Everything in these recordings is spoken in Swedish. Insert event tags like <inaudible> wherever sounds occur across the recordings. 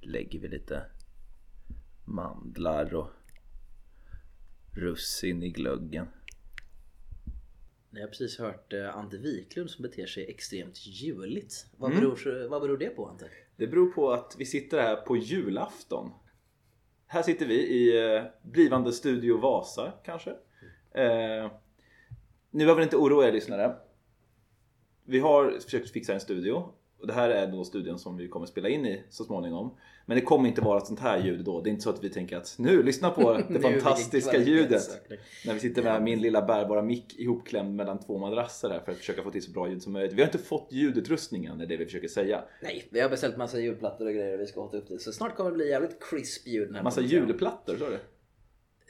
lägger vi lite mandlar och russin i glöggen. Jag har precis hört eh, Ante Wiklund som beter sig extremt juligt. Vad, mm. beror, vad beror det på Ante? Det beror på att vi sitter här på julafton. Här sitter vi i eh, blivande Studio Vasa kanske. Eh, nu behöver ni inte oroa er lyssnare. Vi har försökt fixa en studio och det här är då studion som vi kommer spela in i så småningom. Men det kommer inte vara sånt här ljud då. Det är inte så att vi tänker att nu, lyssna på <laughs> det fantastiska ljudet. När vi sitter med min lilla bärbara mick ihopklämd mellan två madrasser här för att försöka få till så bra ljud som möjligt. Vi har inte fått ljudutrustningen, är det vi försöker säga. Nej, vi har beställt massa ljudplattor och grejer och vi ska hota upp det. Så snart kommer det bli jävligt crisp ljud. Massa julplattor, är det?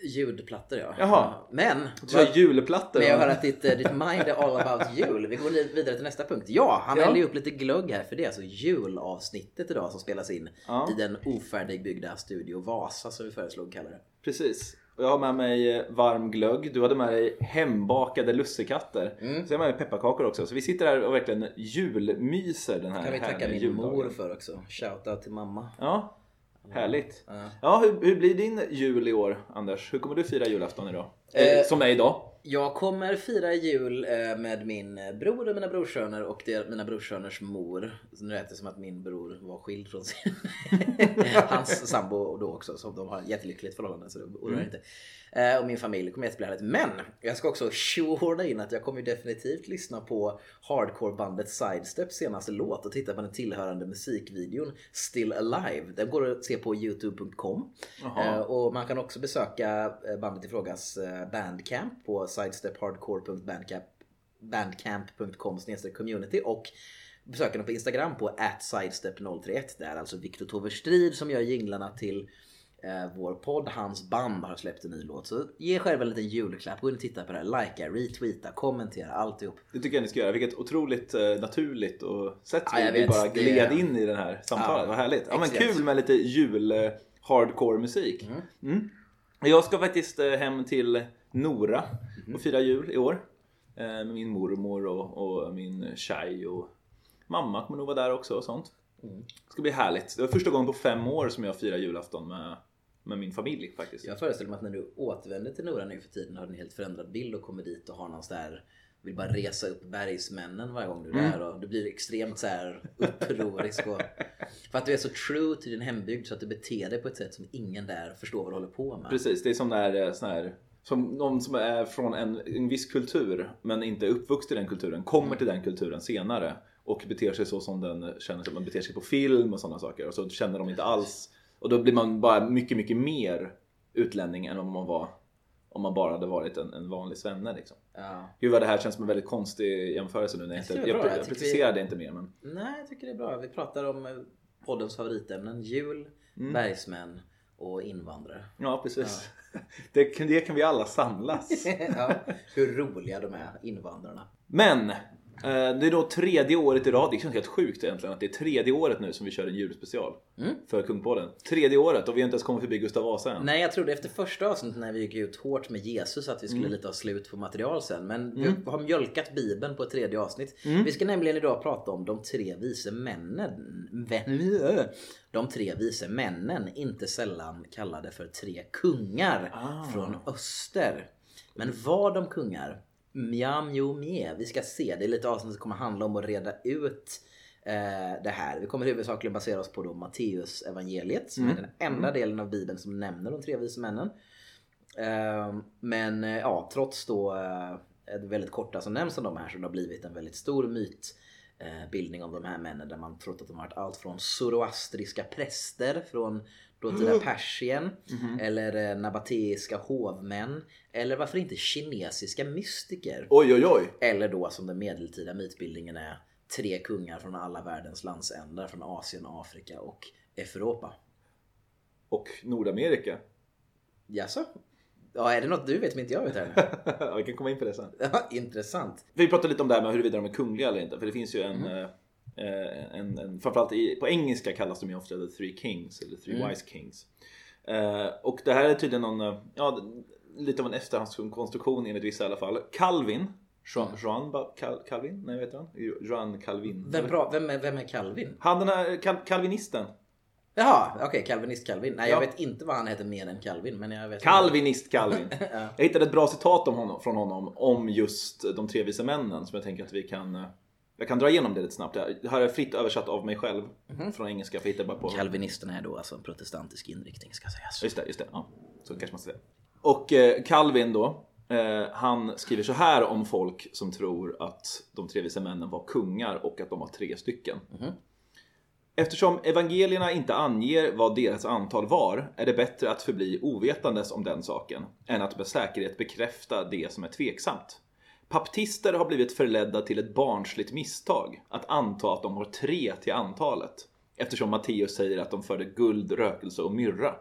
Ljudplattor ja. Jaha. Men. Du sa julplattor. Men jag hör att ditt, eh, ditt mind är all about jul. Vi går vidare till nästa punkt. Ja, han ja. hällde upp lite glögg här för det är alltså julavsnittet idag som spelas in ja. i den ofärdigbyggda Studio Vasa som vi föreslog att kalla det. Precis. Och jag har med mig eh, varm glögg. Du hade med dig hembakade lussekatter. Mm. Så jag har med mig pepparkakor också. Så vi sitter här och verkligen julmyser den här Kan vi tacka min juldagen. mor för också. Shoutout till mamma. Ja, Härligt. Ja, ja hur, hur, blir din jul i år Anders? Hur kommer du fira julafton idag? Eh, eh, som är idag? Jag kommer fira jul eh, med min bror och mina brorsöner och mina brorsöners mor. Nu lät det som att min bror var skild från sin <laughs> hans sambo då också. Så de har ett jättelyckligt förhållande så det oroar mm. inte. Eh, och min familj kommer jättebli härligt. Men jag ska också tjohorna in att jag kommer definitivt lyssna på hardcore-bandet Sidestep senaste låt och titta på den tillhörande musikvideon Still Alive. Den går att se på youtube.com. Eh, och man kan också besöka eh, bandet i frågas bandcamp på sidestephardcore.bandcamp.com community och besöka dem på Instagram på atsidestep031. Det är alltså Viktor Tove Strid som gör jinglarna till eh, vår podd. Hans band har släppt en ny låt. Så ge själva en liten julklapp. Gå in och titta på det här. Likea, retweeta, kommentera, alltihop. Det tycker jag ni ska göra. Vilket otroligt eh, naturligt och sätt ja, vi bara gled in i den här samtalet. Ja, Vad härligt. Ja, men kul med lite jul eh, hardcore musik. Mm. Mm. Jag ska faktiskt eh, hem till Nora mm. och fira jul i år. Eh, med min mormor och, och min tjej och mamma kommer nog vara där också och sånt. Mm. Det ska bli härligt. Det var första gången på fem år som jag firar julafton med med min familj faktiskt. Jag föreställer mig att när du återvänder till Nora nu för tiden har du en helt förändrad bild och kommer dit och har någon där vill bara resa upp bergsmännen varje gång du är mm. där och du blir extremt så här upprorisk och för att du är så true till din hembygd så att du beter dig på ett sätt som ingen där förstår vad du håller på med. Precis, det är som där eh, sån här som någon som är från en, en viss kultur men inte är uppvuxen i den kulturen kommer mm. till den kulturen senare och beter sig så som den känner sig. Man beter sig på film och sådana saker och så känner de inte alls och då blir man bara mycket, mycket mer utlänning än om man var om man bara hade varit en, en vanlig svenne liksom. Ja. Gud vad det här känns som en väldigt konstig jämförelse nu när jag, inte, jag, jag, jag preciserar vi... inte mer. Men... Nej, jag tycker det är bra. Vi pratar om eh, poddens favoritämnen. Jul, mm. bergsmän och invandrare. Ja, precis. Ja. <laughs> Det, det kan vi alla samlas. <laughs> ja, hur roliga de är, invandrarna. Men det är då tredje året i rad, det känns helt sjukt egentligen att det är tredje året nu som vi kör en julspecial mm. för Kungpodden. Tredje året och vi har inte ens kommit förbi Gustav Vasa än. Nej jag trodde efter första avsnittet när vi gick ut hårt med Jesus att vi skulle mm. lite ha slut på material sen. Men mm. vi har mjölkat bibeln på ett tredje avsnitt. Mm. Vi ska nämligen idag prata om de tre vise männen. De tre vise männen, inte sällan kallade för tre kungar ah. från öster. Men var de kungar? Mjam jo mje. Vi ska se. Det är lite avsnitt som kommer handla om att reda ut eh, det här. Vi kommer huvudsakligen basera oss på då Matteus evangeliet som mm. är den enda mm. delen av bibeln som nämner de tre vise männen. Eh, men ja, trots då eh, det väldigt korta som nämns om de här så det har blivit en väldigt stor mytbildning av de här männen där man trott att de varit allt från zoroastriska präster från dåtida Persien mm -hmm. eller eh, nabateiska hovmän eller varför inte kinesiska mystiker. Oj oj oj! Eller då som den medeltida mytbildningen är tre kungar från alla världens landsändar från Asien, Afrika och Europa. Och Nordamerika. Jaså? Ja, är det något du vet som inte jag vet ännu? <laughs> vi kan komma in på det sen. <laughs> Ja, intressant. Vi pratade lite om det här med huruvida de är kungliga eller inte. För det finns ju en, mm. Eh, en, en, framförallt i, på engelska kallas de ju ofta The Three Kings eller Three mm. Wise Kings. Eh, och det här är tydligen någon, eh, ja, lite av en efterhandskonstruktion enligt vissa i alla fall. Calvin Jean, Jean Cal, Calvin? Nej, vet han? Jean Calvin. Vem, bra, vem, är, vem är Calvin? Han den här Cal, Calvinisten. Jaha, okej, okay, Calvinist Calvin. Nej, Ja. jag vet inte vad han heter mer än Calvin. Men jag vet Calvinist Calvin. <laughs> Ja. Jag hittade ett bra citat om honom, från honom om just de tre vise männen som jag tänker att vi kan jag kan dra igenom det lite snabbt. Det här är fritt översatt av mig själv från engelska. För jag bara på Calvinisterna är då alltså en protestantisk inriktning ska sägas. Just det, just det. Ja, så kanske man ska säga. Och eh, Calvin då, eh, han skriver så här om folk som tror att de tre vise männen var kungar och att de var tre stycken. Eftersom evangelierna inte anger vad deras antal var är det bättre att förbli ovetandes om den saken än att med säkerhet bekräfta det som är tveksamt. Baptister har blivit förledda till ett barnsligt misstag att anta att de har tre till antalet eftersom Matteus säger att de förde guld, rökelse och myrra.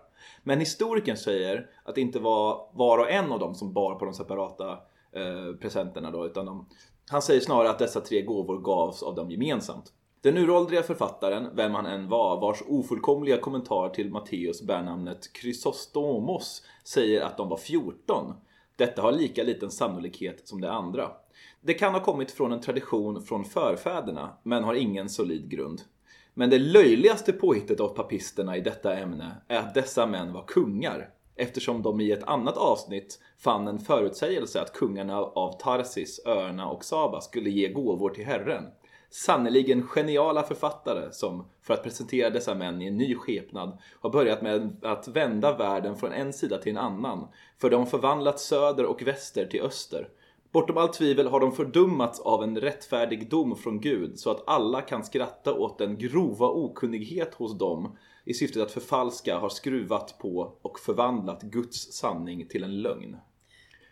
Men historikern säger att det inte var var och en av dem som bar på de separata eh, presenterna då, utan de, han säger snarare att dessa tre gåvor gavs av dem gemensamt. Den uråldriga författaren, vem han än var, vars ofullkomliga kommentar till Matteus bär namnet Chrysostomos, säger att de var 14. Detta har lika liten sannolikhet som det andra. Det kan ha kommit från en tradition från förfäderna, men har ingen solid grund. Men det löjligaste påhittet av papisterna i detta ämne är att dessa män var kungar, eftersom de i ett annat avsnitt fann en förutsägelse att kungarna av Tarsis, öarna och Saba skulle ge gåvor till Herren. Sannerligen geniala författare som, för att presentera dessa män i en ny skepnad, har börjat med att vända världen från en sida till en annan, för de förvandlat söder och väster till öster. Bortom allt tvivel har de fördummats av en rättfärdig dom från Gud så att alla kan skratta åt den grova okunnighet hos dem i syftet att förfalska har skruvat på och förvandlat Guds sanning till en lögn.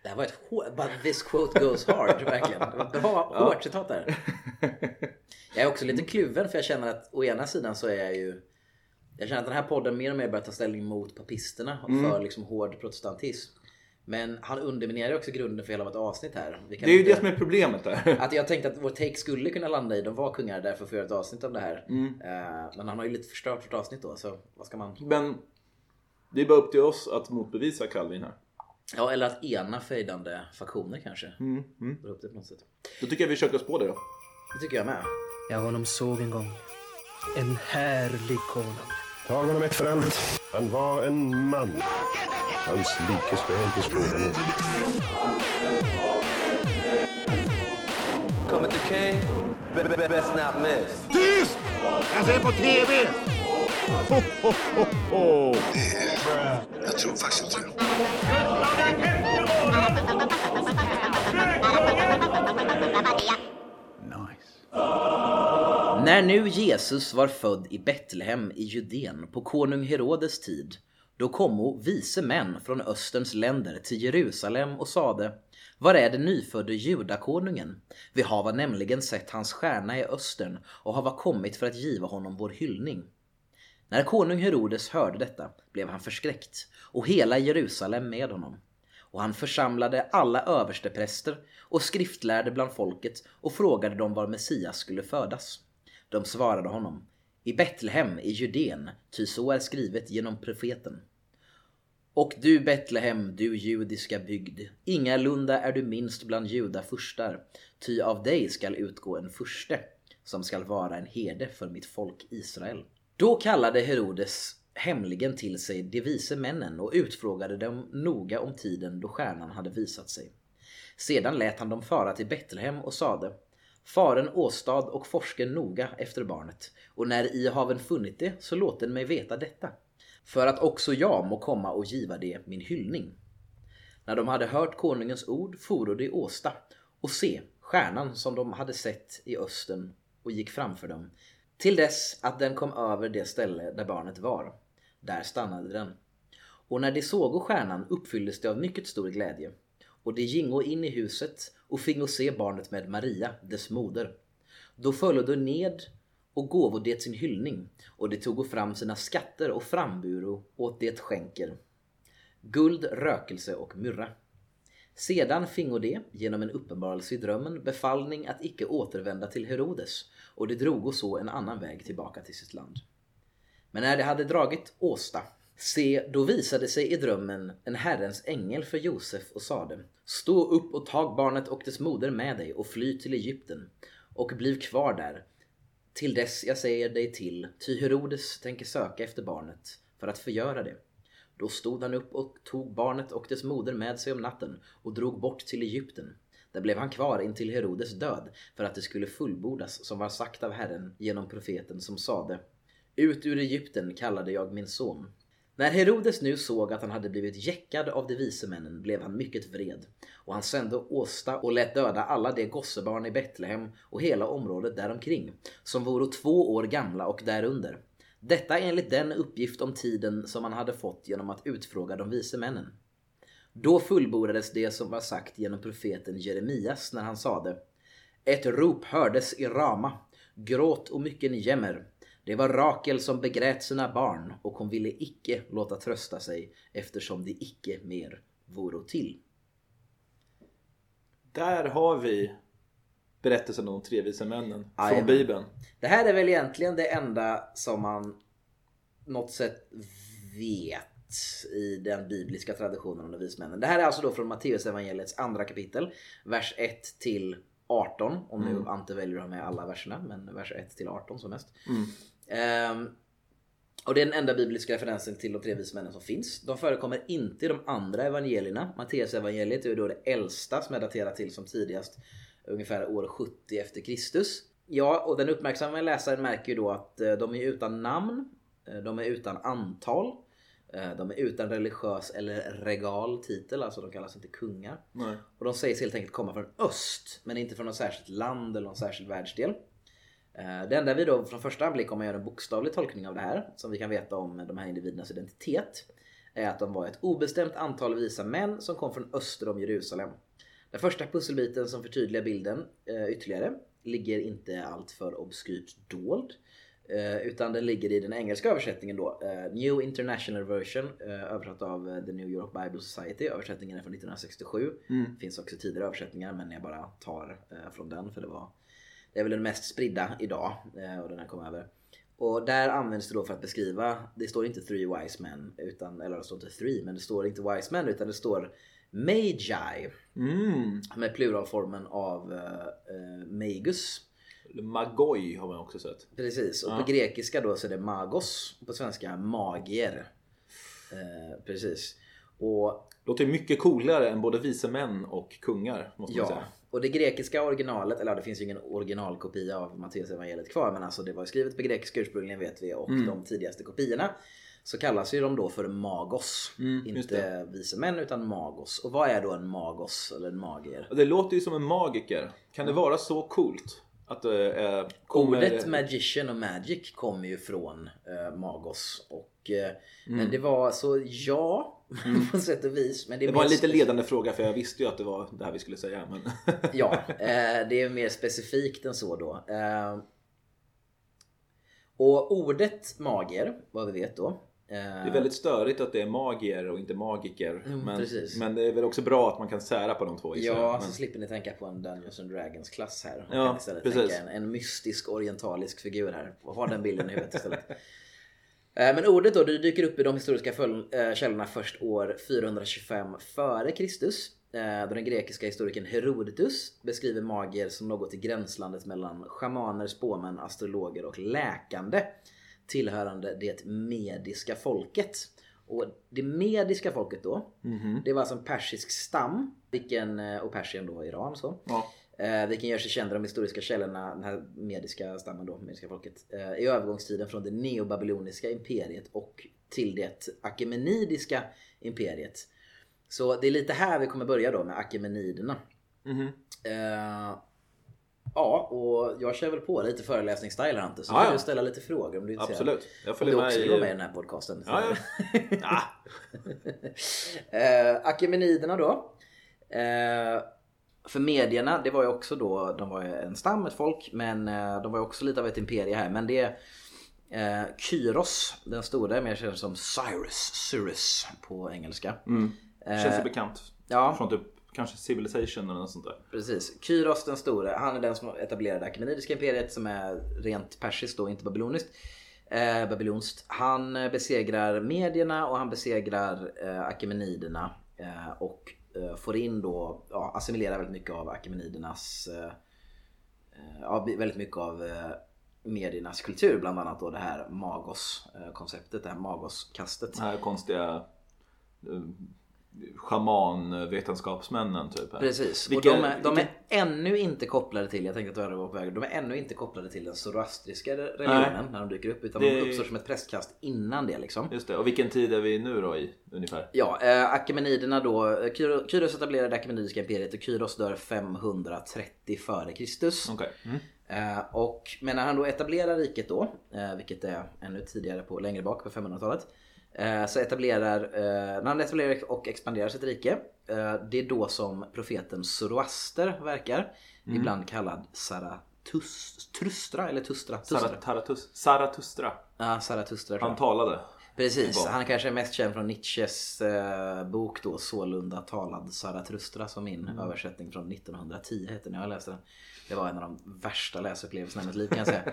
Det här var ett hår... But this quote goes hard, verkligen. Det var bra, hårt citat där. Jag är också lite kluven för jag känner att å ena sidan så är jag ju... Jag känner att den här podden mer och mer börjar ta ställning mot papisterna och Mm. för liksom hård protestantism. Men han underminerar också grunden för hela vårt avsnitt här. Det är ju inte- det som är problemet där. <laughs> Att jag tänkte att vår take skulle kunna landa i de var kungar därför får jag ett avsnitt om det här. Mm. Eh, Men han har ju lite förstört vårt avsnitt då så vad ska man... Men det är bara upp till oss att motbevisa Calvin här. Ja eller att ena fejdande faktioner kanske. Mm, mm. Dra upp det på något sätt. Då tycker jag vi köker oss på det då. Det tycker jag med. Jag honom såg en gång. En härlig konung. Tag honom ett för allt. Han var en man. Hans likes väl till skådan. Coming to King, be- be- best not miss. Tyst! Jag ser på TV! Ho, ho, ho, ho. Jag tror faktiskt inte det. När nu Jesus var född i Betlehem i Judeen på konung Herodes tid, då kommo vise män från Österns länder till Jerusalem och sade Var är den nyfödde judakonungen? Vi hava nämligen sett hans stjärna i östern och hava kommit för att giva honom vår hyllning. När konung Herodes hörde detta blev han förskräckt och hela Jerusalem med honom. Och han församlade alla överstepräster och skriftlärde bland folket och frågade dem var Messias skulle födas. De svarade honom i Betlehem i Judeen, ty så är skrivet genom profeten. Och du Betlehem, du judiska bygd, ingalunda är du minst bland judafurstar, ty av dig skall utgå en furste, som skall vara en herde för mitt folk Israel. Då kallade Herodes hemligen till sig de vise männen och utfrågade dem noga om tiden då stjärnan hade visat sig. Sedan lät han dem fara till Betlehem och sade Faren åstad och forsken noga efter barnet och när I haven funnit det så låten mig veta detta för att också jag må komma och giva det min hyllning. När de hade hört konungens ord foro de Åsta och se stjärnan som de hade sett i östen och gick framför dem till dess att den kom över det ställe där barnet var. Där stannade den. Och när de sågo stjärnan uppfylldes de av mycket stor glädje. Och de gingo in i huset och fingo se barnet med Maria, dess moder. Då föll de ned och gåvo det sin hyllning och de togo fram sina skatter och framburo åt det skänker. Guld, rökelse och myrra. Sedan fingo de, genom en uppenbarelse i drömmen, befallning att icke återvända till Herodes och de drogo så en annan väg tillbaka till sitt land. Men när de hade dragit Åsta, se, då visade sig i drömmen en Herrens ängel för Josef och sade Stå upp och tag barnet och dess moder med dig och fly till Egypten och bliv kvar där Till dess jag säger dig till, ty Herodes tänker söka efter barnet för att förgöra det. Då stod han upp och tog barnet och dess moder med sig om natten och drog bort till Egypten. Där blev han kvar intill Herodes död för att det skulle fullbordas som var sagt av Herren genom profeten som sade Ut ur Egypten kallade jag min son. När Herodes nu såg att han hade blivit jäckad av de vise männen blev han mycket vred och han sände åsta och lät döda alla de gossebarn i Betlehem och hela området däromkring som voro två år gamla och därunder. Detta enligt den uppgift om tiden som han hade fått genom att utfråga de vise männen. Då fullbordades det som var sagt genom profeten Jeremias när han sade Ett rop hördes i Rama, gråt och mycken jämmer. Det var Rakel som begrät sina barn och hon ville icke låta trösta sig eftersom det icke mer voro till. Där har vi berättelsen om de tre vise männen från Jajamän. Bibeln. Det här är väl egentligen det enda som man något sätt vet i den bibliska traditionen om de vise männen. Det här är alltså då från Matteus evangeliets andra kapitel, vers 1 till 18. Om nu Ante väljer att ha med alla verserna, men vers 1 till 18 som mest. Ehm, och det är den enda bibliska referensen till de tre vise männen som finns. De förekommer inte i de andra evangelierna. Matteus evangeliet är då det äldsta som är daterat till som tidigast ungefär år 70 efter Kristus. Ja, och den uppmärksamma läsaren märker ju då att eh, de är utan namn, eh, de är utan antal, de är utan religiös eller regal titel, alltså de kallas inte kungar. Nej. Och de sägs helt enkelt komma från öst, men inte från något särskilt land eller någon särskild världsdel. Eh, Det enda vi då från första anblick, om man gör en bokstavlig tolkning av det här, som vi kan veta om de här individernas identitet, är att de var ett obestämt antal visa män som kom från öster om Jerusalem. Den första pusselbiten som förtydligar bilden eh, ytterligare ligger inte allt för obskyrt dold. Eh, utan den ligger i den engelska översättningen då. Eh, New International Version eh, översatt av The New York Bible Society. Översättningen är från 1967. Finns också tidigare översättningar men jag bara tar från den för det var det är väl den mest spridda idag och den här kom över. Och där används det då för att beskriva, det står inte three wise men, utan, eller det står inte three, men det står inte wise men utan det står Magi Mm. med pluralformen av eh, magus. Magoi har man också sett. Precis, och Ja. på grekiska då så är det magos, på svenska magier. Eh, precis. Och Låter mycket coolare än både vise män och kungar. Måste man Ja, säga. och det grekiska originalet, eller det finns ju ingen originalkopia av Matteus evangeliet kvar men alltså det var skrivet på grekiska ursprungligen vet vi och Mm. de tidigaste kopiorna så kallas ju de då för magos. Mm, Inte vise män utan magos. Och vad är då en magos eller en magier? Det låter ju som en magiker. Kan det vara så coolt? Att det är... kommer- Ordet magician och magic kommer ju från eh, magos. Och, eh, Men det var så ja, <laughs> på sätt och vis. Men det, Mm. Det var en lite ledande fråga för jag visste ju att det var det här vi skulle säga. Men... Ja, <laughs> eh, det är mer specifikt än så då. Eh, och ordet magier, vad vi vet då. Eh, Det är väldigt störigt att det är magier och inte magiker. Mm, men, precis. men det är väl också bra att man kan sära på de två. Ja, men... så slipper ni tänka på en Dungeons and Dragons klass här. Och Ja, kan istället precis. tänka en, en mystisk orientalisk figur här. Och ha den bilden i huvudet istället. <laughs> Eh, Men ordet då, det dyker upp i de historiska eh, källorna först år 425 före Kristus. Då den grekiska historikern Herodotus beskriver magier som något i gränslandet mellan schamaner, spåmän, astrologer och läkande tillhörande det mediska folket. Och det mediska folket då, Mhm. det var alltså en persisk stam, vilken, eh, och Persien då Iran så. Ja. Eh, vilken gör sig känd i de historiska källorna, den här mediska stammen då, mediska folket, eh, i övergångstiden från det neobabyloniska imperiet och till det akemenidiska imperiet. Så det är lite här vi kommer börja då med akemeniderna. Mhm. Eh, ja, och jag kör väl på lite föreläsningsstyle här så Ja, kan du ställa lite frågor om du är intresserad. Absolut. Jag Om följer du med också i... vill vara med i den här podcasten. Ja, ja. <laughs> Ah, eh, Akemeniderna då. Eh, för medierna, det var ju också då, de var ju en stam, ett folk, men eh, de var ju också lite av ett imperie här. Men det är eh, Kyros, den stora, mer känd som Cyrus, Cyrus på engelska. känns ju bekant. ja. Från typ kanske Civilization eller något sånt där. Precis. Kyros den store, han är den som etablerade Akemenidiska imperiet som är rent persiskt då, inte babyloniskt. Eh, babylonskt. Han eh, besegrar medierna och han besegrar eh, Akemeniderna eh, och eh, får in då, ja, assimilerar väldigt mycket av Akemenidernas, eh, eh, ja, väldigt mycket av mediernas kultur. Bland annat då det här Magos-konceptet, det här Magos-kastet. De här konstiga shaman-vetenskapsmännen typ. Här. Precis, Vilka- och de är, de vilka- är ännu inte kopplade till, jag tänkte att du hade varit på väg, de är ännu inte kopplade till den zoroastriska religionen när de dyker upp. Utan Det- de uppstår som ett prästkast innan det liksom. Just det, och vilken tid är vi nu då i ungefär? Ja, eh, Achaemeniderna då, eh, Kyro- Kyros etablerade det Achaemenidiska imperiet och Kyros dör 530 före Kristus. Okej. Mm. Eh, och, men när han då etablerar riket då, eh, vilket är ännu tidigare på längre bak på 500-talet. Eh, så etablerar, eh, när han etablerar och expanderar sitt rike, eh, det är då som profeten Zoroaster verkar. Ibland kallad Zarathustra eller Tustra. Zarathustra. Ja, Zarathustra tror Han talade. Precis, han kanske är mest känd från Nietzsches eh, bok då Sålunda talad Zarathustra som min Mm. översättning från 1910 hette när jag läste den. Det var en av de värsta läsupplevelserna i mitt liv kan jag säga.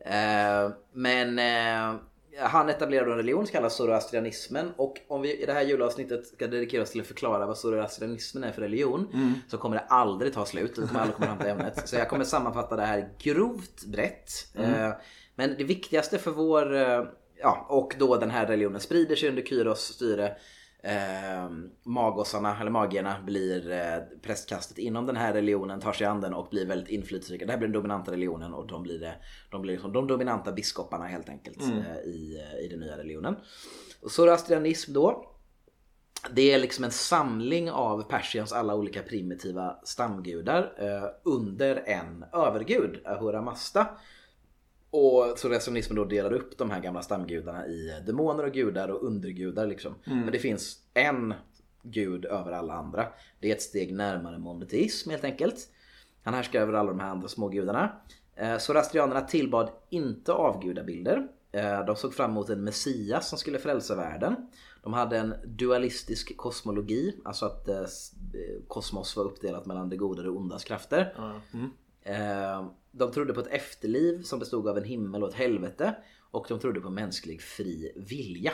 <laughs> eh, men eh, han etablerade en religion som kallas zoroastrianismen och om vi i det här julavsnittet ska dedikera oss till att förklara vad zoroastrianismen är för religion Mm. så kommer det aldrig ta slut det kommer aldrig komma fram till ämnet. Så jag kommer sammanfatta det här grovt brett. Mm. Eh, men det viktigaste för vår, eh, ja och då den här religionen sprider sig under Kyros styre. Eh, magosarna, eller magierna, blir eh, prästkastet inom den här religionen, tar sig an den och blir väldigt inflytelserika. Det här blir den dominanta religionen och de blir, det, de blir liksom de dominanta biskoparna helt enkelt eh, i, eh, i den nya religionen. Och zoroastrianism då, det är liksom en samling av Persiens alla olika primitiva stamgudar eh, under en övergud, Ahura Mazda. Och zoroastrianismen då delar upp de här gamla stamgudarna i demoner och gudar och undergudar liksom. Men det finns en gud över alla andra. Det är ett steg närmare monoteism helt enkelt. Han härskar över alla de här andra smågudarna. Eh, Zoroastrianerna tillbad inte avgudabilder. Eh, de såg fram emot en messias som skulle frälsa världen. De hade en dualistisk kosmologi, alltså att eh, kosmos var uppdelat mellan det goda och det ondas krafter. Eh, De trodde på ett efterliv som bestod av en himmel och ett helvete. Och de trodde på mänsklig fri vilja.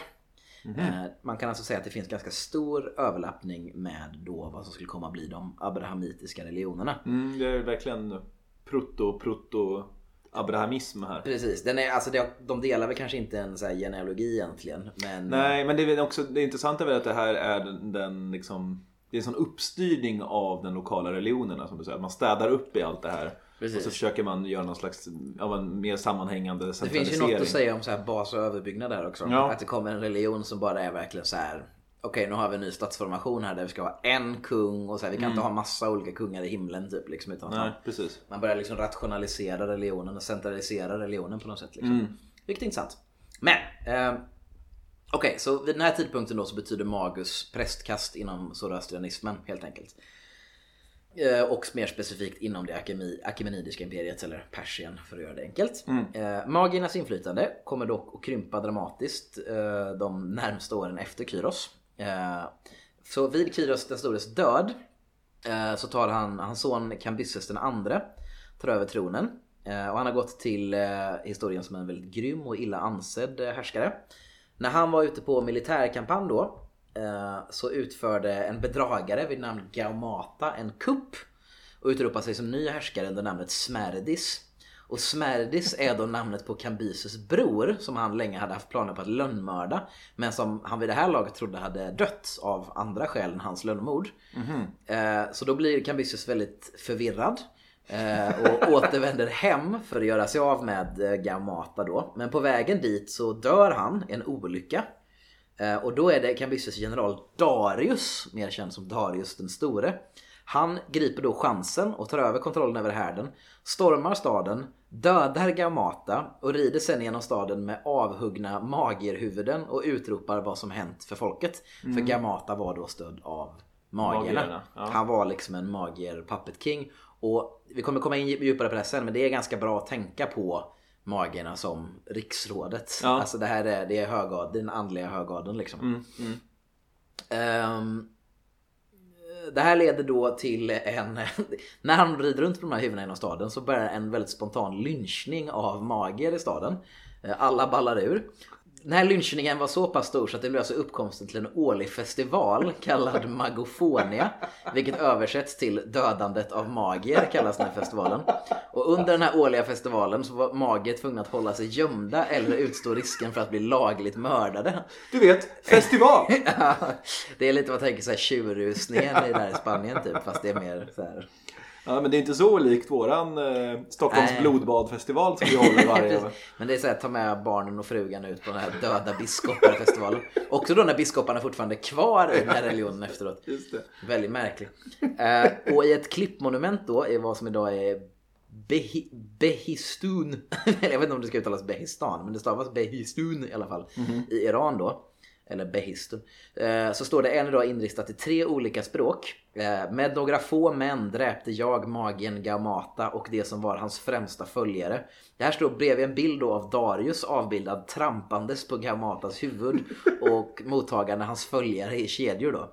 Eh, Man kan alltså säga att det finns ganska stor överlappning med då vad som skulle komma att bli de abrahamitiska religionerna. Mm, det är verkligen proto-proto abrahamism här. Precis, den är, alltså de delar väl kanske inte en så här genealogi egentligen. Men Nej, men det är också det intressanta är väl att det här är den, den liksom det är en sån uppstyrning av den lokala religionerna som du säger. Att man städar upp i allt det här. Precis. Och så försöker man göra någon slags ja, en mer sammanhängande det finns ju något att säga om så här bas och överbyggnad där också. Ja. Att det kommer en religion som bara är verkligen så här. Okej, nu har vi en ny statsformation här där vi ska ha en kung och så här, vi kan inte ha massa olika kungar i himlen typ. Liksom, utan Mm. Nej, precis. Man börjar liksom rationalisera religionen och centralisera religionen på något sätt. Liksom. Mm. Vilket är intressant. Men, eh, okej, så vid den här tidpunkten då så betyder magus prästkast inom zoroastrianismen helt enkelt. Eh, och mer specifikt inom det Achaemenidiska imperiet eller Persien för att göra det enkelt. Eh, magiernas inflytande kommer dock att krympa dramatiskt eh, de närmsta åren efter Kyros. Så vid Kyros den stores död så tar han hans son Kambyses den andre tar över tronen. Och han har gått till historien som en väldigt grym och illa ansedd härskare. När han var ute på militärkampanj då så utförde en bedragare vid namn Gaumata en kupp och utropade sig som ny härskare under namnet Smerdis. Och Smerdis är då namnet på Kambyses bror som han länge hade haft planer på att lönnmörda. Men som han vid det här laget trodde hade dött av andra skäl än hans lönnmord. Eh, så då blir Kambyses väldigt förvirrad. eh, och <laughs> återvänder hem för att göra sig av med eh, Gaumata då. Men på vägen dit så dör han i en olycka. Eh, Och då är det Kambyses general Darius, mer känd som Darius den store. Han griper då chansen och tar över kontrollen över härden, stormar staden, dödar Gaumata och rider sen genom staden med avhuggna magierhuvuden och utropar vad som hänt för folket. För Gaumata var då stödd av magierna. Magierna, ja. Han var liksom en magier puppet king. Och vi kommer komma in djupare på det sen men det är ganska bra att tänka på magierna som riksrådet. Ja. Alltså det här är, det är högad, den andliga högadeln liksom. Ehm, det här leder då till en... <laughs> När han rider runt på de här huvudena inom staden så börjar en väldigt spontan lynchning av magier i staden. Eh, Alla ballar ur. Den här lynchningen var så pass stor så att det blev alltså uppkomsten till en årlig festival kallad Magofonia. Vilket översätts till dödandet av magier kallas den här festivalen. Och under den här årliga festivalen så var magier tvungna att hålla sig gömda eller utstå risken för att bli lagligt mördade. Du vet, festival! <laughs> Ja, det är lite vad man tänker såhär tjurrusningen i där i Spanien typ fast det är mer så här. Ja, men det är inte så likt våran eh, Stockholms Nej. blodbadfestival som vi håller varje <laughs> Precis. Men det är så här, ta med barnen och frugan ut på den här döda biskoparfestivalen. Också då när biskoparna fortfarande är kvar i den här religionen efteråt. <laughs> Just det. Väldigt märkligt. Eh, och i ett klippmonument då i vad som idag är Behi, Behistun. <laughs> Jag vet inte om det ska uttalas Behistan men det stavas Behistun i alla fall. I Iran då. Eller Behistun. Eh, så står det än idag inristat i tre olika språk. Eh, med några få män dräpte jag magen Gaumata och det som var hans främsta följare. Det här står bredvid en bild då av Darius avbildad trampandes på Gaumatas huvud <laughs> och mottagande hans följare i kedjor då.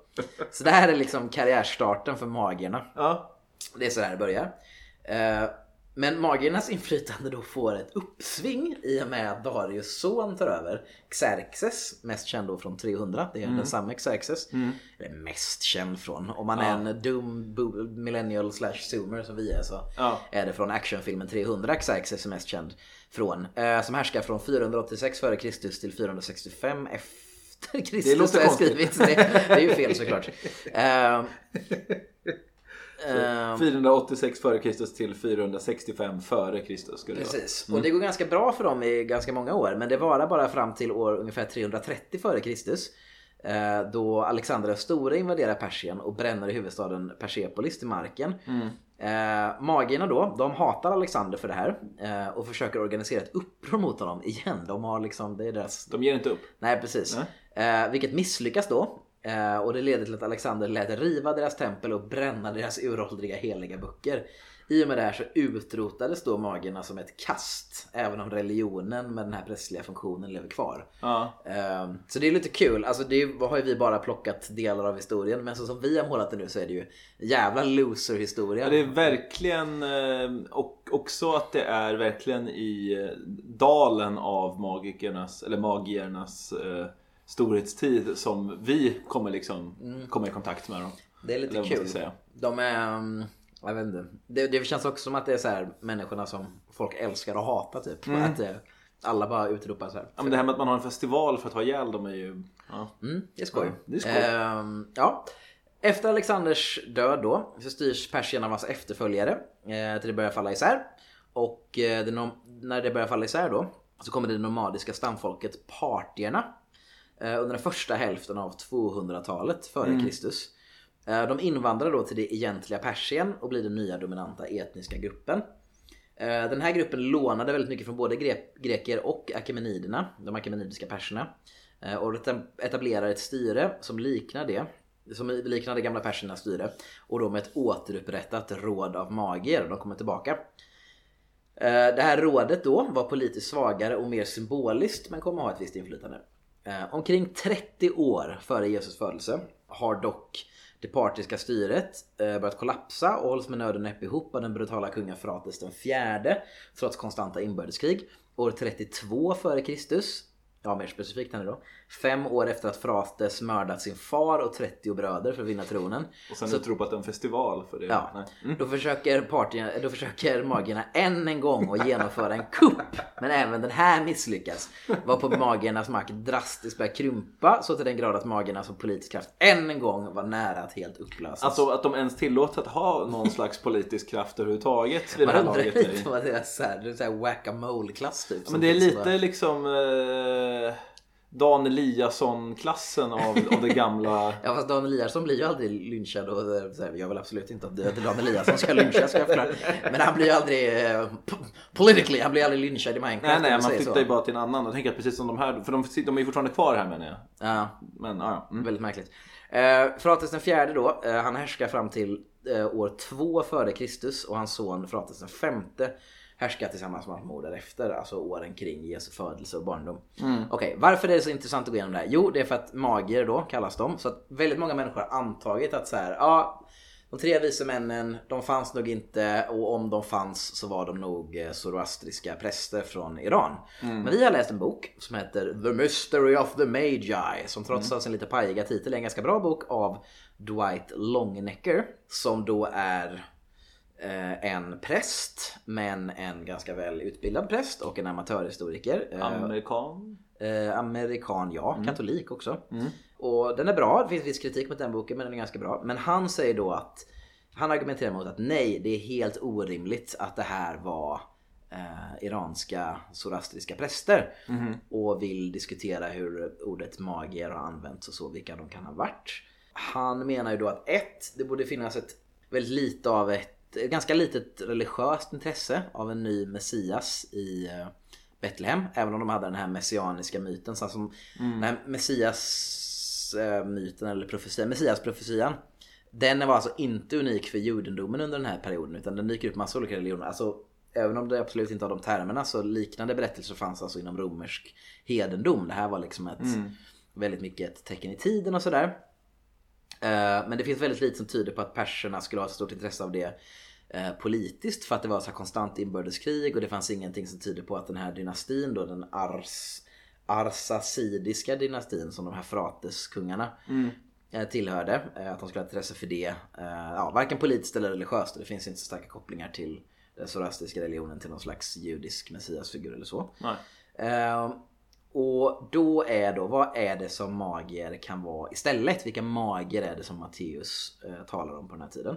Så det här är liksom karriärstarten för magierna. Ja. Det är så här det börjar. Men magiernas inflytande då får ett uppsving i och med att Darius son tar över. Xerxes, mest känd då från 300. Det är den samma Xerxes. Eller mest känd från. Om man är en dum millennial slash zoomer som vi är så Ja. är det från actionfilmen 300 Xerxes är mest känd från. Eh, som härskar från 486 f.Kr. till 465 efter Kristus. låter har jag konstigt. skrivit. Det, det är ju fel såklart. <laughs> Eh, ehm, 486 f.Kr. till 465 f.Kr. skulle det vara. Precis. Och det går ganska bra för dem i ganska många år. Men det varar bara fram till år ungefär 330 f.Kr. eh, Då Alexander den store invaderar Persien och bränner i huvudstaden Persepolis till marken. Eh, magierna då, de hatar Alexander för det här. Eh, och försöker organisera ett uppror mot honom igen. De har liksom, det är deras De ger inte upp. Nej precis. Eh, vilket misslyckas då. Eh, och det leder till att Alexander lät riva deras tempel och bränna deras uråldriga heliga böcker. I och med det här så utrotades då magierna som ett kast. Även om religionen med den här prästliga funktionen lever kvar. Ja. Eh, så det är lite kul. Alltså det har ju vi bara plockat delar av historien. Men så som vi har målat det nu så är det ju jävla loser historia. Ja, det är verkligen eh, och också att det är verkligen i eh, dalen av magikernas eller magiernas storhetstid som vi kommer liksom komma i kontakt med dem. Det är lite kul. De är... um, Jag vet inte. Det, det känns också som att det är så här människorna som folk älskar och hatar typ. Att eh, alla bara utropar så här. Ja, men det här med att man har en festival för att ha ihjäl dem är ju... Ja. Mm, det är skoj. Ja, det är skoj. Ehm, ja. Efter Alexanders död då så styrs Persien av massa efterföljare eh, till det börjar falla isär. Och eh, det när det börjar falla isär då så kommer det nomadiska stamfolket partierna under den första hälften av 200-talet före Mm. Kristus. Eh, de invandrar då till det egentliga Persien och blir den nya dominanta etniska gruppen. Eh, Den här gruppen lånade väldigt mycket från både gre- greker och akemeniderna, de akemenidiska perserna. Eh, Och etab- etablerar ett styre som liknar det, som liknar det gamla persernas styre. Och då med ett återupprättat råd av magier. De kommer tillbaka. Eh, Det här rådet då var politiskt svagare och mer symboliskt men kommer ha ett visst inflytande. Eh, Omkring 30 år före Jesus födelse har dock det partiska styret eh, börjat kollapsa och hålls med nöd och näppe ihop av den brutala kungen Frates den fjärde trots konstanta inbördeskrig. År 32 före Kristus, ja mer specifikt här då, fem år efter att Frates mördat sin far och 30 bröder för att vinna tronen. Och sen Så- utropat en festival för det. Ja. Mm. då försöker, partierna, då försöker magierna än en gång att genomföra en kupp. Men även den här misslyckas. Varpå magiernas makt drastiskt börjar krympa så till den grad att magierna som politisk kraft än en gång var nära att helt upplösas. Alltså att de ens tillåts att ha någon slags politisk kraft överhuvudtaget vid det man här undrar laget. lite är- vad det är såhär, det är såhär whack-a-mole-klass typ. Men det är lite bara- liksom eh, Dan Eliasson-klassen av, av det gamla... <laughs> Ja fast Dan Eliasson blir ju aldrig lynchad och eh, här, jag vill absolut inte att Dan Eliasson ska lynchas. <laughs> Men han blir ju aldrig eh, po- politically, han blir aldrig lynchad i Minecraft. Nej nej man flyttar ju bara till en annan. Jag tänker att precis som de här, för de, de är ju fortfarande kvar här menar jag. Ja, Men ja. Mm. Väldigt märkligt. Eh, Frates den fjärde då, eh, han härskar fram till eh, år två före Kristus och hans son Frates den femte härskar tillsammans med Mahmud därefter, alltså åren kring Jesu födelse och barndom. Okej, varför är det så intressant att gå igenom det här? Jo, det är för att magier då kallas de, så att väldigt många människor har antagit att så här, ja, De tre vise männen, de fanns nog inte och om de fanns så var de nog eh, zoroastriska präster från Iran. Men vi har läst en bok som heter The Mystery of the Magi som trots mm. sin lite pajiga titel är en ganska bra bok av Dwight Longnecker som då är en präst men en ganska väl utbildad präst och en amatörhistoriker. Eh, Amerikan? Eh, amerikan, ja. Katolik också. Och den är bra. Det finns viss kritik mot den boken men den är ganska bra. Men han säger då att han argumenterar mot att nej, det är helt orimligt att det här var eh, iranska zoroastriska präster. Och vill diskutera hur ordet magier har använts och så, vilka de kan ha varit. Han menar ju då att ett, det borde finnas ett väldigt lite av ett ganska litet religiöst intresse av en ny messias i eh, Betlehem. Även om de hade den här messianiska myten. Så som Den här messias-myten eller profetian, messias-profetian. Den var alltså inte unik för judendomen under den här perioden utan den dyker upp massa olika religioner. Alltså, även om det absolut inte har de termerna så liknande berättelser fanns alltså inom romersk hedendom. Det här var liksom ett väldigt mycket ett tecken i tiden och sådär. Eh, Men det finns väldigt lite som tyder på att perserna skulle ha ett stort intresse av det eh, politiskt för att det var så här konstant inbördeskrig och det fanns ingenting som tyder på att den här dynastin då, den Ars, Arsasidiska dynastin som de här Frateskungarna eh, tillhörde, att de skulle ha intresse för det. Ja, varken politiskt eller religiöst. Det finns inte så starka kopplingar till den zoroastriska religionen till någon slags judisk messiasfigur eller så. Nej. Och då är då, vad är det som magier kan vara istället? Vilka magier är det som Matteus eh, talar om på den här tiden?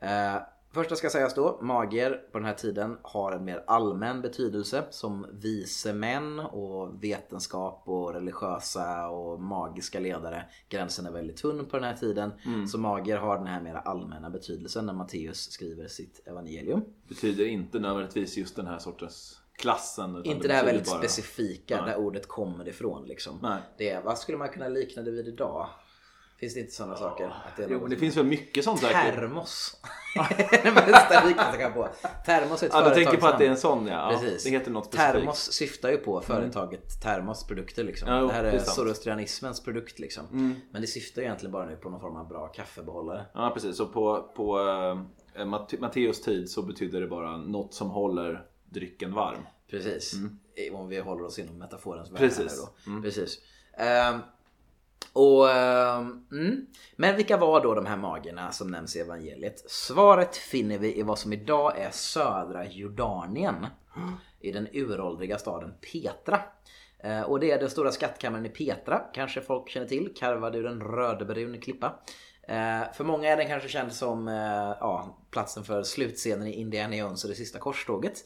Eh, första ska sägas då, magier på den här tiden har en mer allmän betydelse som vise män och vetenskap och religiösa och magiska ledare. Gränsen är väldigt tunn på den här tiden. Så magier har den här mer allmänna betydelsen när Matteus skriver sitt evangelium. Betyder inte nödvändigtvis just den här sortens klassen. utan Inte det här väldigt bara- specifika Nej. där ordet kommer ifrån liksom. Nej. Det, vad skulle man kunna likna det vid idag? Finns det inte sådana saker? Att det är Jo, men det finns väl mycket sånt säkert. Termos. den bästa liknelsen jag på. Termos är ett Ja, du tänker på att det är en sån ja. ja Precis. det heter något specifikt. Mm. Termos syftar ju på företaget Termos produkter liksom. Ja, jo, det här det är är sant. Mm. zoroastrianismens produkt liksom. Men det syftar ju egentligen bara nu på någon form av bra kaffebehållare. Ja precis, så på, på eh, Matte- Matteus tid så betyder det bara något som håller drycken varm. Precis. Om vi håller oss inom metaforens värld Precis. då. Precis. Ehm, och, mm. Men vilka var då de här magierna som nämns i evangeliet? Svaret finner vi i vad som idag är södra Jordanien. I den uråldriga staden Petra. Eh, Och det är den stora skattkammaren i Petra, kanske folk känner till, karvad ur en rödbrun klippa. Eh, För många är den kanske känd som eh, ja, platsen för slutscenen i Indiana Jones och det sista korståget.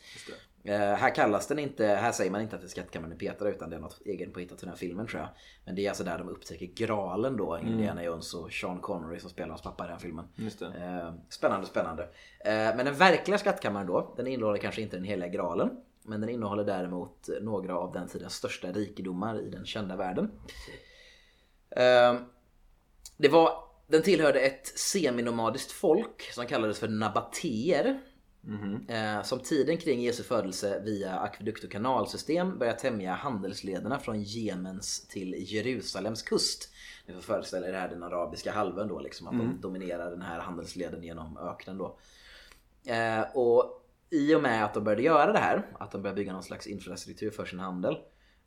Eh, här kallas den inte, här säger man inte att det är skattkammaren i Petra utan det är något egenpåhittat för den här filmen tror jag. Men det är alltså där de upptäcker graalen då, Indiana Jones och Sean Connery som spelar hans pappa i den här filmen. Eh, spännande, spännande. Eh, men den verkliga skattkammaren då, den innehåller kanske inte den heliga graalen. Men den innehåller däremot några av den tidens största rikedomar i den kända världen. Eh, det var, den tillhörde ett seminomadiskt folk som kallades för nabateer. Eh, som tiden kring Jesu födelse via akvedukt och kanalsystem började tämja handelslederna från Jemens till Jerusalems kust. Ni får föreställa er det här den arabiska halvön då liksom att de dominerar den här handelsleden genom öknen då. Eh, och i och med att de började göra det här, att de började bygga någon slags infrastruktur för sin handel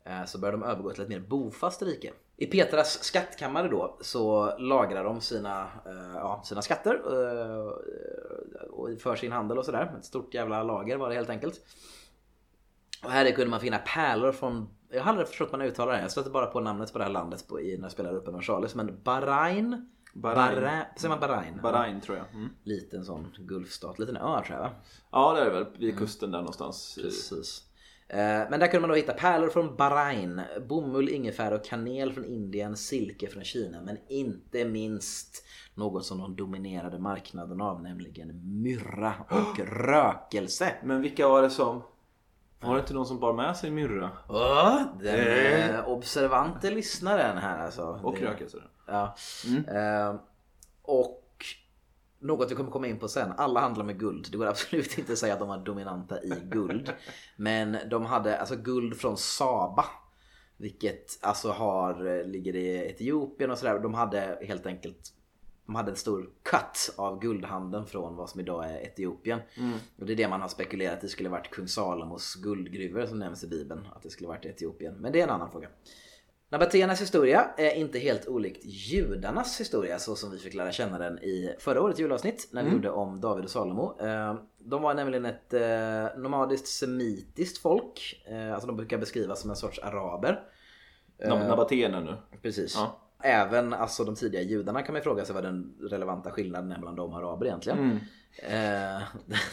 eh, så började de övergå till ett mer bofast rike. I Petras skattkammare då så lagrar de sina, eh, ja, sina skatter eh, och för sin handel och sådär. Ett stort jävla lager var det helt enkelt. Och här kunde man finna pärlor från, jag har aldrig förstått hur man uttalar det. Jag stötte bara på namnet på det här landet på, i, när jag spelade upp en Charles. Men Bahrain? Bahrain. Bahra- Säger man Bahrain? Bahrain tror jag. Mm. Liten sån gulfstat, liten ö tror jag va? Ja det är det väl, vid kusten där någonstans. Precis. Eh, Men där kunde man då hitta pärlor från Bahrain, bomull, ingefära och kanel från Indien, silke från Kina men inte minst något som de dominerade marknaden av nämligen myrra och <gasps> rökelse. Men vilka var det som... Var det inte någon som bar med sig myrra? Åh, den eh, observante lyssnaren här alltså. Och rökelse? Ja. Eh, och något vi kommer komma in på sen. Alla handlar med guld. Det går absolut <laughs> inte att säga att de var dominanta i guld. Men de hade alltså guld från Saba. Vilket alltså har, ligger i Etiopien och sådär. De hade helt enkelt de hade en stor cut av guldhandeln från vad som idag är Etiopien. Och det är det man har spekulerat i skulle varit kung Salomos guldgruvor som nämns i bibeln. Att det skulle varit Etiopien. Men det är en annan fråga. Nabateernas historia är inte helt olikt judarnas historia så som vi fick lära känna den i förra årets julavsnitt när vi gjorde om David och Salomo. Eh, De var nämligen ett eh, nomadiskt semitiskt folk. Eh, Alltså de brukar beskrivas som en sorts araber. Nab- Nabatéerna nu. Precis. Ja. Även alltså, de tidiga judarna kan man fråga sig vad den relevanta skillnaden är mellan dem och araber egentligen. Eh,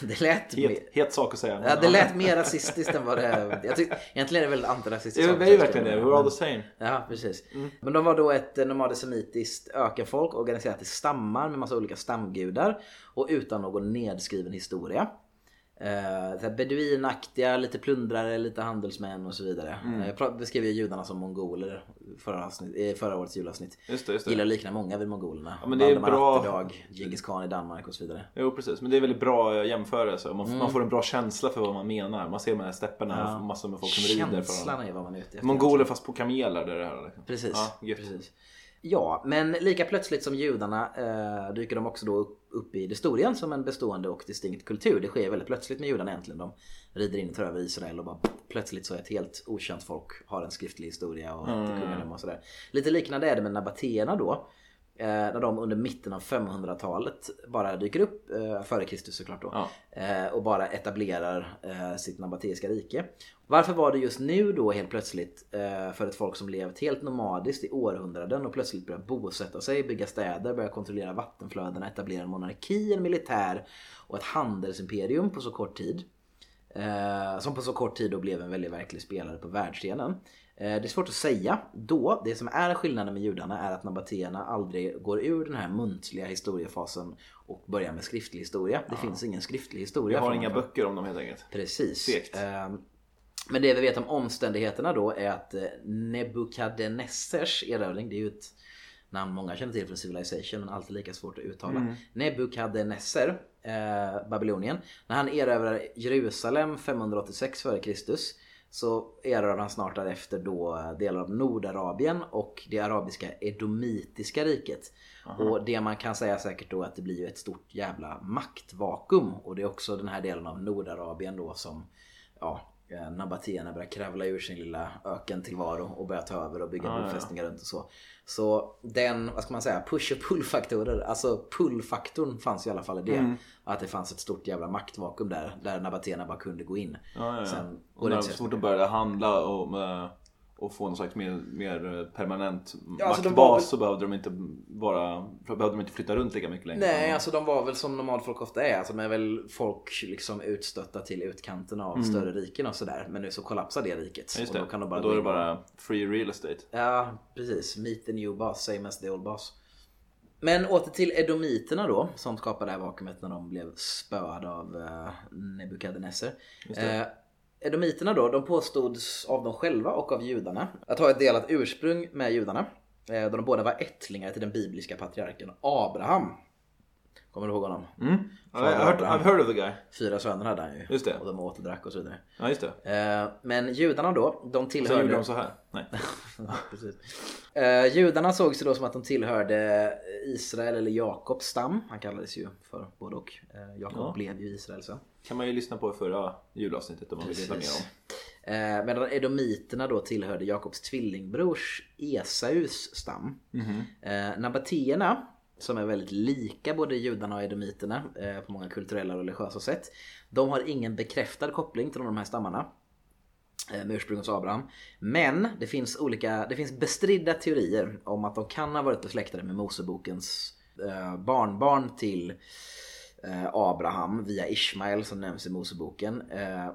<laughs> det lät Het, het sak att säga. Ja, det lät mer rasistiskt än vad det. Jag tyck, egentligen är det väldigt antirasistiskt. Det är ju verkligen det. We're all the same. Ja, precis. Men de var då ett eh, nomadiskt semitiskt ökenfolk organiserat i stammar med massa olika stamgudar och utan någon nedskriven historia. Eh, beduinaktiga, lite plundrare, lite handelsmän och så vidare. Eh, Jag beskrev ju judarna som mongoler förra, avsnitt, i förra årets julavsnitt. Just det, just det. Gillar att likna många vid mongolerna. Ja, men det är bra- Atterdag, Djingis khan i Danmark och så vidare. Jo precis, men det är väldigt bra jämförelse. Man, Mm. man får en bra känsla för vad man menar. Man ser de här stepparna och massor med folk som rider. Känslan är vad man är ute efter. Mongoler fast på kameler. Det är det här, liksom. Precis. Ja, precis. Ja, men lika plötsligt som judarna eh, dyker de också då upp, upp i historien som en bestående och distinkt kultur. Det sker väldigt plötsligt med judarna egentligen. De rider in och tar över Israel och bara plötsligt så är ett helt okänt folk har en skriftlig historia och Mm. kungadöme och sådär. Lite liknande är det med nabatéerna då. Eh, när de under mitten av 500-talet bara dyker upp, eh, före Kristus såklart då. Ja. Eh, och bara etablerar sitt nabateiska rike. Varför var det just nu då helt plötsligt för ett folk som levt helt nomadiskt i århundraden och plötsligt börjar bosätta sig, bygga städer, börja kontrollera vattenflödena, etablera en monarki, en militär och ett handelsimperium på så kort tid. Som på så kort tid då blev en väldigt verklig spelare på världsscenen. Eh, det är svårt att säga då. Det som är skillnaden med judarna är att nabatéerna aldrig går ur den här muntliga historiefasen och börjar med skriftlig historia. Det finns ingen skriftlig Vi historia. har från inga dem. böcker om dem helt enkelt. Precis. Segt. Ehm, Men det vi vet om omständigheterna då är att eh, Nebukadnessers erövring, det är ju ett namn många känner till från Civilization men alltid lika svårt att uttala. Nebukadnesser, eh, Babylonien, när han erövrar Jerusalem 586 f.Kr. så erövrar han snart därefter då delar av Nordarabien och det arabiska Edomitiska riket. Och det man kan säga säkert då är att det blir ju ett stort jävla maktvakuum och det är också den här delen av Nordarabien då som ja, eh, nabatéerna börjar kravla ur sin lilla ökentillvaro och börjar ta över och bygga bofästningar runt och så. Så den, vad ska man säga, push och pull-faktorer, alltså pull-faktorn fanns i alla fall i det. Att det fanns ett stort jävla maktvakuum där, där nabatéerna bara kunde gå in. Ja, ja, ja. Sen och går det så fort de började handla och, eh, och få någon slags mer, mer permanent Ja, alltså maktbas väl- så behövde de inte bara behövde de inte flytta runt lika mycket längre. Nej, alltså de var väl som nomadfolk ofta är. Alltså de är väl folk liksom utstötta till utkanten av större riken och sådär. Men nu så kollapsar det riket. Just och då kan de bara och då är det bara free real estate. Ja, precis. Meet the new boss, same as the old boss. Men åter till edomiterna då, som skapade det här vakuumet när de blev spöade av uh, Nebukadnesser. Edomiterna då, de påstods av dem själva och av judarna att ha ett delat ursprung med judarna. Eh, då de båda var ättlingar till den bibliska patriarken Abraham. Kommer du ihåg honom? Mm. Ja, jag har hört, I've heard of the guy. Fyra söner hade han ju. Just det. Och de åt och drack och så vidare. Ja just det. Eh, men judarna då, de Så gjorde tillhörde... de så här. Nej. <laughs> Ja, precis. Eh, judarna såg sig då som att de tillhörde Israel eller Jakobs stam. Han kallades ju för både och. Eh, Jakob Ja. blev ju Israel sen. Kan man ju lyssna på i förra julavsnittet om man vill veta mer om. Eh, medan edomiterna då tillhörde Jakobs tvillingbrors Esaus stam. Mhm. Eh, nabatéerna, som är väldigt lika både judarna och edomiterna eh, på många kulturella och religiösa sätt. De har ingen bekräftad koppling till de här stammarna eh, med ursprung hos Abraham. Men det finns olika, det finns bestridda teorier om att de kan ha varit besläktade med Mosebokens eh, barnbarn till eh, Abraham via Ishmael som nämns i Moseboken. Eh,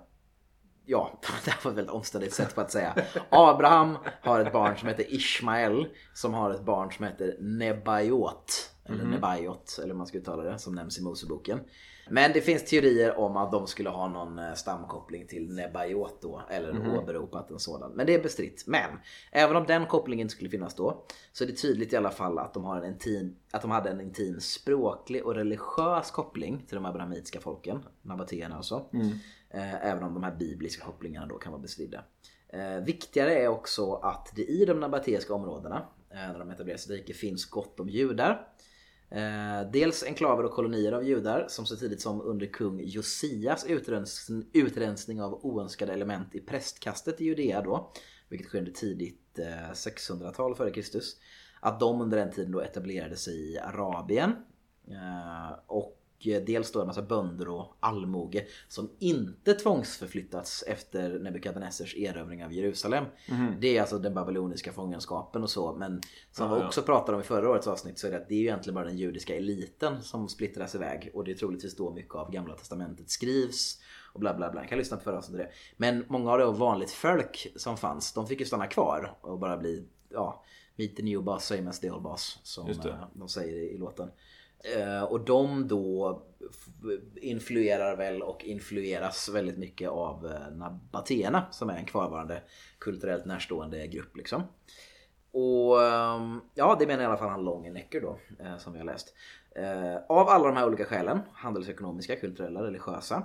ja, <laughs> det här var ett väldigt omständigt sätt på att säga. Abraham har ett barn som heter Ishmael som har ett barn som heter Nebaiot. Eller Nebaiot, eller hur man ska uttala det, som nämns i Moseboken. Men det finns teorier om att de skulle ha någon eh, stamkoppling till Nebaiot då, eller åberopat en sådan. Men det är bestritt. Men även om den kopplingen skulle finnas då, så är det tydligt i alla fall att de, har en intim, att de hade en intim språklig och religiös koppling till de abrahamitiska folken, nabatéerna alltså. Eh, även om de här bibliska kopplingarna då kan vara bestridda. Eh, viktigare är också att det i de nabateiska områdena, när de etablerar sitt rike, finns gott om judar. Eh, dels enklaver och kolonier av judar som så tidigt som under kung Josias utrens utrensning av oönskade element i prästkastet i Judea då, vilket sker under tidigt eh, 600-tal före Kristus. Att de under den tiden då etablerade sig i Arabien. Eh, och dels då en massa bönder och allmoge som inte tvångsförflyttats efter Nebukadnessers erövring av Jerusalem. Det är alltså den babyloniska fångenskapen och så. Men som vi också pratade om i förra årets avsnitt så är det att det är ju egentligen bara den judiska eliten som splittras iväg. Och det är troligtvis då mycket av gamla testamentet skrivs. Och bla bla bla. Jag kan lyssna på förra avsnittet det. Men många av det vanligt folk som fanns, de fick ju stanna kvar och bara bli, ja, meet the new boss, same as the old boss. Som eh, de säger i låten. Eh, och de då influerar väl och influeras väldigt mycket av eh, nabatéerna som är en kvarvarande kulturellt närstående grupp liksom. Och ehm, ja, det menar i alla fall han Longenecker då, eh, som vi har läst. Eh, av alla de här olika skälen, handelsekonomiska, kulturella, religiösa,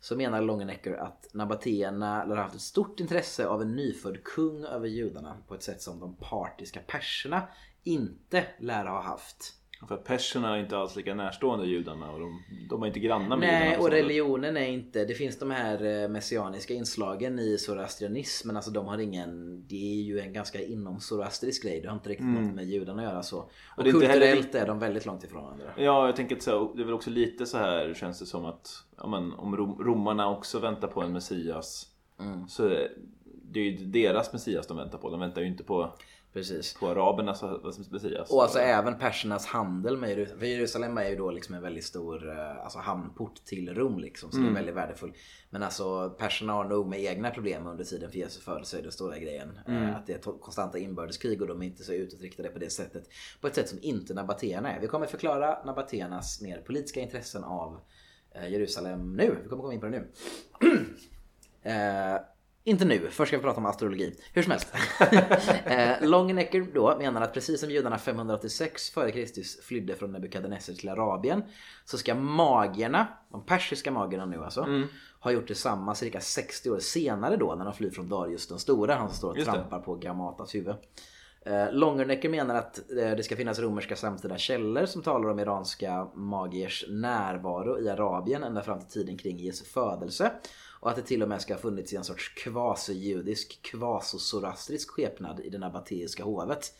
så menar Longenecker att nabatéerna lär ha haft ett stort intresse av en nyfödd kung över judarna på ett sätt som de partiska perserna inte lär ha haft. För att perserna är inte alls lika närstående judarna och de, de är inte grannar med Nej, judarna. och religionen är inte... Det finns de här eh, messianiska inslagen i zoroastrianism men alltså de har ingen... Det är ju en ganska inom zoroastrisk grej. Det har inte riktigt något med judarna att göra så. Och, Mm. det är inte heller- kulturellt är de väldigt långt ifrån varandra. Ja, jag tänker att så, det är väl också lite så här känns det som att ja, men, om rom, romarna också väntar på en Messias Mm. så det är ju deras Messias de väntar på. De väntar ju inte på, Precis. på arabernas Messias. Och alltså även persernas handel med Jerusalem. För Jerusalem är ju då liksom en väldigt stor eh, alltså hamnport till Rom liksom. Så Mm. det är väldigt värdefull. Men alltså perserna har nog med egna problem under tiden för Jesu födelse är den stora grejen. Mm. Eh, Att det är konstanta inbördeskrig och de är inte så utåtriktade på det sättet. På ett sätt som inte nabatéerna är. Vi kommer förklara nabatéernas mer politiska intressen av eh, Jerusalem nu. Vi kommer komma in på det nu. <clears throat> Eh, inte nu, först ska vi prata om astrologi. Hur som helst. <laughs> eh, Longenecker då menar att precis som judarna 586 f.Kr. flydde från Nebukadnessar till Arabien så ska magierna, de persiska magierna nu alltså, ha gjort detsamma cirka 60 år senare då när de flyr från Darius den stora, han som står och trampar på Gamatas huvud. Eh, Longernecker menar att eh, det ska finnas romerska samtida källor som talar om iranska magiers närvaro i Arabien ända fram till tiden kring Jesu födelse. Och att det till och med ska ha funnits i en sorts kvasi-judisk, kvasozoroastrisk skepnad i det nabateiska hovet.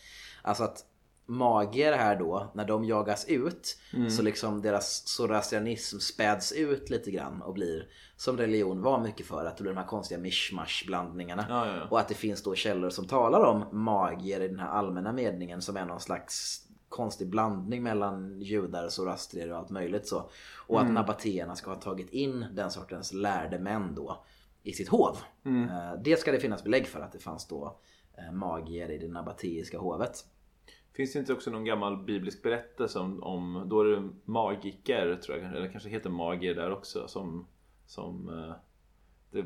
Alltså att magier här då, när de jagas ut så liksom deras zoroastrianism späds ut lite grann och blir som religion var mycket för att det blir de här konstiga mishmash blandningarna. Ja, ja, ja. Och att det finns då källor som talar om magier i den här allmänna meningen som är någon slags konstig blandning mellan judar, zoroastrier och allt möjligt så. Och att nabatéerna ska ha tagit in den sortens lärde män då i sitt hov. Eh, Det ska det finnas belägg för att det fanns då eh, magier i det nabateiska hovet. Finns det inte också någon gammal biblisk berättelse om, om då är det magiker tror jag, eller kanske heter magier där också som, som eh,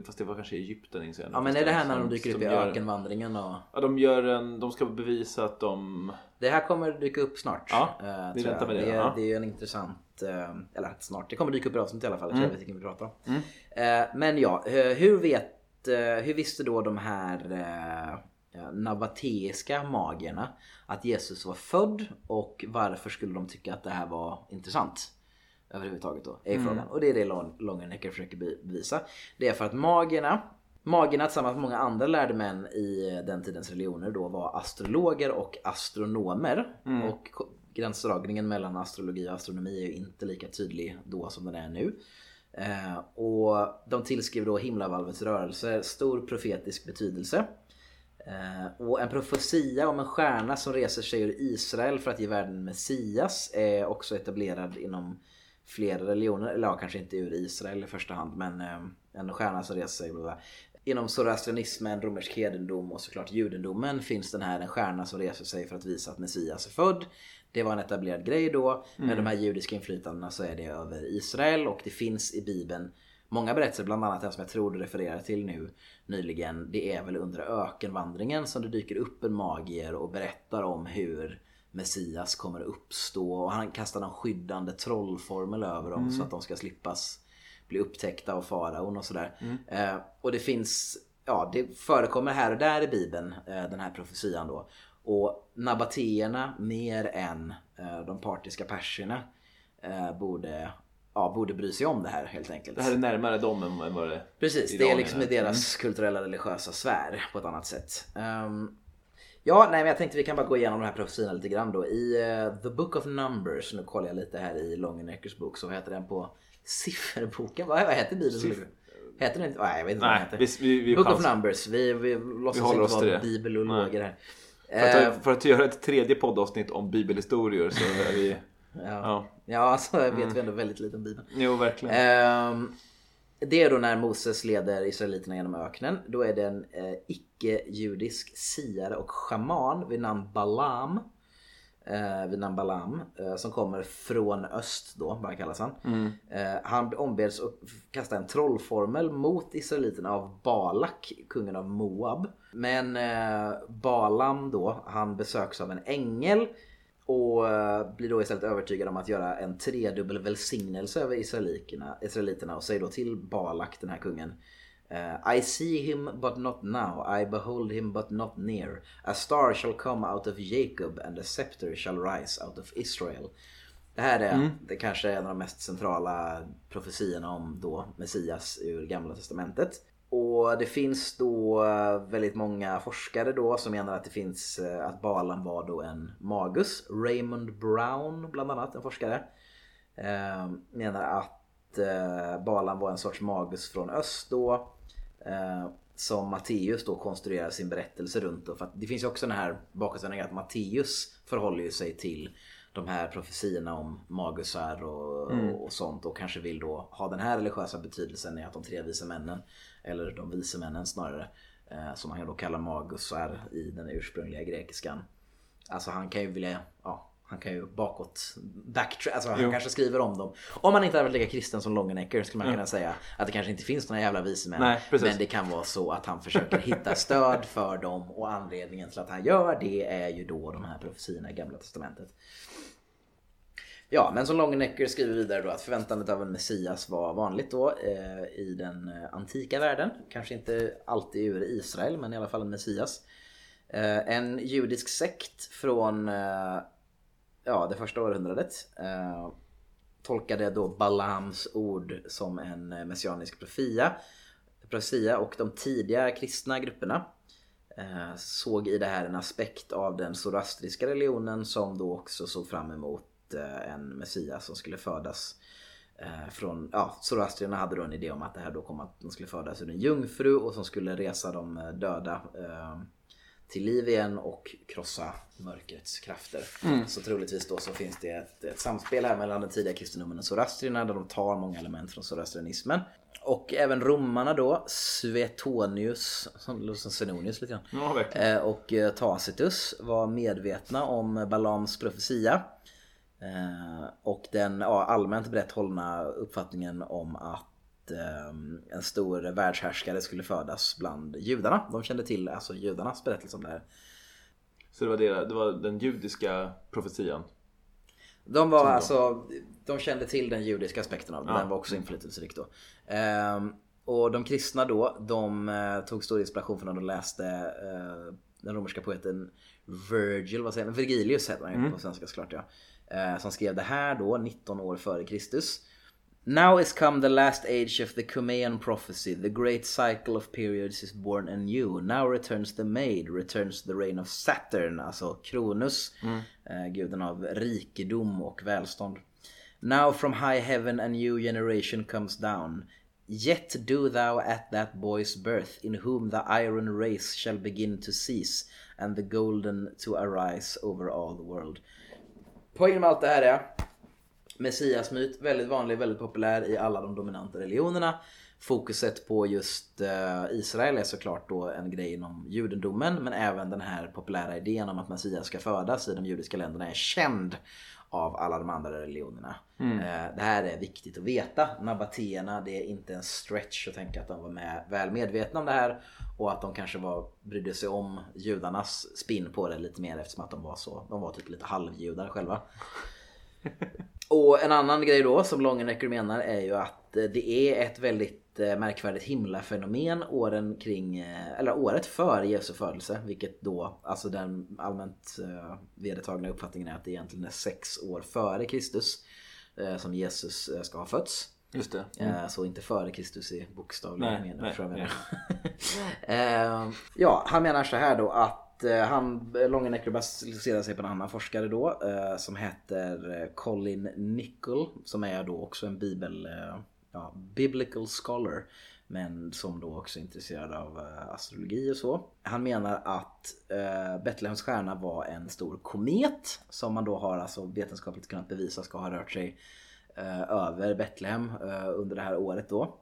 fast det var kanske Egypten inser jag nu. Ja men är det här när de dyker upp i ökenvandringen och... Ja, de gör en, de ska bevisa att de... Det här kommer dyka upp snart. Ja, eh, vi väntar med det, Det, ja. det är ju en intressant, eh, eller snart, det kommer dyka upp i avsnitt i alla fall. Mm. Jag vet inte vi pratar om. Eh, Men ja, eh, hur vet, eh, hur visste då de här eh, nabateiska magierna att Jesus var född och varför skulle de tycka att det här var intressant? Överhuvudtaget då, är frågan. Och det är det Lon- Longenecker försöker be- bevisa. Det är för att magierna Magierna tillsammans med många andra lärde män i den tidens religioner då var astrologer och astronomer. Och ko- gränsdragningen mellan astrologi och astronomi är ju inte lika tydlig då som den är nu. Eh, och de tillskriver då himlavalvets rörelser stor profetisk betydelse. Eh, och en profetia om en stjärna som reser sig ur Israel för att ge världen Messias är också etablerad inom flera religioner. Eller ja, kanske inte ur Israel i första hand men eh, en stjärna som reser sig. bla bla. Inom zoroastrianismen, romersk hedendom och såklart judendomen finns den här en stjärna som reser sig för att visa att Messias är född. Det var en etablerad grej då. Med de här judiska inflytandena så är det över Israel och det finns i bibeln Många berättelser, bland annat den som jag tror du refererar till nu nyligen. Det är väl under ökenvandringen som det dyker upp en magier och berättar om hur Messias kommer att uppstå. Och han kastar en skyddande trollformel över dem så att de ska slippas bli upptäckta av faraon och sådär. Eh, och det finns, ja det förekommer här och där i bibeln, eh, den här profetian då. Och nabatéerna mer än eh, de partiska perserna eh, borde, ja, borde bry sig om det här helt enkelt. Det här är närmare dem än vad det Precis, det är liksom i deras kulturella religiösa sfär på ett annat sätt. Ehm, ja, nej men jag tänkte vi kan bara gå igenom de här profetiorna lite grann då. I eh, The Book of Numbers, nu kollar jag lite här i Longeneckers bok, så heter den på sifferboken. Vad, vad heter Bibeln? Siff- Heter den inte? Nej, jag vet inte vad Nej, den heter. vi, vi, vi Book of chansar. Numbers, vi, vi låtsas håller inte vara bibelologer här. För Eh, att, för att göra ett tredje poddavsnitt om bibelhistorier så är vi... <laughs> ja. Ja. ja, alltså vet vi ändå väldigt lite om Bibeln. Jo, verkligen. Ehm, det är då när Moses leder Israeliterna genom öknen. Då är det en eh, icke-judisk siare och shaman vid namn Balam. Eh, vid namn Balam eh, som kommer från öst då, bara kallas han. Eh, han ombeds att kasta en trollformel mot Israeliterna av Balak, kungen av Moab. Men eh, Balam då, han besöks av en ängel och eh, blir då istället övertygad om att göra en tredubbel välsignelse över israeliterna, och säger då till Balak, den här kungen. eh, I see him but not now, I behold him but not near. A star shall come out of Jacob and a scepter shall rise out of Israel. Det här är det kanske är en av de mest centrala profetiorna om då Messias ur Gamla Testamentet. Och det finns då eh, väldigt många forskare då som menar att det finns eh, att Balaam var då en magus. Raymond Brown bland annat, en forskare. Eh, menar att Balaam var en sorts magus från öst då. Som Matteus då konstruerar sin berättelse runt. Då, för det finns ju också den här bakgrundsställningen att Matteus förhåller ju sig till de här profetiorna om magusar och, och sånt och kanske vill då ha den här religiösa betydelsen i att de tre vise männen, eller de vise männen snarare, eh, som man då kallar magusar i den ursprungliga grekiskan. Alltså han kan ju vilja, ja, han kan ju bakåt backtrack, alltså han Jo. kanske skriver om dem. Om man inte hade varit lika kristen som Longenecker skulle man kunna säga att det kanske inte finns några jävla vise män. Nej, men det kan vara så att han försöker hitta stöd för dem och anledningen till att han gör det är ju då de här profetiorna i Gamla Testamentet. Ja, men som Longenecker skriver vidare då att förväntandet av en Messias var vanligt då eh, i den eh, antika världen. Kanske inte alltid ur Israel, men i alla fall en Messias. Eh, en judisk sekt från eh, ja, det första århundradet eh, tolkade då Balams ord som en eh, messianisk profia. profia och de tidiga kristna grupperna eh, såg i det här en aspekt av den zoroastriska religionen som då också såg fram emot eh, en Messias som skulle födas eh, från, ja, zoroastrierna hade då en idé om att det här då kom att de skulle födas ur en jungfru och som skulle resa de eh, döda till liv igen och krossa mörkrets krafter. Så troligtvis då så finns det ett, ett samspel här mellan den tidiga kristendomen och zoroastrierna där de tar många element från zoroastrianismen. Och även romarna då, Suetonius, som låter som Senonius lite grann. Ja, och Tacitus var medvetna om Balams profetia. Eh, och den ja, allmänt brett hållna uppfattningen om att eh, en stor världshärskare skulle födas bland judarna. De kände till alltså judarnas berättelse om det här. Så det var, det, det var den judiska profetian. De var alltså, de kände till den judiska aspekten av det. Ja. Den var också inflytelserik då. Ehm, och de kristna då, de eh, tog stor inspiration från när de läste eh, den romerska poeten Virgil, vad säger man? Virgilius heter han ju på svenska såklart ja. Eh, som skrev det här då, 19 år före Kristus. Now is come the last age of the Cumean prophecy. The great cycle of periods is born anew. Now returns the maid, returns the reign of Saturn, alltså Kronus, eh, guden av rikedom och välstånd. Now from high heaven a new generation comes down. Yet do thou at that boy's birth, in whom the iron race shall begin to cease, and the golden to arise over all the world. Poängen med allt det här är Messiasmyt, väldigt vanlig, väldigt populär i alla de dominanta religionerna. Fokuset på just eh, Israel är såklart då en grej inom judendomen men även den här populära idén om att Messias ska födas i de judiska länderna är känd av alla de andra religionerna. Eh, det här är viktigt att veta. Nabatéerna, det är inte en stretch att tänka att de var med, väl medvetna om det här och att de kanske var, brydde sig om judarnas spin på det lite mer eftersom att de var så, de var typ lite halvjudar själva. <laughs> Och en annan grej då som Longenecker menar är ju att eh, det är ett väldigt märkvärdigt himlafenomen åren kring, eh, eller året före Jesu födelse. Vilket då, alltså den allmänt eh, vedertagna uppfattningen är att det egentligen är sex år före Kristus eh, som Jesus eh, ska ha fötts. Just det. Eh, Så inte före Kristus i bokstavlig mening. nej, jag menar? <laughs> Eh, ja, han menar så här då att eh, han, Longenecker baserar sig på en annan forskare då eh, som heter eh, Colin Nichol som är då också en bibel, eh, ja, biblical scholar men som då också är intresserad av eh, astrologi och så. Han menar att eh, Betlehems stjärna var en stor komet som man då har alltså vetenskapligt kunnat bevisa ska ha rört sig eh, över Betlehem eh, under det här året då.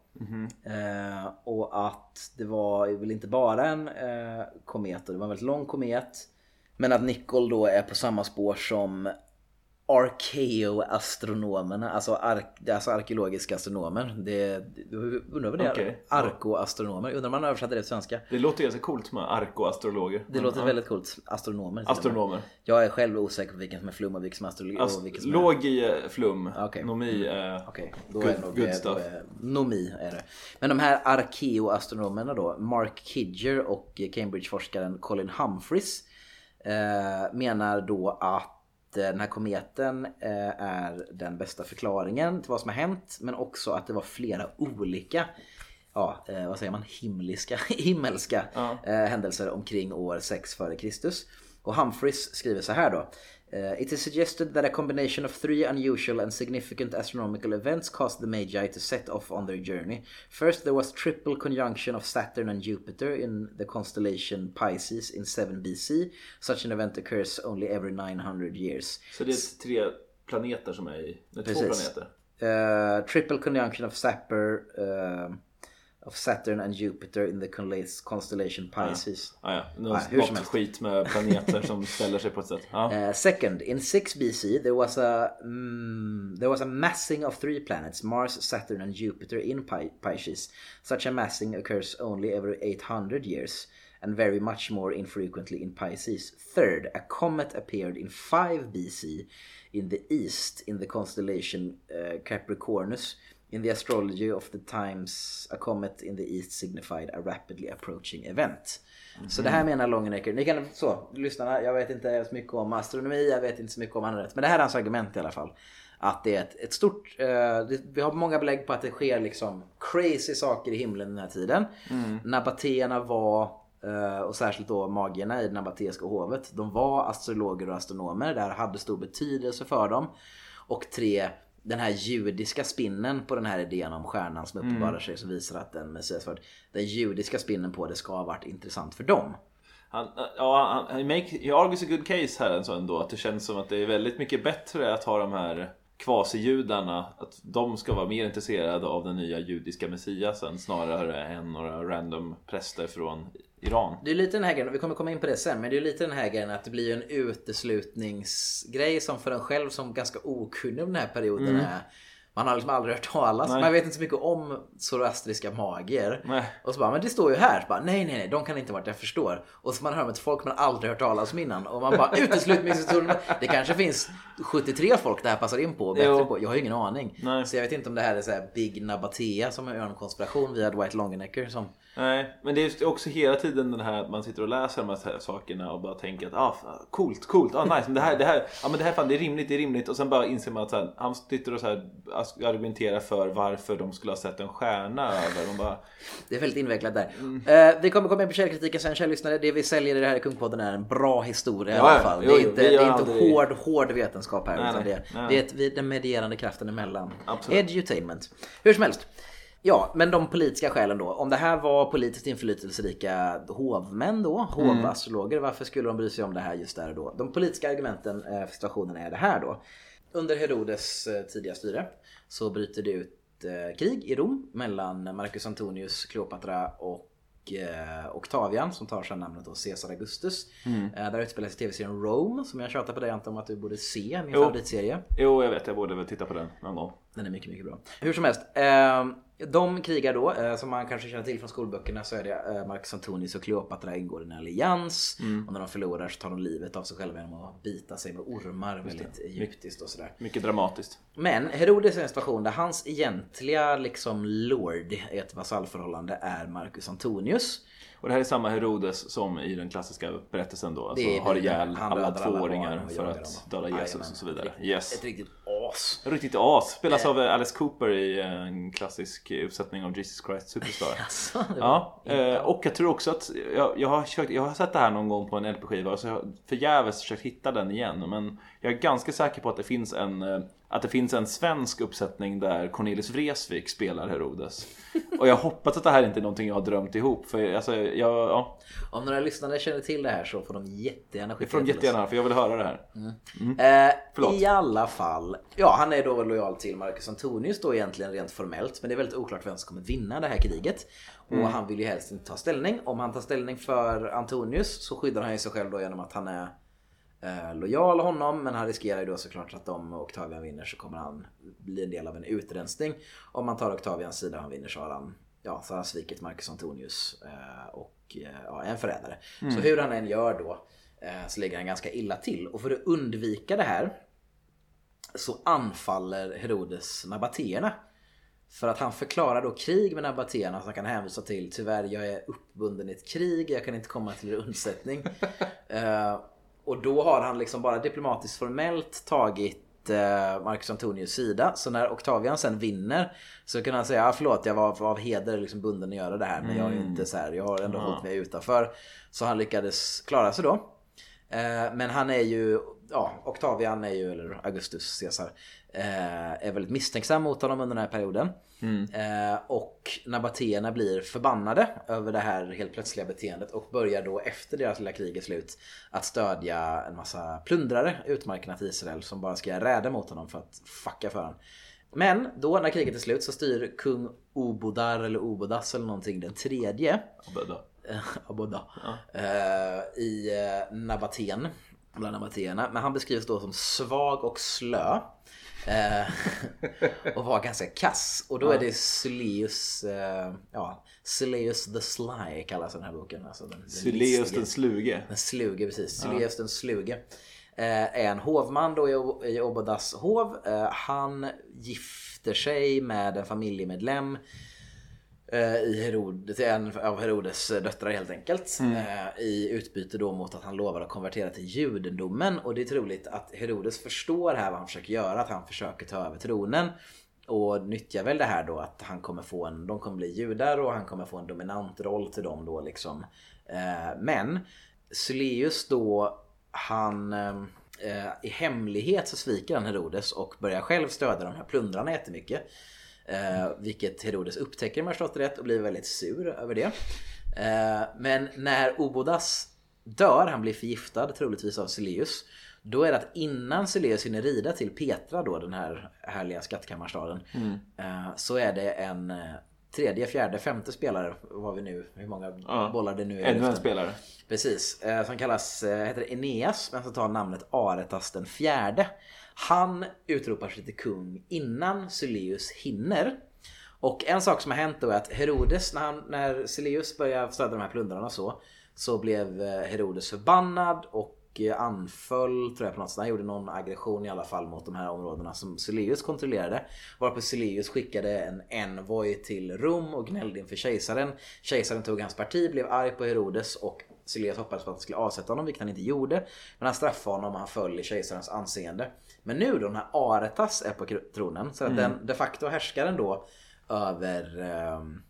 Eh, och att det var väl inte bara en eh, komet, och det var en väldigt lång komet. Men att Nicol då är på samma spår som Arkeoastronomerna, alltså, ark, alltså arkeologiska astronomer. Det, undrar vad det är? Okej. Arkoastronomer. Undrar om man översatte det till svenska? Det låter ganska coolt med arkoastrologer. Det låter väldigt coolt. Astronomer. Astronomer. Jag är själv osäker på vilken som är flum och vilken som är astrologi. Ast- vilken som är... låg i eh, flum, Okej. nomi är... Okej, då Good- är nog good eh, stuff. Är, nomi är det. Men de här arkeoastronomerna då, Mark Kidger och Cambridge-forskaren Colin Humphreys eh, menar då att eh, den här kometen eh, är den bästa förklaringen till vad som har hänt men också att det var flera olika ja, eh, vad säger man, himliska, himmelska <laughs> eh, händelser omkring år 6 före Kristus. Och Humphreys skriver så här då. Eh, It is suggested that a combination of three unusual and significant astronomical events caused the Magi to set off on their journey. First, there was triple conjunction of Saturn and Jupiter in the constellation Pisces in 7 BC. Such an event occurs only every 900 years. Så det är tre planeter som är i... Är två Precis. planeter. Uh, triple conjunction of Sapper, uh, of Saturn and Jupiter in the constellation Pisces. Ja. Nå- Nej, hur som Något helst. skit med planeter som <laughs> ställer sig på ett sätt. Ja. Uh, second, in 6 BC, there was a mm, there was a massing of three planets, Mars, Saturn, and Jupiter in Pi- Pisces. Such a massing occurs only every 800 years, and very much more infrequently in Pisces. Third, a comet appeared in 5 BC in the east in the constellation uh, Capricornus. In the astrology of the times, a comet in the east signified a rapidly approaching event. Så det här menar Longenecker. Ni kan så, lyssnarna, jag vet inte så mycket om astronomi, jag vet inte så mycket om andra rätt. Men det här är hans argument i alla fall. Att det är ett, ett stort, eh, det, vi har många belägg på att det sker liksom crazy saker i himlen den här tiden. Nabatéerna var, eh, och särskilt då magierna i det nabatéiska hovet, de var astrologer och astronomer. Det här hade stor betydelse för dem. Och tre, den här judiska spinnen på den här idén om stjärnan som uppenbarar sig som visar att den Messias född. Den judiska spinnen på det ska ha varit intressant för dem. Han, ja, han, he, make, he argues a good case här så ändå. Att det känns som att det är väldigt mycket bättre att ha de här kvasijudarna. Att de ska vara mer intresserade av den nya judiska messiasen snarare än några random präster från Iran. Det är lite den här grejen, och vi kommer komma in på det sen, men det är lite den här grejen att det blir en uteslutningsgrej som för en själv som ganska okunnig om den här perioden är man har liksom aldrig hört talas, Nej. man vet inte så mycket om zoroastriska magier. Nej. Och så bara, men det står ju här. Så bara, nej, nej, nej, de kan inte varit, jag förstår. Och så man hör om ett folk man aldrig hört talas om innan. Och man bara, <laughs> uteslutningshistorien. Det kanske finns 73 folk det här passar in på. Bättre Jo. på. Jag har ju ingen aning. Nej. Så jag vet inte om det här är så här Big Nabatea som gör en konspiration via Dwight Longenecker. Som, Nej, men det är också hela tiden den här att man sitter och läser de här sakerna och bara tänker att ah, coolt, coolt, ah, nice, men det här, det här, ja, men det här fan, det är rimligt, det är rimligt och sen bara inser man att så här, han sitter och så här, argumenterar för varför de skulle ha sett en stjärna över. De bara, det är väldigt invecklat där. Mm. Eh, vi kommer komma in på källkritiken sen, kära lyssnare. Det vi säljer i det här i Kungpodden är en bra historia i Ja, alla ja. fall. Jo, det är inte, det är inte aldrig- hård, hård vetenskap här. Nej, utan nej. det, Nej. det är ett, den medierande kraften emellan. Absolut. Edutainment. Hur som helst. Ja, men de politiska skälen då. Om det här var politiskt inflytelserika hovmän då, hovastrologer, varför skulle de bry sig om det här just där och då? De politiska argumenten eh, för situationen är det här då. Under Herodes eh, tidiga styre så bryter det ut eh, krig i Rom mellan Marcus Antonius, Kleopatra och Octavian som tar sig namnet då Caesar Augustus. Eh, där utspelar sig tv-serien Rome som jag tjatar på dig Anton om att du borde se, min Jo. favoritserie. jo jag vet, jag borde väl titta på den någon gång. Den är mycket, mycket bra. Hur som helst. Eh, de krigar då, eh, som man kanske känner till från skolböckerna så är det eh, Marcus Antonius och Kleopatra ingår i en allians. Och när de förlorar så tar de livet av sig själva genom att bita sig med ormar väldigt egyptiskt och sådär. Mycket dramatiskt. Men Herodes är en situation där hans egentliga liksom lord i ett vasallförhållande är Marcus Antonius. Och det här är samma Herodes som i den klassiska berättelsen då. Alltså Det har ihjäl alla tvååringar för att döda Jesus och så vidare. Ett- Yes. Ett riktigt as. Riktigt as. Spelas av eh, Alice Cooper i en klassisk uppsättning av Jesus Christ Superstar. <laughs> Alltså, Ja, eh, och jag tror också att jag, jag, har försökt, jag har sett det här någon gång på en LP-skiva och så har jag förgäves försökt hitta den igen. Men jag är ganska säker på att det finns en, eh, att det finns en svensk uppsättning där Cornelis Vreeswijk spelar Herodes. Och jag hoppas att det här inte är någonting jag har drömt ihop. För alltså, jag, ja, Om några lyssnare känner till det här så får de jättegärna det skicka får de det till oss. jättegärna för jag vill höra det här. Eh, Förlåt. I alla fall. Ja, han är då lojal till Marcus Antonius då egentligen rent formellt. Men det är väldigt oklart vem som kommer vinna det här kriget. Och han vill ju helst inte ta ställning. Om han tar ställning för Antonius så skyddar han ju sig själv då genom att han är eh, lojal honom. Men han riskerar ju då såklart att om Octavian vinner så kommer han bli en del av en utrensning. Om man tar Octavians sida och han vinner så har han, ja, så har han svikit Marcus Antonius eh, och eh, ja, är en förrädare. Så hur han än gör då eh, så ligger han ganska illa till. Och för att undvika det här så anfaller Herodes nabatéerna. För att han förklarar då krig med nabatéerna så han kan hänvisa till tyvärr jag är uppbunden i ett krig, jag kan inte komma till er undsättning. <laughs> och då har han liksom bara diplomatiskt formellt tagit eh, Marcus Antonius sida. Så när Octavian sen vinner så kan han säga ah, förlåt jag var av heder liksom bunden att göra det här men jag är inte så här, jag har ändå hållit mig utanför. Så han lyckades klara sig då. Eh, Men han är ju, ja, Octavian är ju, eller Augustus Caesar, är väldigt misstänksam mot honom under den här perioden. Eh, Och nabatéerna blir förbannade över det här helt plötsliga beteendet och börjar då efter deras lilla krig är slut att stödja en massa plundrare utmarkerna till Israel som bara ska räder mot honom för att fucka för honom. Men då när kriget är slut så styr kung Obodar eller Obodas eller någonting den tredje. Aboda. Eh, I eh, Nabaten. Bland nabatéerna. Men han beskrivs då som svag och slö. Eh, <laughs> och var ganska kass. Och då är det Syleus, eh, ja, Syleus the Sly kallas den här boken. Alltså den, den listiga. den sluge. Den sluge, precis. Syleus den sluge. Eh, är en hovman då i, Obodas hov. Han gifter sig med en familjemedlem i Herod, till en av Herodes döttrar helt enkelt. Eh, I utbyte då mot att han lovar att konvertera till judendomen. Och det är troligt att Herodes förstår här vad han försöker göra. Att han försöker ta över tronen. Och nyttjar väl det här då att han kommer få en, de kommer bli judar och han kommer få en dominant roll till dem då liksom. Eh, men Syleus då, han eh, i hemlighet så sviker han Herodes och börjar själv stödja de här plundrarna jättemycket. Eh, vilket Herodes upptäcker om jag förstått rätt och blir väldigt sur över det. Eh, men när Obodas dör, han blir förgiftad troligtvis av Syleus. Då är det att innan Syleus hinner rida till Petra då, den här härliga skattkammarstaden. Eh, så är det en eh, tredje, fjärde, femte spelare, vad vi nu, hur många Ja. bollar det nu är. Ännu en spelare. Precis, eh, som kallas, eh, heter Eneas men som tar namnet Aretas den fjärde. Han utropar sig till kung innan Syleus hinner. Och en sak som har hänt då är att Herodes, när, han, när Syleus började stödja de här plundrarna och så, så blev eh, Herodes förbannad och eh, anföll, tror jag på något sätt. Han gjorde någon aggression i alla fall mot de här områdena som Syleus kontrollerade. Varpå Syleus skickade en envoy till Rom och gnällde inför kejsaren. Kejsaren tog hans parti, blev arg på Herodes och Syleus hoppades på att han skulle avsätta honom, vilket han inte gjorde. Men han straffade honom och han föll i kejsarens anseende. Men nu då när Aretas är på tronen, så att den de facto härskaren då över, ehm,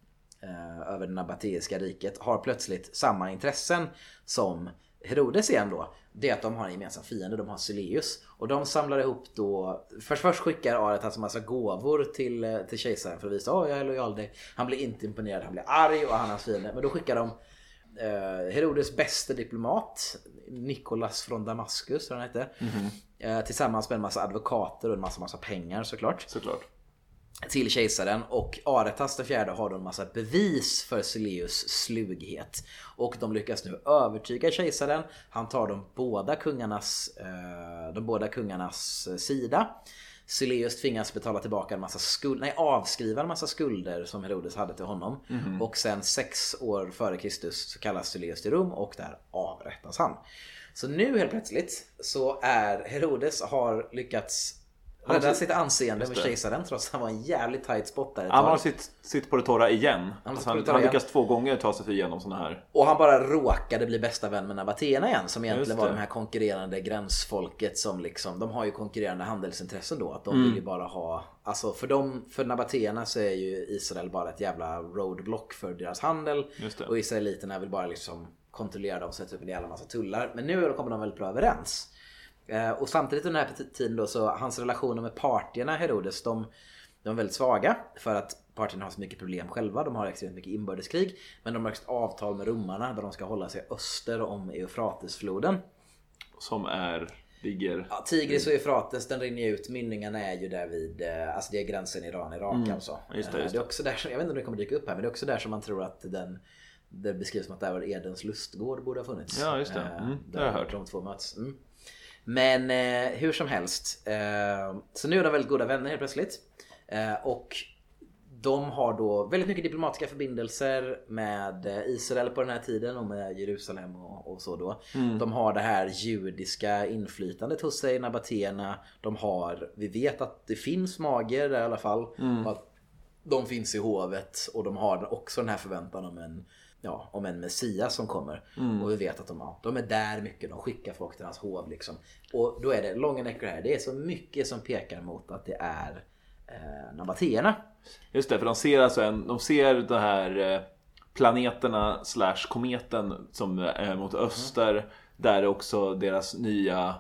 eh, över det nabateiska riket har plötsligt samma intressen som Herodes igen då. Det är att de har en gemensam fiende, de har Syleus. Och de samlar ihop då, först, först skickar Aretas en massa gåvor till, eh, till kejsaren för att visa att jag är lojal dig. Han blir inte imponerad, han blir arg och han hans fiende. Men då skickar de eh, Herodes bästa diplomat, Nikolas från Damaskus, tror han hette. Eh, tillsammans med en massa advokater och en massa, massa pengar såklart Såklart. till kejsaren och Aretas den fjärde har då en massa bevis för Syleus slughet. Och de lyckas nu övertyga kejsaren. Han tar de båda kungarnas, eh, de båda kungarnas eh, sida. Syleus tvingas betala tillbaka en massa skulder, nej avskriva en massa skulder som Herodes hade till honom. Och sen sex år före Kristus så kallas Syleus till Rom och där avrättas han. Så nu helt plötsligt så är Herodes har lyckats rädda sitt anseende med kejsaren trots att han var en jävligt tight spot där Han har sitt, sitt på det torra igen. Han Alltså han, han lyckas två gånger ta sig igenom sådana här. Och han bara råkade bli bästa vän med Nabatena igen som egentligen var de här konkurrerande gränsfolket som liksom, de har ju konkurrerande handelsintressen då. Att de Mm. vill ju bara ha, alltså för dem, för Nabatena så är ju Israel bara ett jävla roadblock för deras handel. Och israeliterna vill bara liksom kontrollera dem och sätta upp en jävla massa tullar. Men nu kommer de väldigt bra överens. Eh, Och samtidigt under den här tiden då så hans relationer med partierna Herodes de, de är väldigt svaga för att partierna har så mycket problem själva. De har extremt mycket inbördeskrig. Men de har också avtal med romarna där de ska hålla sig öster om Eufratesfloden. Som är, ligger... Ja, Tigris och Eufrates den rinner ut. Mynningarna är ju där vid, eh, alltså det är gränsen Iran-Irak alltså. Mm. Just det, Eh, just det är också där, jag vet inte om det kommer dyka upp här men det är också där som man tror att den det beskrivs som att där var Edens lustgård borde ha funnits. Ja, just det. Eh, Mm, det har jag hört. De två möts. Mm. Men eh, hur som helst. Eh, så nu är de väldigt goda vänner helt plötsligt. Eh, och de har då väldigt mycket diplomatiska förbindelser med eh, Israel på den här tiden och med Jerusalem och, och så då. De har det här judiska inflytandet hos sig, Nabatéerna. De har, vi vet att det finns magier där i alla fall. Och att de finns i hovet och de har också den här förväntan om en, ja, om en Messias som kommer. Och vi vet att de, ja, de är där mycket, de skickar folk till hans hov liksom. Och då är det, långa neckar här, det är så mycket som pekar mot att det är eh, Nabatéerna. Just det, för de ser alltså en, de ser de här eh, planeterna slash kometen som är mot öster. Där också deras nya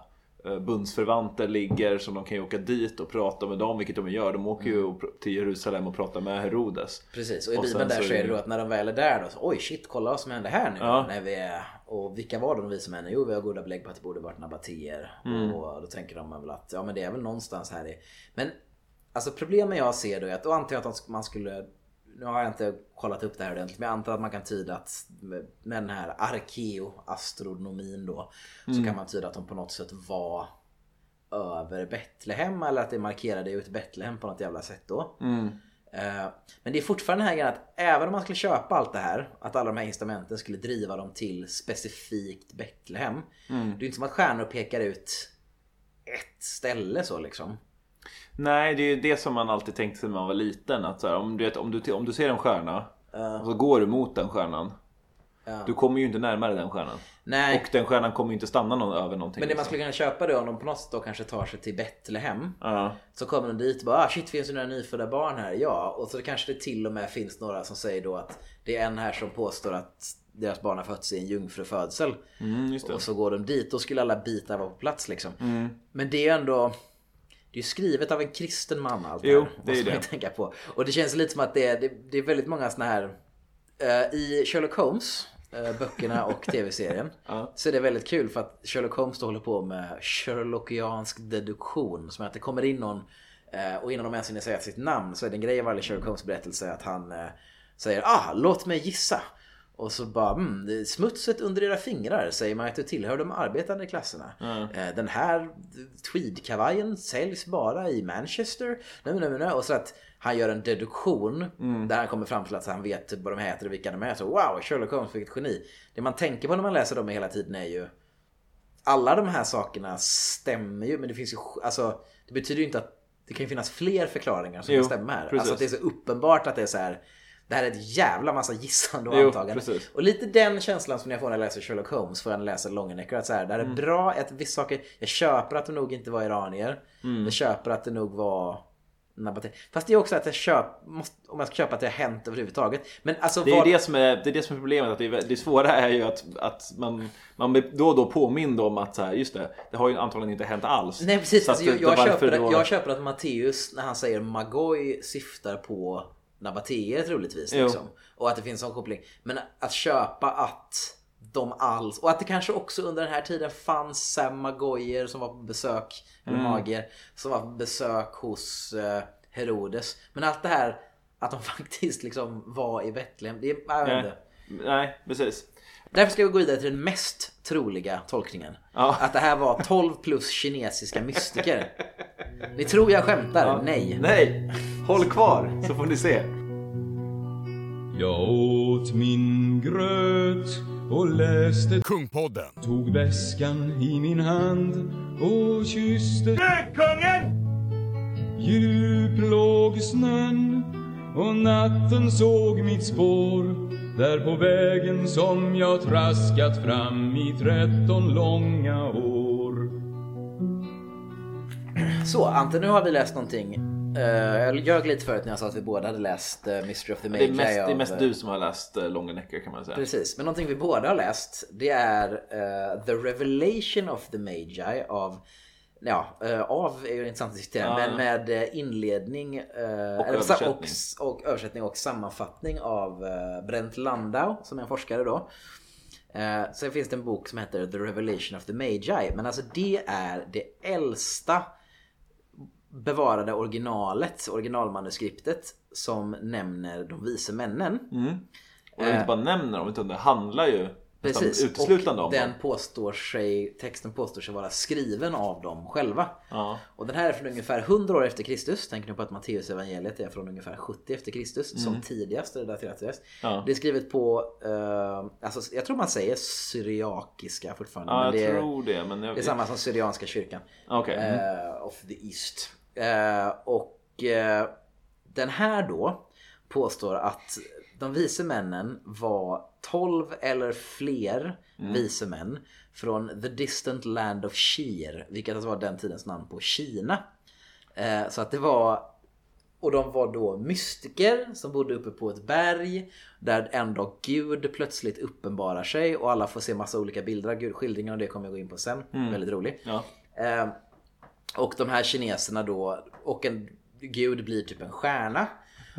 bundsförvanter ligger som de kan ju åka dit och prata med dem, vilket de gör. De åker ju pr- till Jerusalem och pratar med Herodes. Precis, och i Bibeln där så är det då att när de väl är där då så oj shit kolla vad som händer här nu Ja. när vi är, Och vilka var de visa männen? Jo vi har goda belägg på att det borde varit nabatéer Mm. Och då tänker de väl att ja men det är väl någonstans här i Men Alltså problemet jag ser då är att då antar jag att man skulle Nu har jag inte kollat upp det här ordentligt men jag antar att man kan tyda att med den här arkeoastronomin då Mm. Så kan man tyda att de på något sätt var över Betlehem eller att det markerade ut Betlehem på något jävla sätt då. Eh, Men det är fortfarande den här grejen att även om man skulle köpa allt det här, att alla de här instrumenten skulle driva dem till specifikt Betlehem. Det är inte som att stjärnor pekar ut ett ställe så liksom. Nej, det är ju det som man alltid tänkte sig när man var liten. Att så här, om, du vet, om, du, om du ser en stjärna och så går du mot den stjärnan. Du kommer ju inte närmare den stjärnan. Nej. Och den stjärnan kommer ju inte stanna någon, över någonting. Men det man liksom. skulle kunna köpa då om de på något sätt då kanske tar sig till Betlehem. Ja. Så kommer de dit och bara ah, shit finns det några nyfödda barn här? Ja. Och så kanske det till och med finns några som säger då att det är en här som påstår att deras barn har fötts i en jungfrufödsel. Mm. Och så går de dit. Då skulle alla bitar vara på plats liksom. Mm. Men det är ju ändå... Det är ju skrivet av en kristen man allt Jo, här, det är det. tänka på. Och det känns lite som att det är, det, det är väldigt många såna här... eh, I Sherlock Holmes, eh, böckerna och <laughs> tv-serien. Så är det väldigt kul för att Sherlock Holmes då håller på med Sherlockiansk deduktion. Som är att det kommer in någon eh, och innan de ens hinner säga sitt namn så är det en grej i varje Sherlock Holmes berättelse att han säger ah, låt mig gissa. Och så bara, mm, smutset under era fingrar säger man att du tillhör de arbetande klasserna. Eh, Den här tweedkavajen säljs bara i Manchester. Nej, nej, nej. Och så att han gör en deduktion där han kommer fram till att han vet vad de heter och vilka de är. Så wow, Sherlock Holmes fick ett geni. Det man tänker på när man läser dem hela tiden är ju alla de här sakerna stämmer ju men det finns ju, alltså det betyder ju inte att det kan ju finnas fler förklaringar som Jo, här. precis. Alltså att det är så uppenbart att det är så här. Det här är ett jävla massa gissande och Jo, antagande. precis. Och lite den känslan som jag får när jag läser Sherlock Holmes får jag när jag läser Longenecker. Att så här, det här är Mm. bra, att vissa saker, jag köper att det nog inte var iranier. Mm. Jag köper att det nog var. Fast det är också att jag köper, måste, om jag ska köpa att det har hänt överhuvudtaget. Men alltså Det är ju det som är, det är det som är problemet. Att det, är, det svåra är ju att, att man, man blir då och då påmind om att så här, just det, det har ju antagligen inte hänt alls. Nej precis, Så alltså, jag, jag, köper, då- jag köper att Matteus när han säger Magoi syftar på Nabatéer troligtvis. Jo. Liksom. Och att det finns en sån koppling. Men att köpa att de alls, och att det kanske också under den här tiden fanns Sam Magoyer som var på besök, eller Mm. Magier, som var på besök hos eh, Herodes. Men allt det här att de <laughs> faktiskt liksom var i Betlehem, det är, jag vet inte. nej, precis. Därför ska vi gå vidare till den mest troliga tolkningen. Ja. Att det här var 12 plus kinesiska mystiker. Ni tror jag skämtar? Nej. Nej! Håll kvar så får ni se. Jag åt min gröt och läste Kungpodden. Tog väskan i min hand och kysste Gökungen! Djup låg snön och natten såg mitt spår där på vägen som jag traskat fram i tretton långa år. Så Ante, nu har vi läst någonting. Eh, jag ljög lite förut när jag sa att vi båda hade läst uh, Mystery of the Magi. Det är mest, det är av, mest eh, du som har läst uh, Långa Näcker kan man säga. Precis, men någonting vi båda har läst det är eh, The Revelation of the Magi av Ja, eh, av är ju intressant att diskutera, Ja. men med eh, inledning eh, eller översättning. och, och översättning och sammanfattning av eh, Brent Landau som är en forskare då. Eh, sen finns det en bok som heter The Revelation of the Magi, men alltså det är det äldsta bevarade originalet, originalmanuskriptet som nämner de vise männen. Och de inte bara nämner dem utan det handlar ju Eh. Precis, uteslutande och om den dem. påstår sig, texten påstår sig vara skriven av dem själva. Ja. Och den här är från ungefär 100 år efter Kristus. Tänk nu på att Matteus evangeliet är från ungefär 70 efter Kristus som tidigast, är det daterat till. Mm. Ja. Det är skrivet på, eh, alltså, jag tror man säger syriakiska fortfarande. Ja, jag det är, tror det. Men jag, det är samma som Syrianska kyrkan. Okej. mm. Eh, of the East. Eh, och eh, den här då påstår att de vise männen var 12 eller fler Mm. vise män från the distant land of Shir, vilket alltså var den tidens namn på Kina. Eh, så att det var och de var då mystiker som bodde uppe på ett berg där en dag Gud plötsligt uppenbarar sig och alla får se massa olika bilder av Gud. Skildringen av det kommer jag gå in på sen. Väldigt rolig. Ja. Och de här kineserna då, och en gud blir typ en stjärna.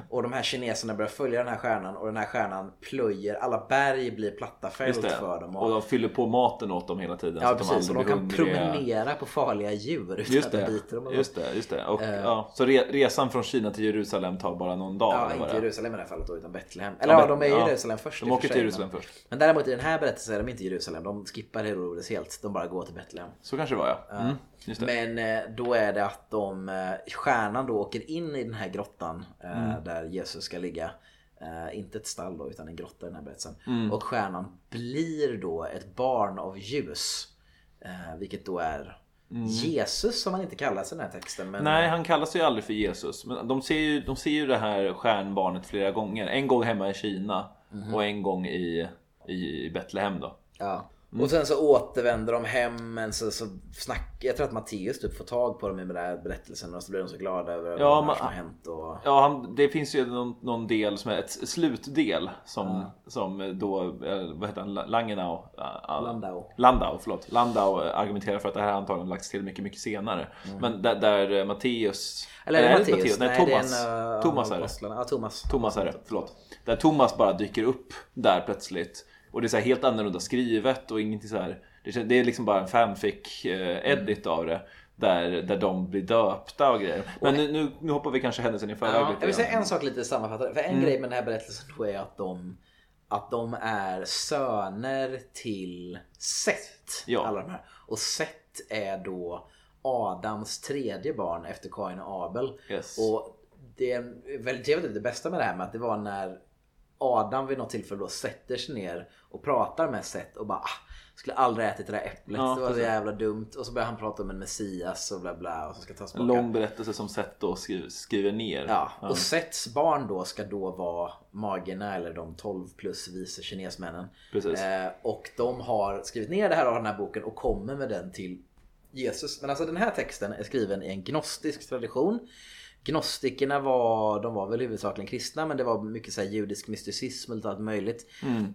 Och de här kineserna börjar följa den här stjärnan och den här stjärnan plöjer, alla berg blir platta fält för dem. Och de fyller på maten åt dem hela tiden. ja så att precis, och de de aldrig kan hungriga. promenera på farliga djur utan Just att de det, biter dem. och just det, just det. Och, ja, så re, resan från Kina till Jerusalem tar bara någon dag? Ja, inte? Jerusalem i det här fallet då, utan Betlehem. Eller ja, Bet- de är i ja. Jerusalem först. De och åker till Jerusalem men- först. Men däremot i den här berättelsen är de inte i Jerusalem. De skippar Herodes helt. De bara går till Betlehem. Så kanske det var ja. Mm. Men eh, då är det att de, eh, stjärnan då åker in i den här grottan eh, Mm. där Jesus ska ligga. Inte ett stall då utan en grotta i den här berättelsen. Mm. Och stjärnan blir då ett barn av ljus. Vilket då är Jesus som han inte kallas i den här texten. Men, Mm. Nej, han kallas ju aldrig för Jesus. Men de ser ju, de ser ju det här stjärnbarnet flera gånger. En gång hemma i Kina Mhm. och en gång i, i Betlehem då. Ja. Mm. Och sen så återvänder de hem men så, så snack, Jag tror att Matteus typ får tag på dem i den här berättelsen och så blir de så glada över Ja, vad men- som har hänt. Och... Ja, han, det finns ju någon, någon del som är ett slutdel som, som då, eh, vad heter han, Langenau? Ah, Landau. Landau, förlåt. Landau argumenterar för att det här antagligen lagts till mycket, mycket senare. Men där, där eh, Matteus... Eller är det Nej, Matteus? Nej, Nej, Thomas. det är en, Thomas är det. Ja, Thomas. Thomas är det, förlåt. Där Thomas bara dyker upp där plötsligt. Och det är så helt annorlunda skrivet och ingenting så här. Det, är liksom bara en fanfic eh, edit av det. Där, där de blir döpta och grejer. Men nu, nu, nu hoppar vi kanske händelsen i förväg Ja, jag vill säga en sak lite sammanfattande. För en Mm. grej med den här berättelsen då är att de, att de är söner till Set. Ja. Alla de här. Och Set är då Adams tredje barn efter Kain och Abel. Yes. Och det är väldigt trevligt det bästa med det här med att det var när Adam vid något tillfälle då sätter sig ner och pratar med Set och bara ah, skulle aldrig ätit det där äpplet. Ja, det var så jävla dumt. Och så börjar han prata om en Messias och bla bla och så ska tas En lång berättelse som Seth då skriver, skriver ner. Ja, och Sets barn då ska då vara magerna eller de 12 plus vice kinesmännen. Precis. Eh, och de har skrivit ner det här av den här boken och kommer med den till Jesus. Men alltså den här texten är skriven i en gnostisk tradition. Gnostikerna var, de var väl huvudsakligen kristna men det var mycket så här judisk mysticism och lite allt möjligt.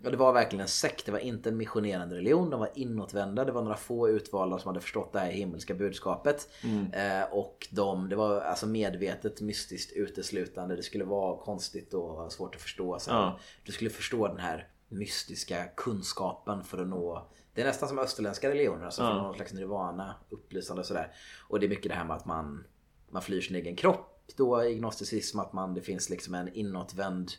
Och det var verkligen en sekt, det var inte en missionerande religion, de var inåtvända. Det var några få utvalda som hade förstått det här himmelska budskapet. Eh, och de, det var alltså medvetet mystiskt uteslutande. Det skulle vara konstigt och svårt att förstå. Så Ja. Du skulle förstå den här mystiska kunskapen för att nå det är nästan som österländska religioner, alltså Ja. någon slags nirvana, upplysande och sådär. Och det är mycket det här med att man, man flyr sin egen kropp då i gnosticism, att man, det finns liksom en inåtvänd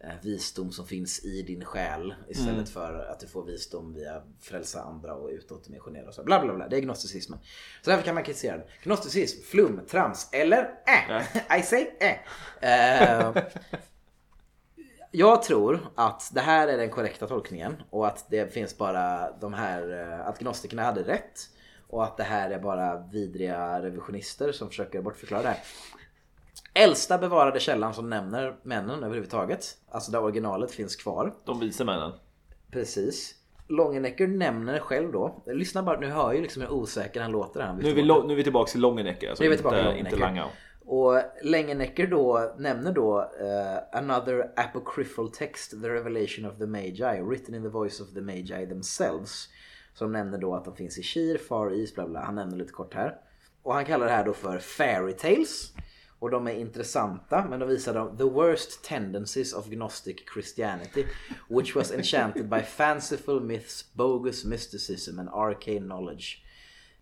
eh, visdom som finns i din själ istället för att du får visdom via frälsa andra och utåt missionera och så. Bla bla bla. Det är gnosticismen. Så därför kan man kritisera den. Gnosticism, flum, trams eller äh. <laughs> I say äh. Eh, jag tror att det här är den korrekta tolkningen och att det finns bara de här, att gnostikerna hade rätt och att det här är bara vidriga revisionister som försöker bortförklara det här. Äldsta bevarade källan som nämner männen överhuvudtaget, alltså där originalet finns kvar. De vise männen. Precis. Longenecker nämner själv då, lyssna bara, nu hör ju liksom hur osäker han låter här. Nu är vi, nu är vi tillbaka till Longenecker. Alltså Nu är vi tillbaka inte, till inte. Langau. Och Lengenecker då nämner då eh, another apocryphal text, the revelation of the Magi, written in the voice of the Magi themselves. Som nämner då att de finns i Kir, Far East, bla bla. Han nämner lite kort här. Och han kallar det här då för fairy tales. Och de är intressanta men de visar de the worst tendencies of gnostic Christianity which was enchanted by fanciful myths, bogus mysticism and arcane knowledge.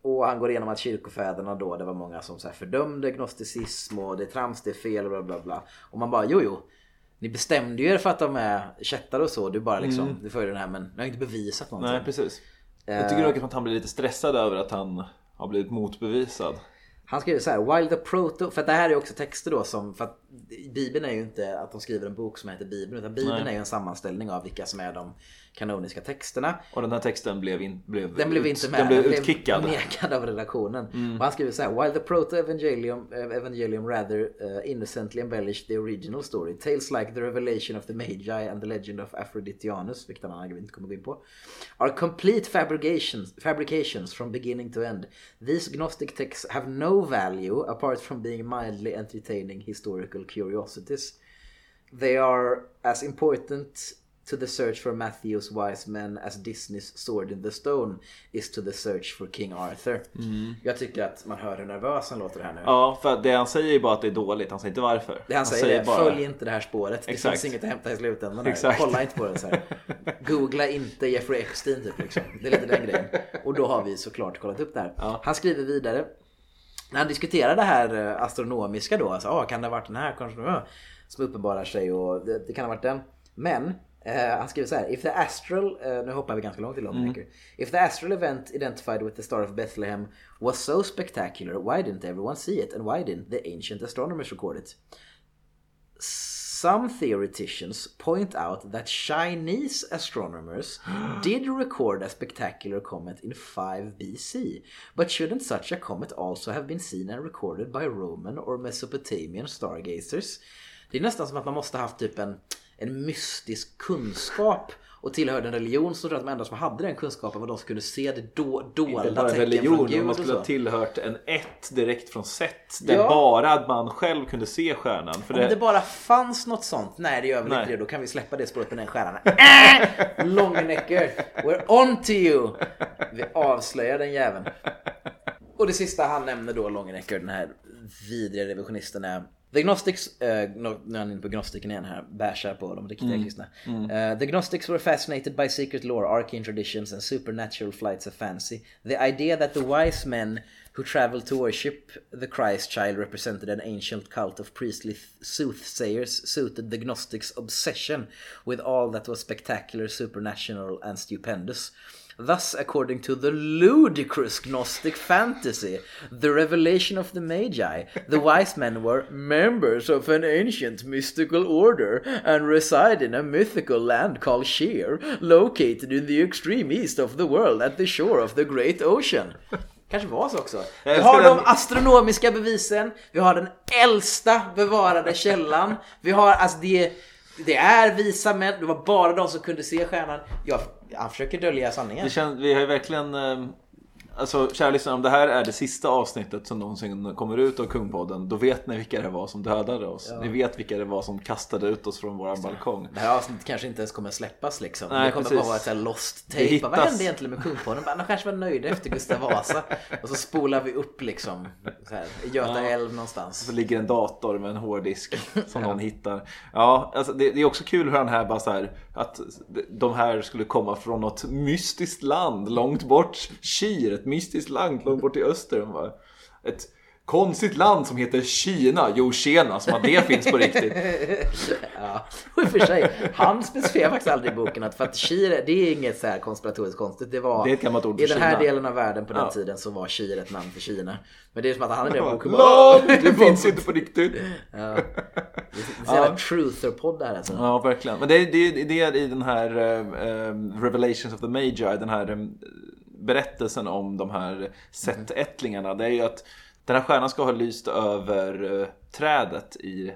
Och han går igenom att kyrkofäderna då, det var många som så här fördömde gnosticism och det är trams, det är fel och bla bla bla. Och man bara jo jo. Ni bestämde ju er för att de är kättare och så. Du bara liksom, du får ju den här men ni har inte bevisat någonting. Nej precis. Jag tycker dock att han blir lite stressad över att han har blivit motbevisad. Han skriver så här, while the proto... För att det här är också texter då som... För att Bibeln är ju inte att de skriver en bok som heter Bibeln. Utan Bibeln Nej. är ju en sammanställning av vilka som är de kanoniska texterna. Och den här texten blev, in, blev, Den blev ut, inte med. Den blev utkickad. nekad av redaktionen. Och han skriver så här. While the proto-evangelium eh, evangelium rather uh, innocently embellished the original story. Tales like the revelation of the Magi and the legend of Aphroditianus, vilket han inte kommer gå in på, are complete fabrications, fabrications from beginning to end. These gnostic texts have no value apart from being mildly entertaining historical curiosities. They are as important to the search for Matthew's wise men as Disneys Sword in the Stone is to the search for King Arthur. Jag tycker att man hör hur nervös han låter här nu. Ja, för det han säger är bara att det är dåligt. Han säger inte varför. Det han säger, är bara... följ inte det här spåret. Det Exakt. finns inget att hämta i slutändan. Exakt. Kolla inte på det så här. Googla inte Jeffrey Epstein typ liksom. Det är lite den grejen. Och då har vi såklart kollat upp det här. Han skriver vidare. När han diskuterar det här eh, astronomiska då. Alltså, ah, kan det ha varit den här Som uppenbarar sig och det, det kan ha varit den. Men eh, han skriver så här. If the astral, eh, nu hoppar vi ganska långt till Longmaker. If the astral event identified with the star of Bethlehem was so spectacular, why didn't everyone see it? And why didn't the ancient astronomers record it? Some theoreticians point out that Chinese astronomers <gasps> did record a spectacular comet in 5 BC, but shouldn't such a comet also have been seen and recorded by Roman or Mesopotamian stargazers? Det är nästan som att man måste ha haft typ en, en mystisk kunskap och tillhörde en religion så tror jag att de enda som hade den kunskapen var de som kunde se det do, Inte dolda bara en tecken religion, från Gud man skulle ha tillhört en ett direkt från set. Där Ja. bara man själv kunde se stjärnan. För Om det, det bara fanns något sånt, nej det gör väl Nej. inte det, då kan vi släppa det spåret med den stjärnan. Äh! Långnecker, we're on to you! Vi avslöjar den jäveln. Och det sista han nämner då, Långnecker, den här vidriga revisionisten är The Gnostics, no, nu är han inne på Gnostiken igen här, bashar på de riktiga kristna. Eh, the Gnostics were fascinated by secret lore, arcane traditions and supernatural flights of fancy. The idea that the wise men who traveled to worship the Christ child represented an ancient cult of priestly th- soothsayers suited the Gnostics' obsession with all that was spectacular, supernatural and stupendous. Thus, according to the ludicrous Gnostic fantasy, the revelation of the Magi, the wise men were members of an ancient mystical order and reside in a mythical land called Shir, located in the extreme east of the world at the shore of the great ocean. Kanske var så också. Vi har de astronomiska bevisen, vi har den äldsta bevarade källan, vi har alltså det, det är visa män, det var bara de som kunde se stjärnan. Jag, han försöker dölja sanningen. det känns, vi har ju verkligen... Eh, Alltså kära lyssnare, om det här är det sista avsnittet som någonsin kommer ut av Kungpodden Då vet ni vilka det var som dödade oss. Ni vet vilka det var som kastade ut oss från våran balkong. Det här avsnittet kanske inte ens kommer släppas liksom. Nej, det kommer precis. bara vara ett så lost tape. hittas. Vad hände egentligen med Kungpodden? De kanske var nöjda efter Gustav Vasa. Och så spolar vi upp liksom. Så här, I Göta älv någonstans. Så ligger en dator med en hårddisk som <laughs> någon hittar. Ja, alltså det, det är också kul hur han här bara så här att de här skulle komma från något mystiskt land långt bort. Kir, ett mystiskt land långt bort i öster. Ett Konstigt land som heter Kina. Jo tjena, som att det finns på riktigt. <laughs> Ja, och i och för sig. Han specificerar faktiskt aldrig i boken att för att Kir, det är inget så här konspiratoriskt konstigt. Det var Det är ett gammalt ord i för den här Kina. delen av världen på den Ja. tiden så var Kir ett namn för Kina. Men det är som att han i den boken Land! Det <laughs> finns inte på riktigt. <laughs> Det är så jävla truther-podd där alltså. Ja, verkligen. Men det är det, är- det är i den här eh, Revelations of the Magi, den här eh, berättelsen om de här sättättlingarna. Det är ju att den här stjärnan ska ha lyst över eh, trädet i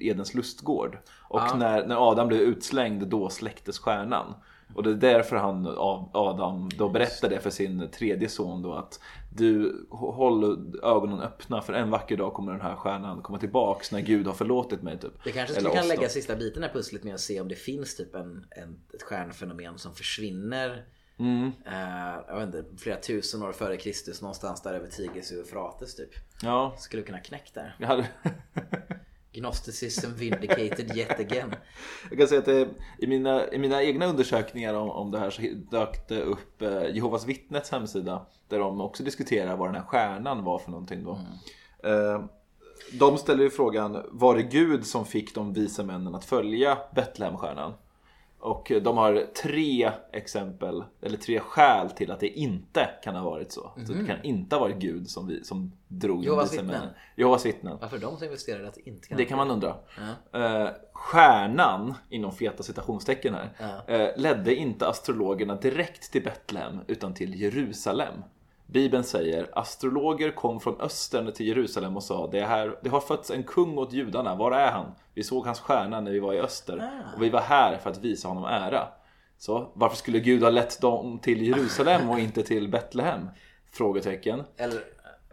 Edens lustgård. Och när, när Adam blev utslängd, då släcktes stjärnan. Och det är därför han, Adam, då berättar det för sin tredje son då att du håll ögonen öppna för en vacker dag kommer den här stjärnan komma tillbaks när Gud har förlåtit mig typ. Det kanske skulle då. lägga sista biten i pusslet med att se om det finns typ en, en, ett stjärnfenomen som försvinner Mm. eh, jag vet inte, flera tusen år före Kristus någonstans där över Tigris och Eufrates typ. Ja, Skulle kunna knäckt där. jag, hade, Gnosticism vindicated yet again. jag kan säga att det, i, mina, i mina egna undersökningar om, om det här så dök det upp eh, Jehovas vittnets hemsida där de också diskuterar vad den här stjärnan var för någonting då. Eh, de ställer ju frågan, var det Gud som fick de vise männen att följa Betlehemstjärnan? Och de har tre exempel, eller tre skäl till att det inte kan ha varit så. Så det kan inte ha varit Gud som, vi, som drog Jehovas vittnen. Jehovas vittnen. Varför de som investerade att det inte kan Det kan man undra. Eh, stjärnan, inom feta citationstecken här, eh, ledde inte astrologerna direkt till Betlehem utan till Jerusalem. Bibeln säger astrologer kom från östern till Jerusalem och sa det, här, det har fötts en kung åt judarna, var är han? Vi såg hans stjärna när vi var i öster och vi var här för att visa honom ära. Så varför skulle Gud ha lett dem till Jerusalem och inte till Betlehem? Frågetecken. Eller,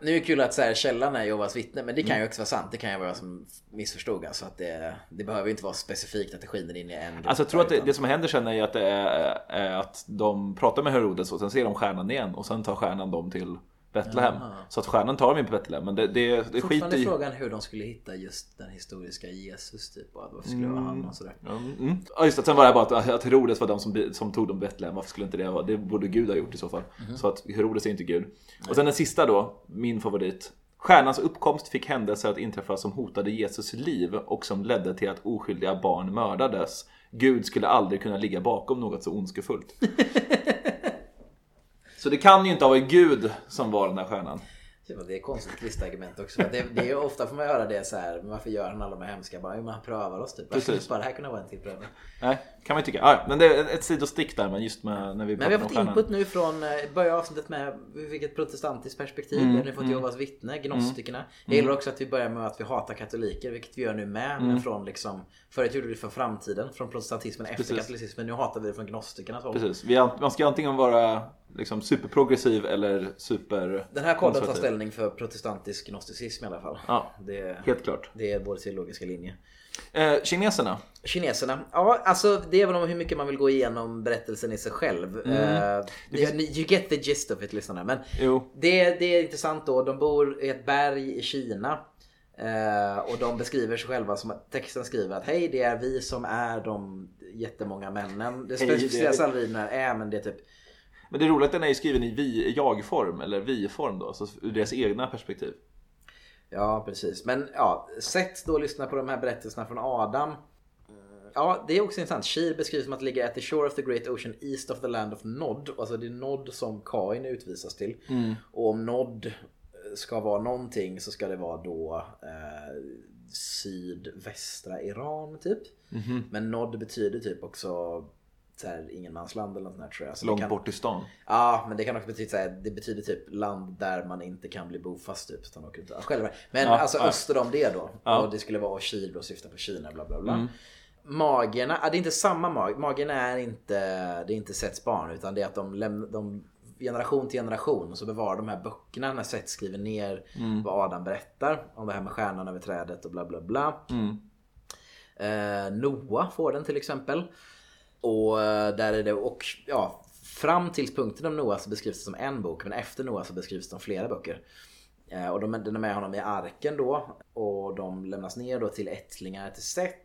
nu är det kul att så här, källan är Jehovas vittne men det kan ju också vara sant. Det kan ju vara jag som missförstod. Alltså att det, det behöver ju inte vara specifikt att det skiner in i en grupp. Alltså jag tror att det, det som händer sen är ju att, det är, är att de pratar med Herodes och sen ser de stjärnan igen och sen tar stjärnan dem till Betlehem. Så att stjärnan tar dem in på Betlehem men det, det, det skiter i... frågan hur de skulle hitta just den historiska Jesus typ. Och varför skulle det vara han och sådär. Mm. Ja just det, sen var det bara att, att Herodes var de som, som tog dem till Betlehem. Varför skulle inte det vara? Det borde Gud ha gjort i så fall. Så att Herodes är inte Gud. Och sen den sista då, min favorit. Stjärnans uppkomst fick händelser att inträffa som hotade Jesus liv och som ledde till att oskyldiga barn mördades. Gud skulle aldrig kunna ligga bakom något så ondskefullt. <laughs> så det kan ju inte ha varit Gud som var den här stjärnan. Men Det är konstigt tvistargument också. Det, det är ofta får man höra det så här. Varför gör han alla de här hemska? Bara, jo, men han prövar oss typ. Precis. bara det här kunna vara en till prövning? Nej, kan man ju tycka. Ja, men det är ett sidostick där men just med när vi Men vi har fått input nu från, eh, börja avsnittet med vi fick ett protestantiskt perspektiv. Mm, vi har nu fått Jehovas vittne, gnostikerna. Jag gillar också att vi börjar med att vi hatar katoliker, vilket vi gör nu med. Mm. Men från liksom, förut gjorde vi det för framtiden, från protestantismen efter Precis. katolicismen. Nu hatar vi det från gnostikernas håll. Precis. An- man ska antingen vara liksom superprogressiv eller super Den här podden tar ställning för protestantisk gnosticism i alla fall. Ja, Det, helt klart. det är vår teologiska linje. Eh, kineserna. Kineserna, ja alltså det är väl om hur mycket man vill gå igenom berättelsen i sig själv. Eh, ni- ni- you get the gist of it lyssnarna. Men det, det är intressant då, de bor i ett berg i Kina. Eh, och de beskriver sig själva som att texten skriver att hej det är vi som är de jättemånga männen. Det specificeras aldrig när det är men det är typ Men det är roligt att den är skriven i vi, jag-form eller vi-form då, så ur deras egna perspektiv. Ja, precis. Men ja, sätt då att lyssna på de här berättelserna från Adam. Mm, Ja, det är också intressant. Shir beskrivs som att ligga at the shore of the great ocean east of the land of Nod. Alltså det är Nod som Kain utvisas till. Och om Nod eh, ska vara någonting så ska det vara då eh, sydvästra Iran typ. Men Nod betyder typ också så här, ingenmansland eller något sånt tror jag. Så Långt kan- bort i stan. Ja, men det kan också betyda så här, det betyder typ land där man inte kan bli bofast typ. Utan åker ut själva. Men Ja, alltså ja. öster om det då. Ja. Och det skulle vara Kil och syfta på Kina bla bla bla. Magerna, ja, det är inte samma mag. Magerna är inte, det är inte Sets barn utan det är att de, läm, de generation till generation så bevarar de här böckerna när Seth skriver ner vad Adam berättar om det här med stjärnan över trädet och bla bla bla. Eh, Noah får den till exempel. Och eh, där är det, och ja, fram till punkten om Noah så beskrivs det som en bok, men efter Noah så beskrivs det som flera böcker. Eh, och de, den är med honom i arken då, och de lämnas ner då till ättlingar till Seth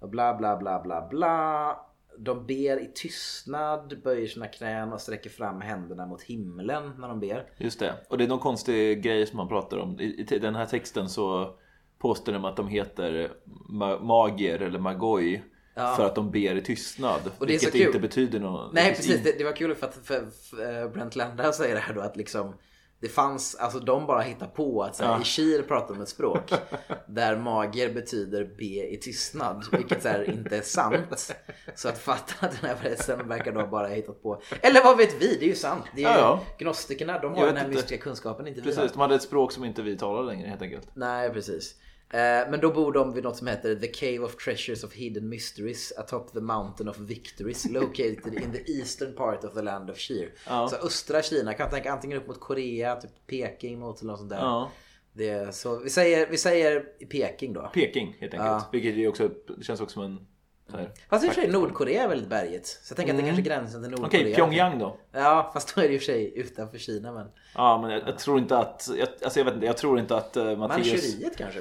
Och bla bla bla bla bla. de ber i tystnad, böjer sina knän och sträcker fram händerna mot himlen när de ber. Just det. Och det är någon konstig grej som man pratar om. I, i den här texten så påstår de att de heter ma- magier eller magoi. För att de ber i tystnad. Och det är så vilket kul. inte betyder något. Nej precis, det, det var kul för att för, för, eh, Brent Landau säger det här då att liksom det fanns, alltså de bara hittar på att så här, i Kir pratar de ett språk <laughs> där magier betyder be i tystnad, vilket så här, inte är sant. Så att fatta att den här berättelsen verkar då bara ha hittat på. Eller vad vet vi, det är ju sant. Det är Ja, ja. Gnostikerna, de har den här mystiska kunskapen, inte vi Precis, har. de hade ett språk som inte vi talar längre helt enkelt. Nej, precis. Eh, Men då bor de vid något som heter The Cave of Treasures of Hidden Mysteries atop the Mountain of Victories <laughs> located in the eastern part of the land of Shir. Så östra Kina kan jag tänka antingen upp mot Korea, typ Peking mot eller något sånt där. Ja. Det så vi säger, vi säger Peking då. Peking helt enkelt. Vilket är också, det känns också som en... här- Fast i och för sig Nordkorea är väldigt bergigt. Så jag tänker att det kanske är gränsen till Nordkorea. Mm. Okej, Pyongyang då? Ja, fast då är det i och för sig utanför Kina. Men Ja, men jag, jag tror inte att... Jag, alltså jag vet inte, jag tror inte att uh, Mattias... Manchuriet kanske?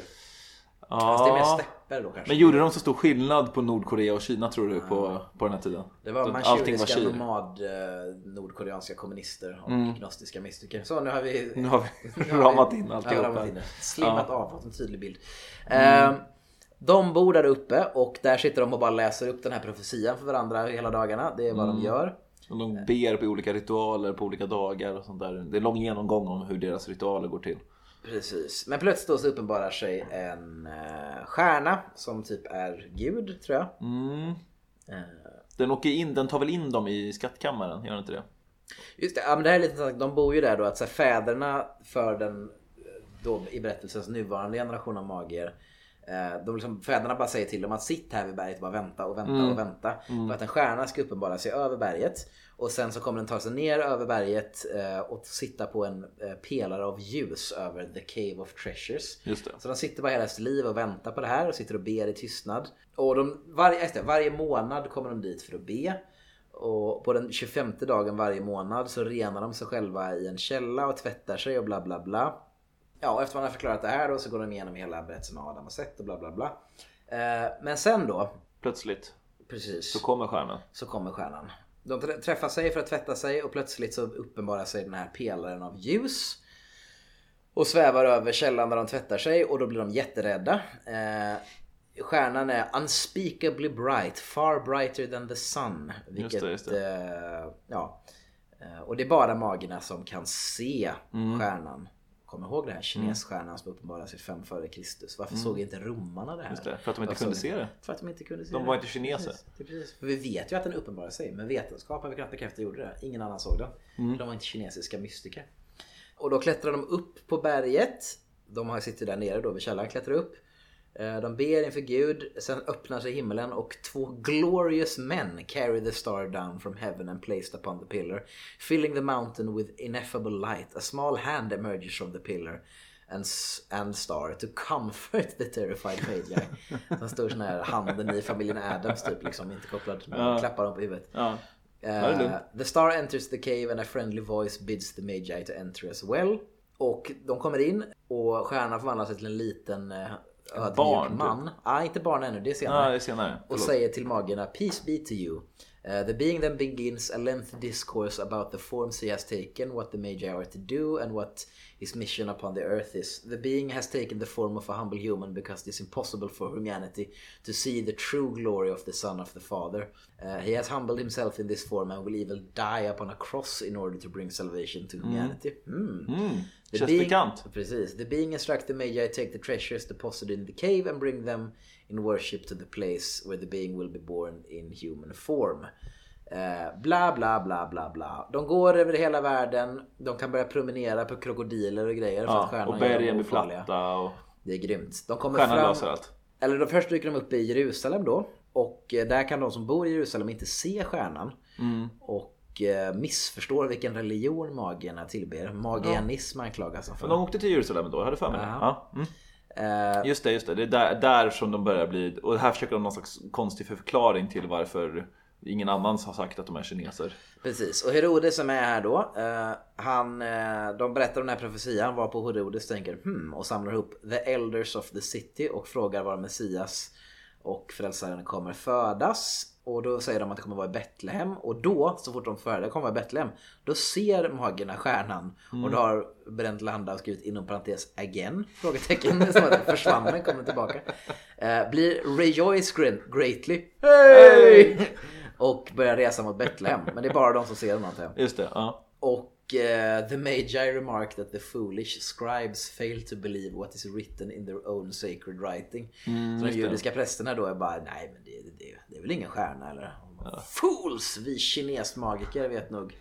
Fast det är mer Ja. stäpper då kanske. Men gjorde de så stor skillnad på Nordkorea och Kina tror du på, på den här tiden? Det var manchuriska nomad eh, nordkoreanska kommunister och gnostiska mystiker. Så nu har vi, Nu har vi <laughs> <laughs> ramat in ja, alltihop ramat här. in det. Slimmat av, fått en tydlig bild. Eh, de bor där uppe och där sitter de och bara läser upp den här profetian för varandra hela dagarna. Det är vad de gör. Och de ber på olika ritualer på olika dagar och sånt där. Det är en lång genomgång om hur deras ritualer går till. Precis. Men plötsligt då så uppenbarar sig en eh, stjärna som typ är Gud tror jag. Den åker in, den tar väl in dem i skattkammaren, gör den inte det? Just det, ja, men det här är lite intressant. De bor ju där då att så här, fäderna för den då i berättelsens nuvarande generation av magier eh, de liksom, fäderna bara säger till dem att sitt här vid berget och bara vänta och vänta och vänta. För att en stjärna ska uppenbara sig över berget. Och sen så kommer den ta sig ner över berget eh, och sitta på en eh, pelare av ljus över the cave of treasures. Så de sitter bara hela sitt liv och väntar på det här och sitter och ber i tystnad. Och de, varje, varje månad kommer de dit för att be. Och på den 25 dagen varje månad så renar de sig själva i en källa och tvättar sig och bla bla bla. Ja, efter man har förklarat det här då så går de igenom hela berättelsen av Adam och Seth och bla bla bla. Eh, men sen då, Plötsligt precis, så kommer stjärnan. så kommer stjärnan. De trä- träffar sig för att tvätta sig och plötsligt så uppenbarar sig den här pelaren av ljus. Och svävar över källan där de tvättar sig och då blir de jätterädda. Eh, stjärnan är unspeakably bright, far brighter than the sun. Vilket, det, just Eh, ja. Eh, och det är bara magerna som kan se Mm. stjärnan. Kom ihåg det här kinesstjärnan som uppenbarar sig 5 före Kristus. Varför såg inte romarna det här? Mm. Det, för att de inte kunde se det. För att de inte kunde se De det. var inte kineser. Precis, det precis. För vi vet ju att den uppenbarar sig. Men vetenskap har vi kunnat bekräfta gjorde det. Ingen annan såg den. Mm. De var inte kinesiska mystiker. Och då klättrar de upp på berget. De har sitter där nere då vid källaren, klättrar upp. Eh, De ber inför Gud, sen öppnar sig himlen och två glorious men carry the star down from heaven and placed upon the pillar, filling the mountain with ineffable light. A small hand emerges from the pillar and, and star to comfort the terrified magi. <laughs> Som står sån här handen i familjen Adams typ, liksom inte kopplad, men klappar dem på huvudet. Ja. Eh, lugnt. the star enters the cave and a friendly voice bids the magi to enter as well. Och de kommer in och stjärnan förvandlar sig till en liten uh, ödmjuk barn, typ. Nej, inte barn ännu, det är senare. det är senare. och säger till magerna Peace be to you. Uh, the being then begins a lengthy discourse about the forms he has taken, what the Magi are to do, and what his mission upon the earth is. The being has taken the form of a humble human because it is impossible for humanity to see the true glory of the Son of the Father. Uh, he has humbled himself in this form and will even die upon a cross in order to bring salvation to humanity. Mm. The Känns being- bekant. Precis. The being instruct the Magi take the treasures deposited in the cave and bring them in worship to the place where the being will be born in human form. Eh, bla bla bla bla bla. De går över hela världen. De kan börja promenera på krokodiler och grejer. för att Ja, stjärnan och bergen blir platta och Det är grymt. De kommer stjärnan fram... löser allt. Eller då först dyker de upp i Jerusalem då. Och eh, där kan de som bor i Jerusalem inte se stjärnan. Mm. Och missförstår vilken religion magierna tillber. Magianism anklagas de för. Men de åkte till Jerusalem då, jag hade för mig det. Ja. Ja. Mm. Eh, Just det, just det. Det är där, där som de börjar bli... Och här försöker de någon slags konstig förklaring till varför ingen annan har sagt att de är kineser. Precis, och Herodes som är här då, eh, han, eh, de berättar om den här profetian varpå Herodes tänker hmm och samlar ihop the elders of the city och frågar var Messias Och frälsaren kommer födas. Och då säger de att det kommer vara i Betlehem. Och då, så fort de får höra det kommer vara i Betlehem. Då ser magerna stjärnan. Och då har Brent Landau skrivit inom parentes again? Frågetecken. Så att den försvann men kommer tillbaka. Eh, blir rejoice great- greatly. Hey! <laughs> Och börjar resa mot Betlehem. Men det är bara de som ser den antar jag. Just det, ja. Och eh, the Magi remarked that the foolish scribes fail to believe what is written in their own sacred writing. så de judiska prästerna då är bara, nej men det, det, det är väl ingen stjärna eller? Fools! Vi kinesmagiker vet nog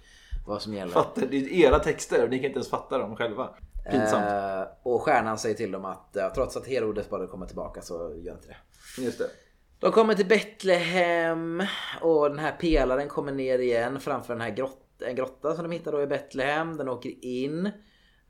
vad som gäller. Fattar, det är era texter och ni kan inte ens fatta dem själva. Pinsamt. Eh, och stjärnan säger till dem att ja, trots att Herodes bara kommer tillbaka så gör inte det. Just det. De kommer till Betlehem och den här pelaren kommer ner igen framför den här grott, en grotta som de hittar då i Betlehem. Den åker in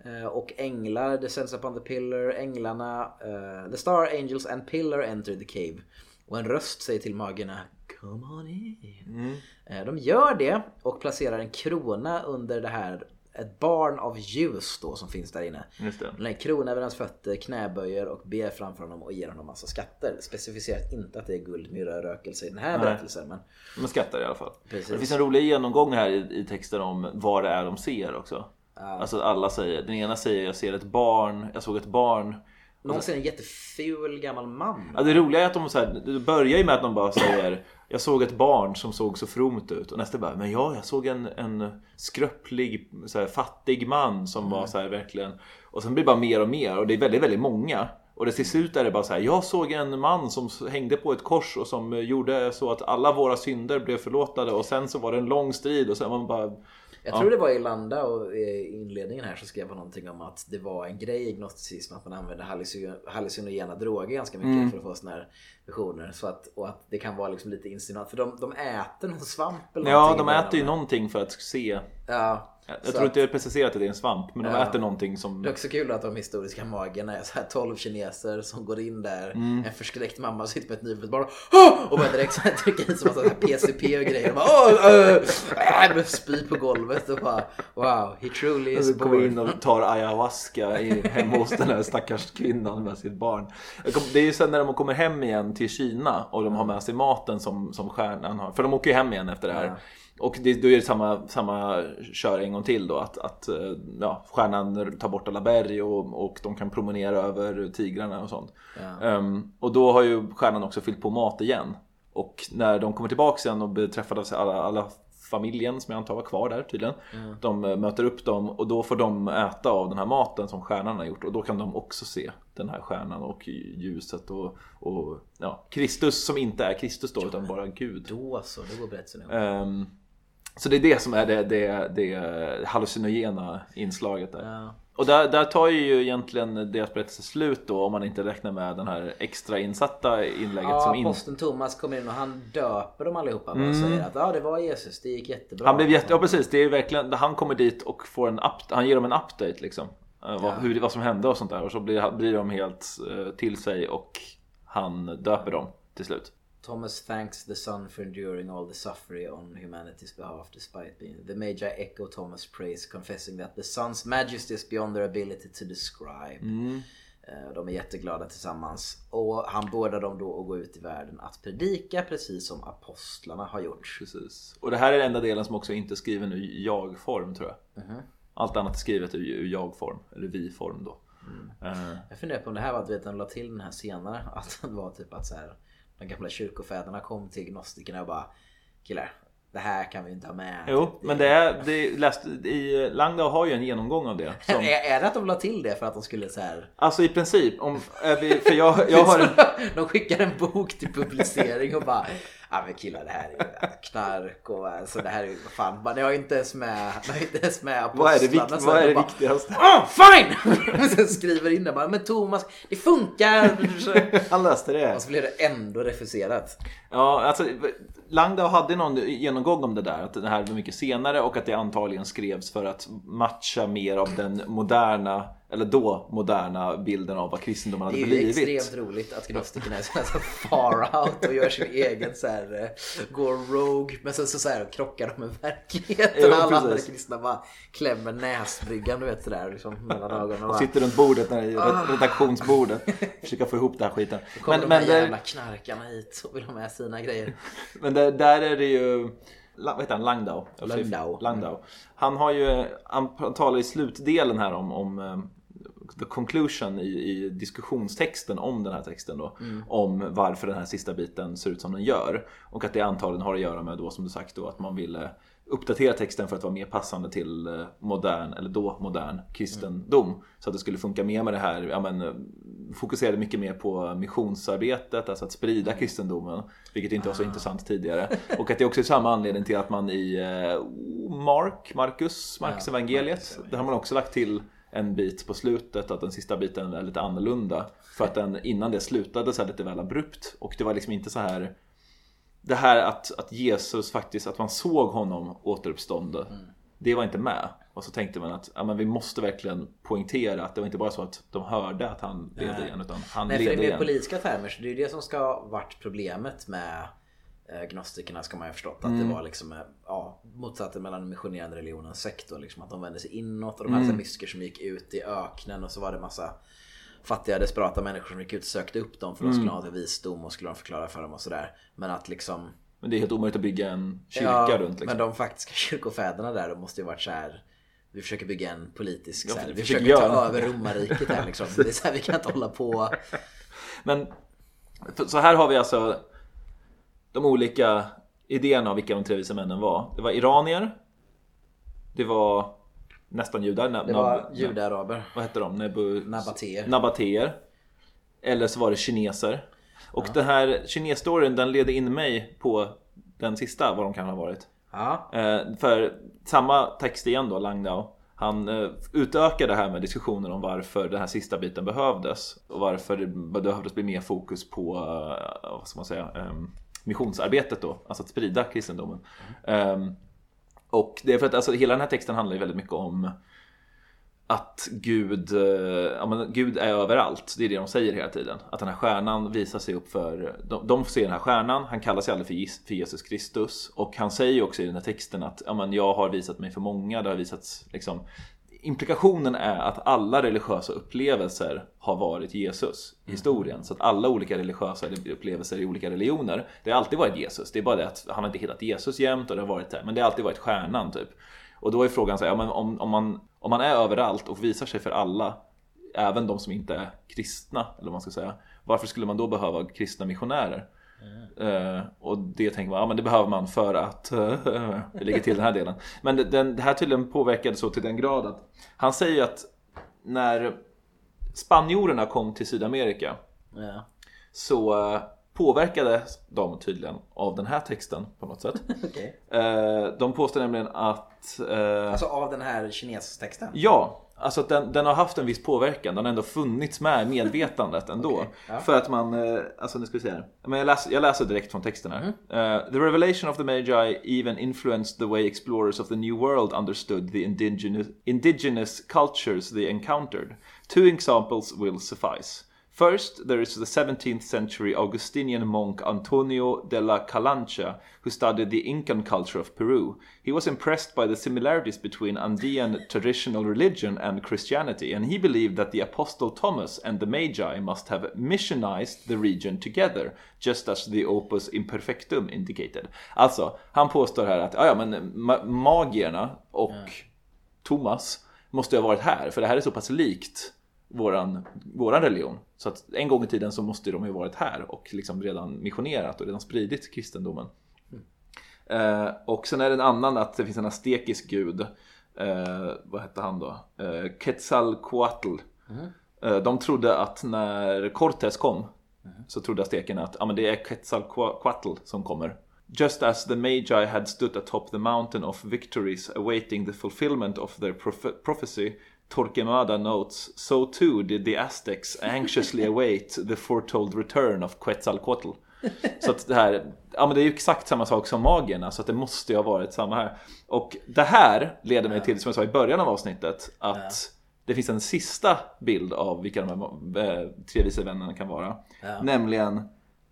eh, och änglar descends upon the pillar. Änglarna, eh, the star angels and pillar enter the cave. Och en röst säger till magerna Come on in. Eh, De gör det och placerar en krona under det här ett barn av ljus då som finns där inne. Just det. Den lägger över hans fötter, knäböjer och ber framför honom och ger honom massa skatter. Specificerat inte att det är guld, myrra, rökelse i den här Nej. berättelsen. Men Man skrattar i alla fall. Precis. Det finns en rolig genomgång här i, i texten om vad det är de ser också. Alltså att alla säger, den ena säger jag ser ett barn, jag såg ett barn. någon ser en jätteful gammal man. Ja, det roliga är att de så här, det börjar ju med att de bara säger Jag såg ett barn som såg så fromt ut och nästa bara Men ja, jag såg en, en skröplig, här, fattig man som var så här verkligen Och sen blir det bara mer och mer och det är väldigt, väldigt många. Och det till slut är det bara så här, jag såg en man som hängde på ett kors och som gjorde så att alla våra synder blev förlåtade och sen så var det en lång strid och sen var man bara Jag tror det var i Landa och i inledningen här så skrev han någonting om att det var en grej i gnosticism att man halluci- hallucinogena droger ganska mycket Mm. för att få såna här visioner. Så att, och att det kan vara liksom lite insinuant. För de, de äter någon svamp eller Ja, någonting de i början äter ju någonting för att se Ja. Jag Så tror inte är preciserat att det är en svamp men de Ja. äter någonting som Det är också kul att de historiska magerna är så här 12 kineser som går in där. Mm. En förskräckt mamma sitter med ett nyfött barn och, börjar direkt så här trycka i sig massa PCP och grejer. Och bara, äh, äh, spy på golvet och bara wow, he truly is born. in och tar ayahuasca i, hemma hos den här stackars kvinnan med sitt barn. Jag Det är ju sen när de kommer hem igen till Kina och de har med sig maten som, som stjärnan har. För de åker ju hem igen efter det här. Ja. Och det, då är det samma, samma kör en gång till då att, att eh, ja, stjärnan tar bort alla berg och, och de kan promenera över tigrarna och sånt. Ehm, och då har ju stjärnan också fyllt på mat igen. Och när de kommer tillbaka sen och blir träffade av alla, alla familjen som jag antar var kvar där tydligen. De eh, möter upp dem och då får de äta av den här maten som stjärnan har gjort och då kan de också se den här stjärnan och ljuset och, och ja, Kristus som inte är Kristus då utan bara Gud. Då så, då går berättelsen ihop. Ehm, så det är det som är det, det, det hallucinogena inslaget där. Ja. Och där, där tar ju egentligen deras berättelse slut då om man inte räknar med den här extra insatta inlägget Ja, som in... aposteln Thomas kommer in och han döper dem allihopa va? och säger att ja, det var Jesus, det gick jättebra. Han blev jätte... Ja precis, det är verkligen... Han kommer dit och får en up... Han ger dem en update liksom. Eh, Vad, hur, vad som hände och sånt där. Och så blir, blir de helt eh, till sig och han döper dem till slut. Thomas thanks the Son for enduring all the suffering on humanity's behalf despite being... The Magi echo Thomas' praise confessing that the Son's majesty is beyond their ability to describe. Eh, De är jätteglada tillsammans. Och han beordrar dem då att gå ut i världen att predika precis som apostlarna har gjort. Precis. Och det här är den enda delen som också inte är skriven i jag-form tror jag. Allt annat är skrivet ur ur jag-form, eller vi-form då. Eh, Jag funderar på om det här var att de la till den här senare. <laughs> Att det var typ att så här, de gamla kyrkofäderna kom till gnostikerna och bara Killar, det här kan vi inte ha med. jo, men det är... Det läst, i, Langdau har ju en genomgång av det. Som, <laughs> Är, är det att de la till det för att de skulle så här alltså i princip, om, är vi, för jag, jag har en... <laughs> De skickar en bok till publicering och bara Ja men killar det här är knark och alltså det här är vad fan. Har ju inte ens med, ju inte ens med Vad är det, vikt, vad är de det bara, viktigaste? Oh, fine! <laughs> Sen skriver in det bara, men Thomas, det funkar! <laughs> Han löste det. Och så blev det ändå refuserat. Ja, alltså Langdau hade någon genomgång om det där, att det här var mycket senare och att det antagligen skrevs för att matcha mer av den moderna eller då moderna bilden av vad kristendomen hade Det är ju blivit. extremt roligt att gnostikerna är så här så far out och gör sin egen så här, eh, går rogue men sen så, så här krockar de med verkligheten. Jo, Alla andra kristna bara klämmer näsbryggan du vet sådär liksom mellan ögonen. och bara, sitter runt bordet, där i redaktionsbordet. Försöka få ihop den här skiten. Kommer Men, de här men, jävla knarkarna hit och vill ha med sina grejer. <laughs> men det, där är det ju... Vad heter han? Langdau? Landau. Langdau. Han har ju, han han talar i slutdelen här om, om eh, the conclusion i, i diskussionstexten om den här texten då. Om varför den här sista biten ser ut som den gör. Och att det antagligen har att göra med då som du sagt då att man ville uppdatera texten för att vara mer passande till eh, modern, eller då modern kristendom. Så att det skulle funka mer med det här, ja men eh, fokuserade mycket mer på missionsarbetet, alltså att sprida kristendomen. Vilket inte var så intressant tidigare. Och att det också är samma anledning till att man i eh, Mark, Markus, Marks Ja, evangeliet, Markus där har man också lagt till en bit på slutet, att den sista biten är lite annorlunda. För att den innan det slutade så här lite väl abrupt. Och det var liksom inte så här det här att, att Jesus faktiskt, att man såg honom återuppstående. Det var inte med. Och så tänkte man att ja, men vi måste verkligen poängtera att det var inte bara så att de hörde att han levde Nej. igen utan han Nej för levde i mer igen. politiska termer så det är det som ska ha varit problemet med gnostikerna ska man ju ha förstått att Mm. det var liksom eh, ja, motsatsen mellan den missionerande religionen och sektor. Liksom, att de vände sig inåt och de Mm. här mystiker som gick ut i öknen och så var det massa fattiga desperata människor som gick ut och sökte upp dem för de skulle Mm. ha till visdom och skulle de förklara för dem och sådär. Men att liksom Men det är helt omöjligt att bygga en kyrka Ja, runt liksom. Men de faktiska <laughs> kyrkofäderna där, de måste ju varit så här. Vi försöker bygga en politisk, Ja, här, vi försöker försöker ta göra- över romarriket här liksom. Det är så här, vi kan inte hålla på. <laughs> Men för- så här har vi alltså de olika idéerna av vilka de tre vise männen var. Det var iranier. Det var nästan judar. Det var judearaber. Vad hette de? Nebu... Nabatéer. Nabatéer. Eller så var det kineser. Och den här kinesstoryn den ledde in mig på den sista, vad de kan ha varit. Ja, Eh, för samma text igen då, Langdau. Han eh, utökar det här med diskussionen om varför den här sista biten behövdes. Och varför det behövdes bli mer fokus på, eh, vad ska man säga, eh, missionsarbetet då. Alltså att sprida kristendomen. Eh, och det är för att alltså, hela den här texten handlar ju väldigt mycket om att Gud, eh, ja, men Gud är överallt. Det är det de säger hela tiden. Att den här stjärnan visar sig upp för... De, de ser den här stjärnan, han kallar sig aldrig för, för Jesus Kristus. Och han säger också i den här texten att ja, men jag har visat mig för många. Det har visats liksom... Implikationen är att alla religiösa upplevelser har varit Jesus i historien. Så att alla olika religiösa upplevelser i olika religioner, det har alltid varit Jesus. Det är bara det att han har inte hittat Jesus jämt och det har varit det. Men det har alltid varit stjärnan typ. Och då är frågan så här, ja, men om, om, man, om man är överallt och visar sig för alla, även de som inte är kristna, eller vad man ska säga, varför skulle man då behöva kristna missionärer? Eh, och det tänker man, ja men det behöver man för att uh, <laughs> det ligger till den här delen. Men den, det här tydligen påverkade så till den grad att han säger ju att när spanjorerna kom till Sydamerika ja. så eh, påverkades de tydligen av den här texten på något sätt. <laughs> Eh, de påstår nämligen att eh, Alltså av den här kinestexten? Ja, alltså att den, den har haft en viss påverkan. Den har ändå funnits med i medvetandet ändå. <laughs> ja. För att man, eh, alltså nu ska vi se här. Men jag, läser, jag läser direkt från texten här. Eh, the revelation of the Magi even influenced the way explorers of the New World understood the indigenous, indigenous cultures they encountered. Two examples will suffice. First, there is the 17th century Augustinian monk Antonio de la Calancha, who studied the Incan culture of Peru. He was impressed by the similarities between Andean traditional religion and Christianity, and he believed that the Apostle Thomas and the Magi must have missionized the region together, just as the Opus Imperfectum indicated. Alltså, han påstår här att ja, men ma- magierna och Thomas måste ha varit här, för det här är så pass likt våran, våran religion. Så att en gång i tiden så måste de ju varit här och liksom redan missionerat och redan spridit kristendomen. Eh, och sen är det en annan att det finns en aztekisk gud. Eh, vad hette han då? Eh, Quetzalcoatl. Eh, de trodde att när Cortés kom så trodde aztekerna att ja, men det är Quetzalcoatl som kommer. Just as the Magi had stood atop the mountain of victories awaiting the fulfillment of their prophe- prophecy, Torquemada notes, so too did the Aztecs anxiously <laughs> await the foretold return of Quetzalcoatl. Så att det här, ja men det är ju exakt samma sak som magierna, så att det måste ju ha varit samma här. Och det här leder mig till, som jag sa i början av avsnittet, att det finns en sista bild av vilka de här eh, tre vise vännerna kan vara. Nämligen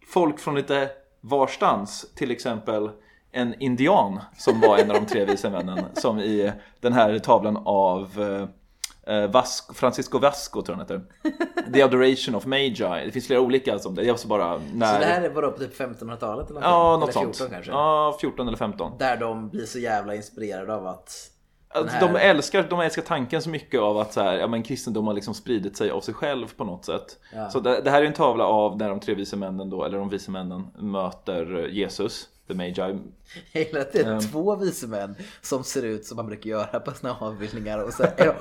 folk från lite varstans, till exempel en indian som var en av de tre vise männen som i den här tavlan av eh, Vasco, Francisco Vasco tror jag han heter. The Adoration of Magi. Det finns flera olika som det. Jag måste bara när... Så det här var då på typ 1500-talet eller Ja, något eller 14 sånt. kanske? Ja, 14 eller 15. Där de blir så jävla inspirerade av att Alltså, här- de, älskar, de älskar tanken så mycket av att så här, ja, men kristendom har liksom spridit sig av sig själv på något sätt. Så det, det här är en tavla av när de tre vise männen då, eller de vise männen möter Jesus, the Magi. <laughs> Jag gillar att det är Ehm. två vise män som ser ut som man brukar göra på såna här avbildningar och så är de, <laughs>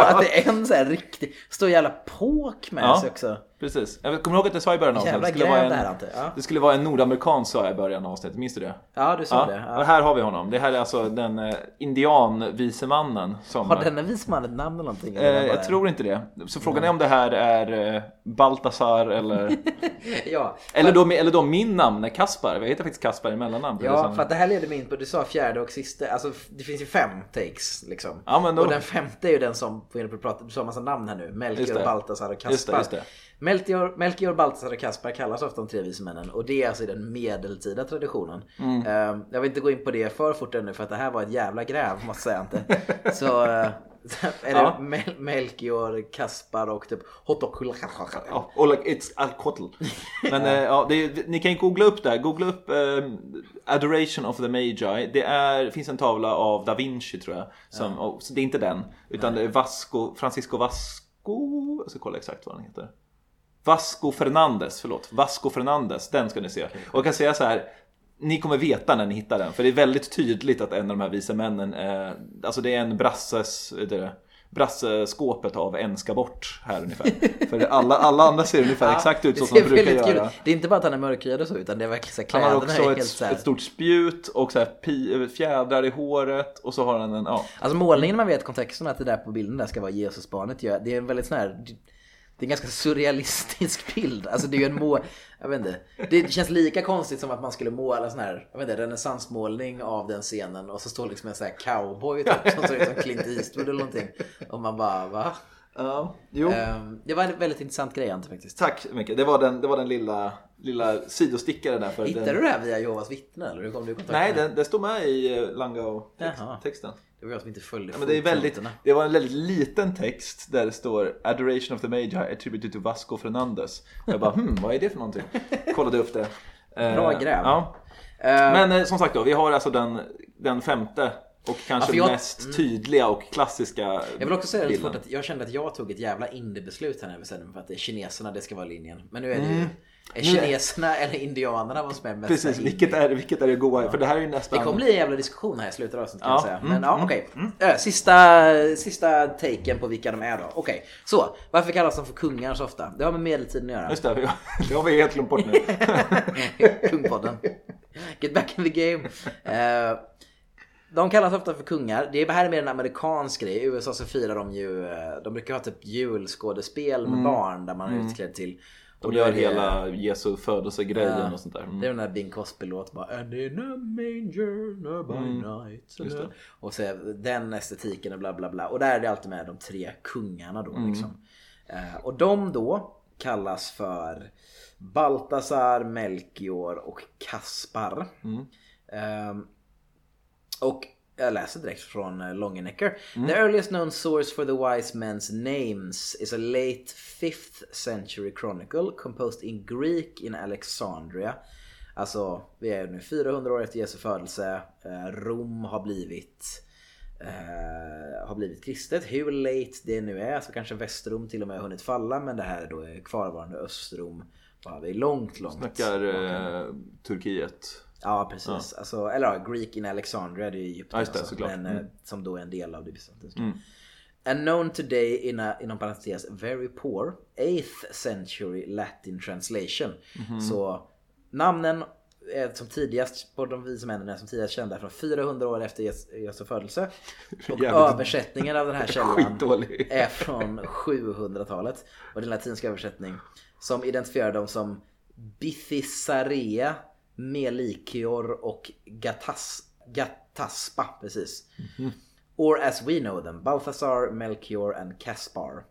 <laughs> att det är en så här riktig, stor jävla påk med Ja. sig också. Precis. Jag kommer ihåg att jag sa i början av avsnittet, det skulle vara här, en. Ja. det skulle vara en nordamerikansk sa jag i början av avsnittet, minns du det? Ja, du sa Ja, det. och Ja. här har vi honom. Det här är alltså den eh, indianvisemannen som... Har denna visman ett namn eller någonting? Eh, Eller jag tror inte det. Så frågan är om det här är eh, Baltasar eller... Ja, eller, då, eller då min namn är Kaspar. Jag heter faktiskt Kaspar i mellannamn. Ja, som- för att det här leder mig in på, du sa fjärde och sista, alltså det finns ju fem takes liksom. Ja, men då- Och den femte är ju den som, du sa en massa namn här nu, det. Baltasar och Kaspar. Just det, just det. Melchior, Melchior, Baltasar och Kaspar kallas ofta de tre vise männen och det är alltså i den medeltida traditionen. Mm. Eh, jag vill inte gå in på det för fort ännu för att det här var ett jävla gräv måste jag säga inte. <laughs> Så eh, <laughs> är det Ja. Mel- Melchior, Kaspar och typ Hotokul. Ja, och like it's alkotl. Men <laughs> eh, ja, det ni kan googla upp det här. Googla upp eh, Adoration of the Magi. Det är, finns en tavla av Da Vinci tror jag. Som, och, så det är inte den. Utan det är Vasco, Francisco Vasco. Jag ska kolla exakt vad den heter. Vasco Fernandes, förlåt. Vasco Fernandes, den ska ni se. Och jag kan säga så här. Ni kommer veta när ni hittar den. För det är väldigt tydligt att en av de här vise männen, eh, alltså det är en brasses, det, brasseskåpet av en ska bort här ungefär. <laughs> För alla, alla andra ser ungefär exakt ut så som de brukar kul göra. ut. Det är inte bara att han är mörkhyad och så utan det är verkligen så här, Han har kläderna också helt så ett, här. ett stort spjut och så här fjädrar i håret och så har han en, ja. Alltså målningen man vet kontexten att det där på bilden där ska vara Jesusbarnet. Det är en väldigt sån här det är en ganska surrealistisk <laughs> bild. Alltså det är ju en må... Jag vet inte. Det känns lika konstigt som att man skulle måla sån här, jag vet inte, renässansmålning av den scenen och så står liksom en sån här cowboy typ, som ser ut som Clint Eastwood eller någonting. Och man bara, va? ja. Jo. Ehm, det var en väldigt intressant grej Ante faktiskt. Tack så mycket. Det var den, det var den lilla, lilla sidostickare där. För Hittade den, du det här via Jehovas vittnen eller hur kom du i kontakt Nej, den, den står med i eh. Langau-texten. Det var jag som inte följde Ja, men det, är väldigt, det var en väldigt liten text där det står Adoration of the Magi attributed to Vasco Fernandes. Och jag bara hmm, vad är det för någonting? <laughs> Kollade upp det. Eh, Bra gräv. Ja. Ehm, Men eh, som sagt då, vi har alltså den, den femte och kanske för jag- mest tydliga och klassiska Jag vill också säga bilden. att jag kände att jag tog ett jävla indie-beslut här när vi bestämde mig för att det är kineserna det ska vara linjen. Men nu är det ju är kineserna eller indianerna vad som är mest Mm. Precis, vilket är, vilket är det goa? För det här är ju nästan... Det kommer bli en jävla diskussion här i slutet av avsnittet kan Ja, jag säga. mm, Men ja, okej. Ö, Sista, sista taken på vilka de är då. Okej, så varför kallas de för kungar så ofta? Det har med medeltiden att göra. Just det, <laughs> det har vi helt glömt bort nu. <laughs> Kungpodden. Get back in the game. <laughs> Eh, de kallas ofta för kungar. Det är här är mer en amerikansk grej. I USA så firar de ju, eh, de brukar ha typ julskådespel med barn där man är utklädd till. De gör det- hela Jesu födelsegrejen Ja. och sånt där. Mm. Det är den där Bing Crosby-låt bara And in a manger by night. Mm. det. Och så den estetiken och bla bla bla. Och där är det alltid med de tre kungarna då Mm. liksom. Eh, och de då kallas för Baltasar, Melchior och Kaspar. Ehm, och jag läser direkt från eh, Longenecker. The earliest known source for the wise men's names is a late 5th century chronicle composed in Greek in Alexandria. Alltså, vi är nu 400 år efter Jesu födelse. Eh, Rom har blivit eh, har blivit kristet. Hur late det nu är, så kanske Västrom till och med har hunnit falla. Men det här är då kvarvarande Östrom. Bara vi är långt, långt. Snackar eh, Turkiet. Ja precis. Alltså, eller ja, Greek in Alexandria, det är Egypten. Ja, just det, alltså, såklart. men, Mm. eh, Som då är en del av det bysantinska. And known today in a, inom parentes, very poor 8th century Latin translation. Mhm. Så namnen är som tidigast på de vise männen är som tidigast kända från 400 år efter Jes- Jesu födelse. <laughs> Och Jävligt översättningen av den här källan <laughs> är från 700-talet. Och det är en latinsk översättning som identifierar dem som Bithisarea, Melikior och Gatas, Gataspa. Precis. Or as we know them, Balthasar, Melchior and Caspar.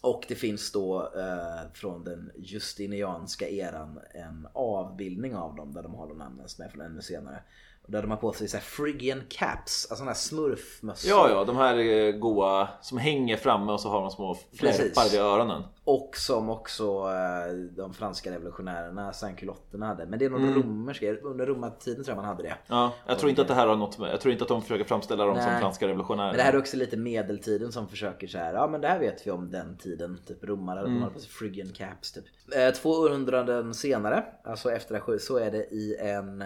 Och det finns då eh, från den justinianska eran en avbildning av dem där de har de namnen som är från ännu senare. Och där de har på sig så här Phrygian caps, alltså sådana här smurfmössor. Ja, ja, de här eh, goa som hänger framme och så har de små flärpar vid öronen. Och som också eh, de franska revolutionärerna, sankulotterna hade. Men det är nog romerska, under romartiden tror jag man hade det. Ja, jag tror inte att det här har något med, jag tror inte att de försöker framställa dem som Nej. franska revolutionärer. Men det här är också lite medeltiden som försöker så här, ja men det här vet vi om den tiden. Typ romare, de hade på sig Phrygian caps typ. Eh, två århundraden senare, alltså efter det här, så är det i en,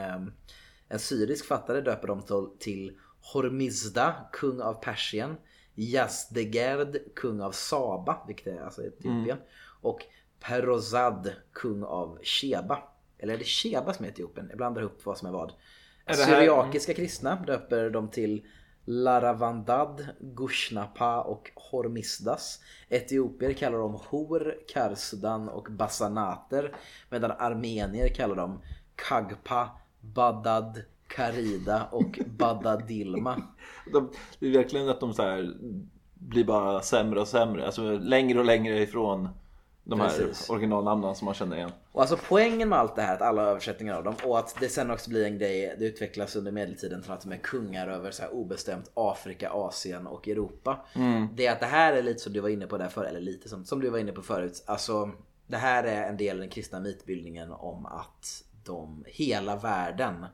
en syrisk författare döper de till, Hormizda, kung av Persien. Yazdegerd, kung av Saba, vilket är alltså Etiopien. Och Perozad, kung av Sheba. Eller är det Sheba som är Etiopien? Jag blandar ihop vad som är vad. Är Syriakiska kristna döper de till Laravandad, Gushnapa och Hormisdas. Etiopier kallar de Hor, Karsudan och Basanater. Medan armenier kallar dem Kagpa, Badad, Karida och Badadilma. <laughs> De, det är verkligen att de så här blir bara sämre och sämre. Alltså längre och längre ifrån de här Precis. originalnamnen som man känner igen. Och alltså poängen med allt det här, att alla översättningar av dem och att det sen också blir en grej, det utvecklas under medeltiden från att de är kungar över så här obestämt Afrika, Asien och Europa. Det är att det här är lite som du var inne på där förr, eller lite som, som du var inne på förut. Alltså det här är en del av den kristna mytbildningen om att de, hela världen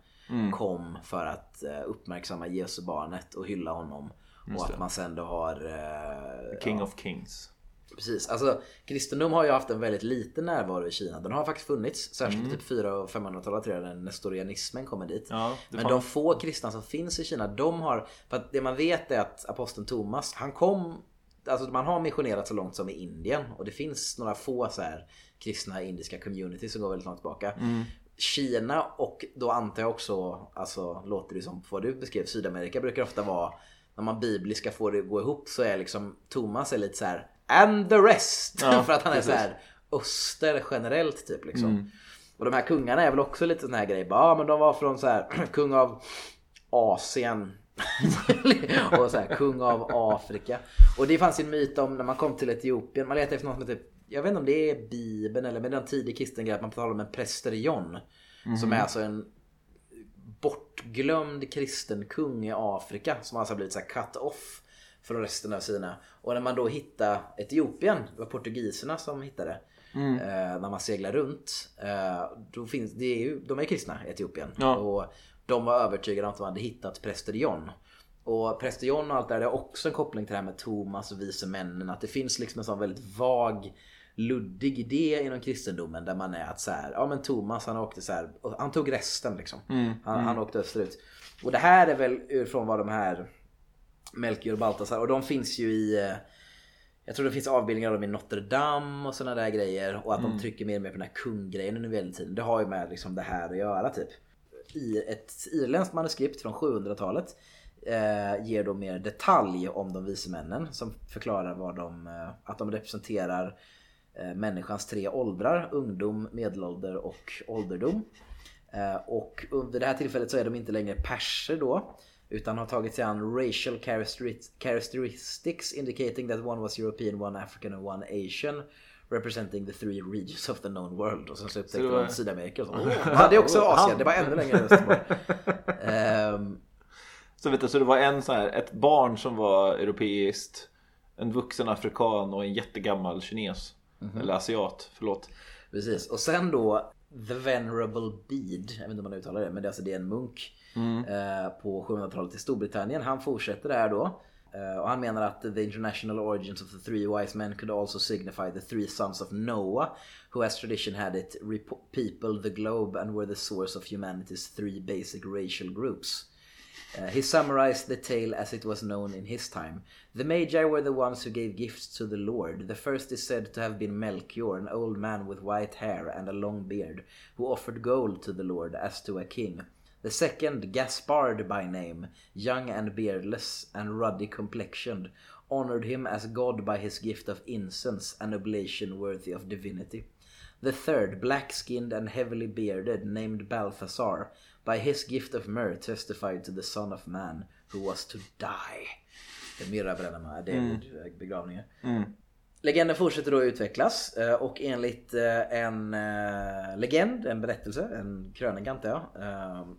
kom för att eh, uppmärksamma Jesu barnet och hylla honom. Och att man sen då har eh, King of Kings. Precis, alltså kristendom har ju haft en väldigt liten närvaro i Kina. Den har faktiskt funnits, särskilt på typ 400 och 500-talet tror jag när nestorianismen kommer dit. Mm. Ja, det Men de få kristna som finns i Kina, de har, för att det man vet är att aposteln Thomas, han kom, alltså man har missionerat så långt som i Indien och det finns några få så här kristna indiska communities som går väldigt långt tillbaka. Mm. Kina och då antar jag också, alltså låter det som vad du beskrev, Sydamerika brukar ofta vara när man bibliska får det att gå ihop så är liksom Thomas är lite så här and the rest. Ja, <laughs> för att han är precis. så här öster generellt typ liksom. Mm. Och de här kungarna är väl också lite sån här grej. Ja men de var från så här <clears throat> kung av Asien. <laughs> och så här kung av Afrika. Och det fanns ju en myt om när man kom till Etiopien. Man letade efter något som heter, jag vet inte om det är bibeln eller men det är en tidig kristen grej att man talar om en presterion. Som är alltså en bortglömd kristen kung i Afrika som alltså har blivit så här cut off från resten av sina. Och när man då hittar Etiopien, det var portugiserna som hittade eh, när man seglar runt. Eh, då finns, det är ju, de är kristna i Etiopien. Ja. Och de var övertygade om att de hade hittat Presterion. Och Presterion och allt det där det har också en koppling till det här med Thomas och vise männen. Att det finns liksom en sån väldigt vag luddig idé inom kristendomen där man är att så här, ja men Thomas han åkte så här, han tog resten liksom. Han, han åkte österut. Och det här är väl utifrån vad de här Melchior och Baltasar och de finns ju i eh, jag tror det finns avbildningar av dem i Notre Dame och sådana där grejer och att de trycker mer och mer på den här kunggrejen under medeltiden. Det har ju med liksom det här att göra typ. I ett irländskt manuskript från 700-talet eh, ger då mer detalj om de vise männen som förklarar vad de, eh, att de representerar människans tre åldrar, ungdom, medelålder och ålderdom. Eh, och under det här tillfället så är de inte längre perser då. Utan har tagit sig an racial characteri- characteristics indicating that one was European, one African and one Asian. Representing the three regions of the known world. Och sen så upptäckte de Sydamerika och så. Oh, <laughs> ja, det är också Asien, det var ännu längre österut. <laughs> Ehm, Så vet du, så det var en så här, ett barn som var europeiskt, en vuxen afrikan och en jättegammal kines. Mhm. Eller asiat, förlåt. Precis, och sen då The Venerable Bede, jag vet inte om man uttalar det, men det är alltså det är en munk eh, på 700-talet i Storbritannien. Han fortsätter där då. eh, Och han menar att the international origins of the three wise men could also signify the three sons of Noah who as tradition had it peopled the globe and were the source of humanity's three basic racial groups. Uh, he summarized the tale as it was known in his time. The Magi were the ones who gave gifts to the Lord. The first is said to have been Melchior, an old man with white hair and a long beard, who offered gold to the Lord as to a king. The second, Gaspard by name, young and beardless and ruddy complexioned, honored him as God by his gift of incense, an oblation worthy of divinity. The third, black skinned and heavily bearded, named Balthasar, by his gift of myrrh testified to the Son of Man, who was to die. Det är Myrrabränna David Mm. begravningar. Legenden fortsätter då utvecklas eh, och enligt eh, en eh, legend, en berättelse, en krönika antar jag,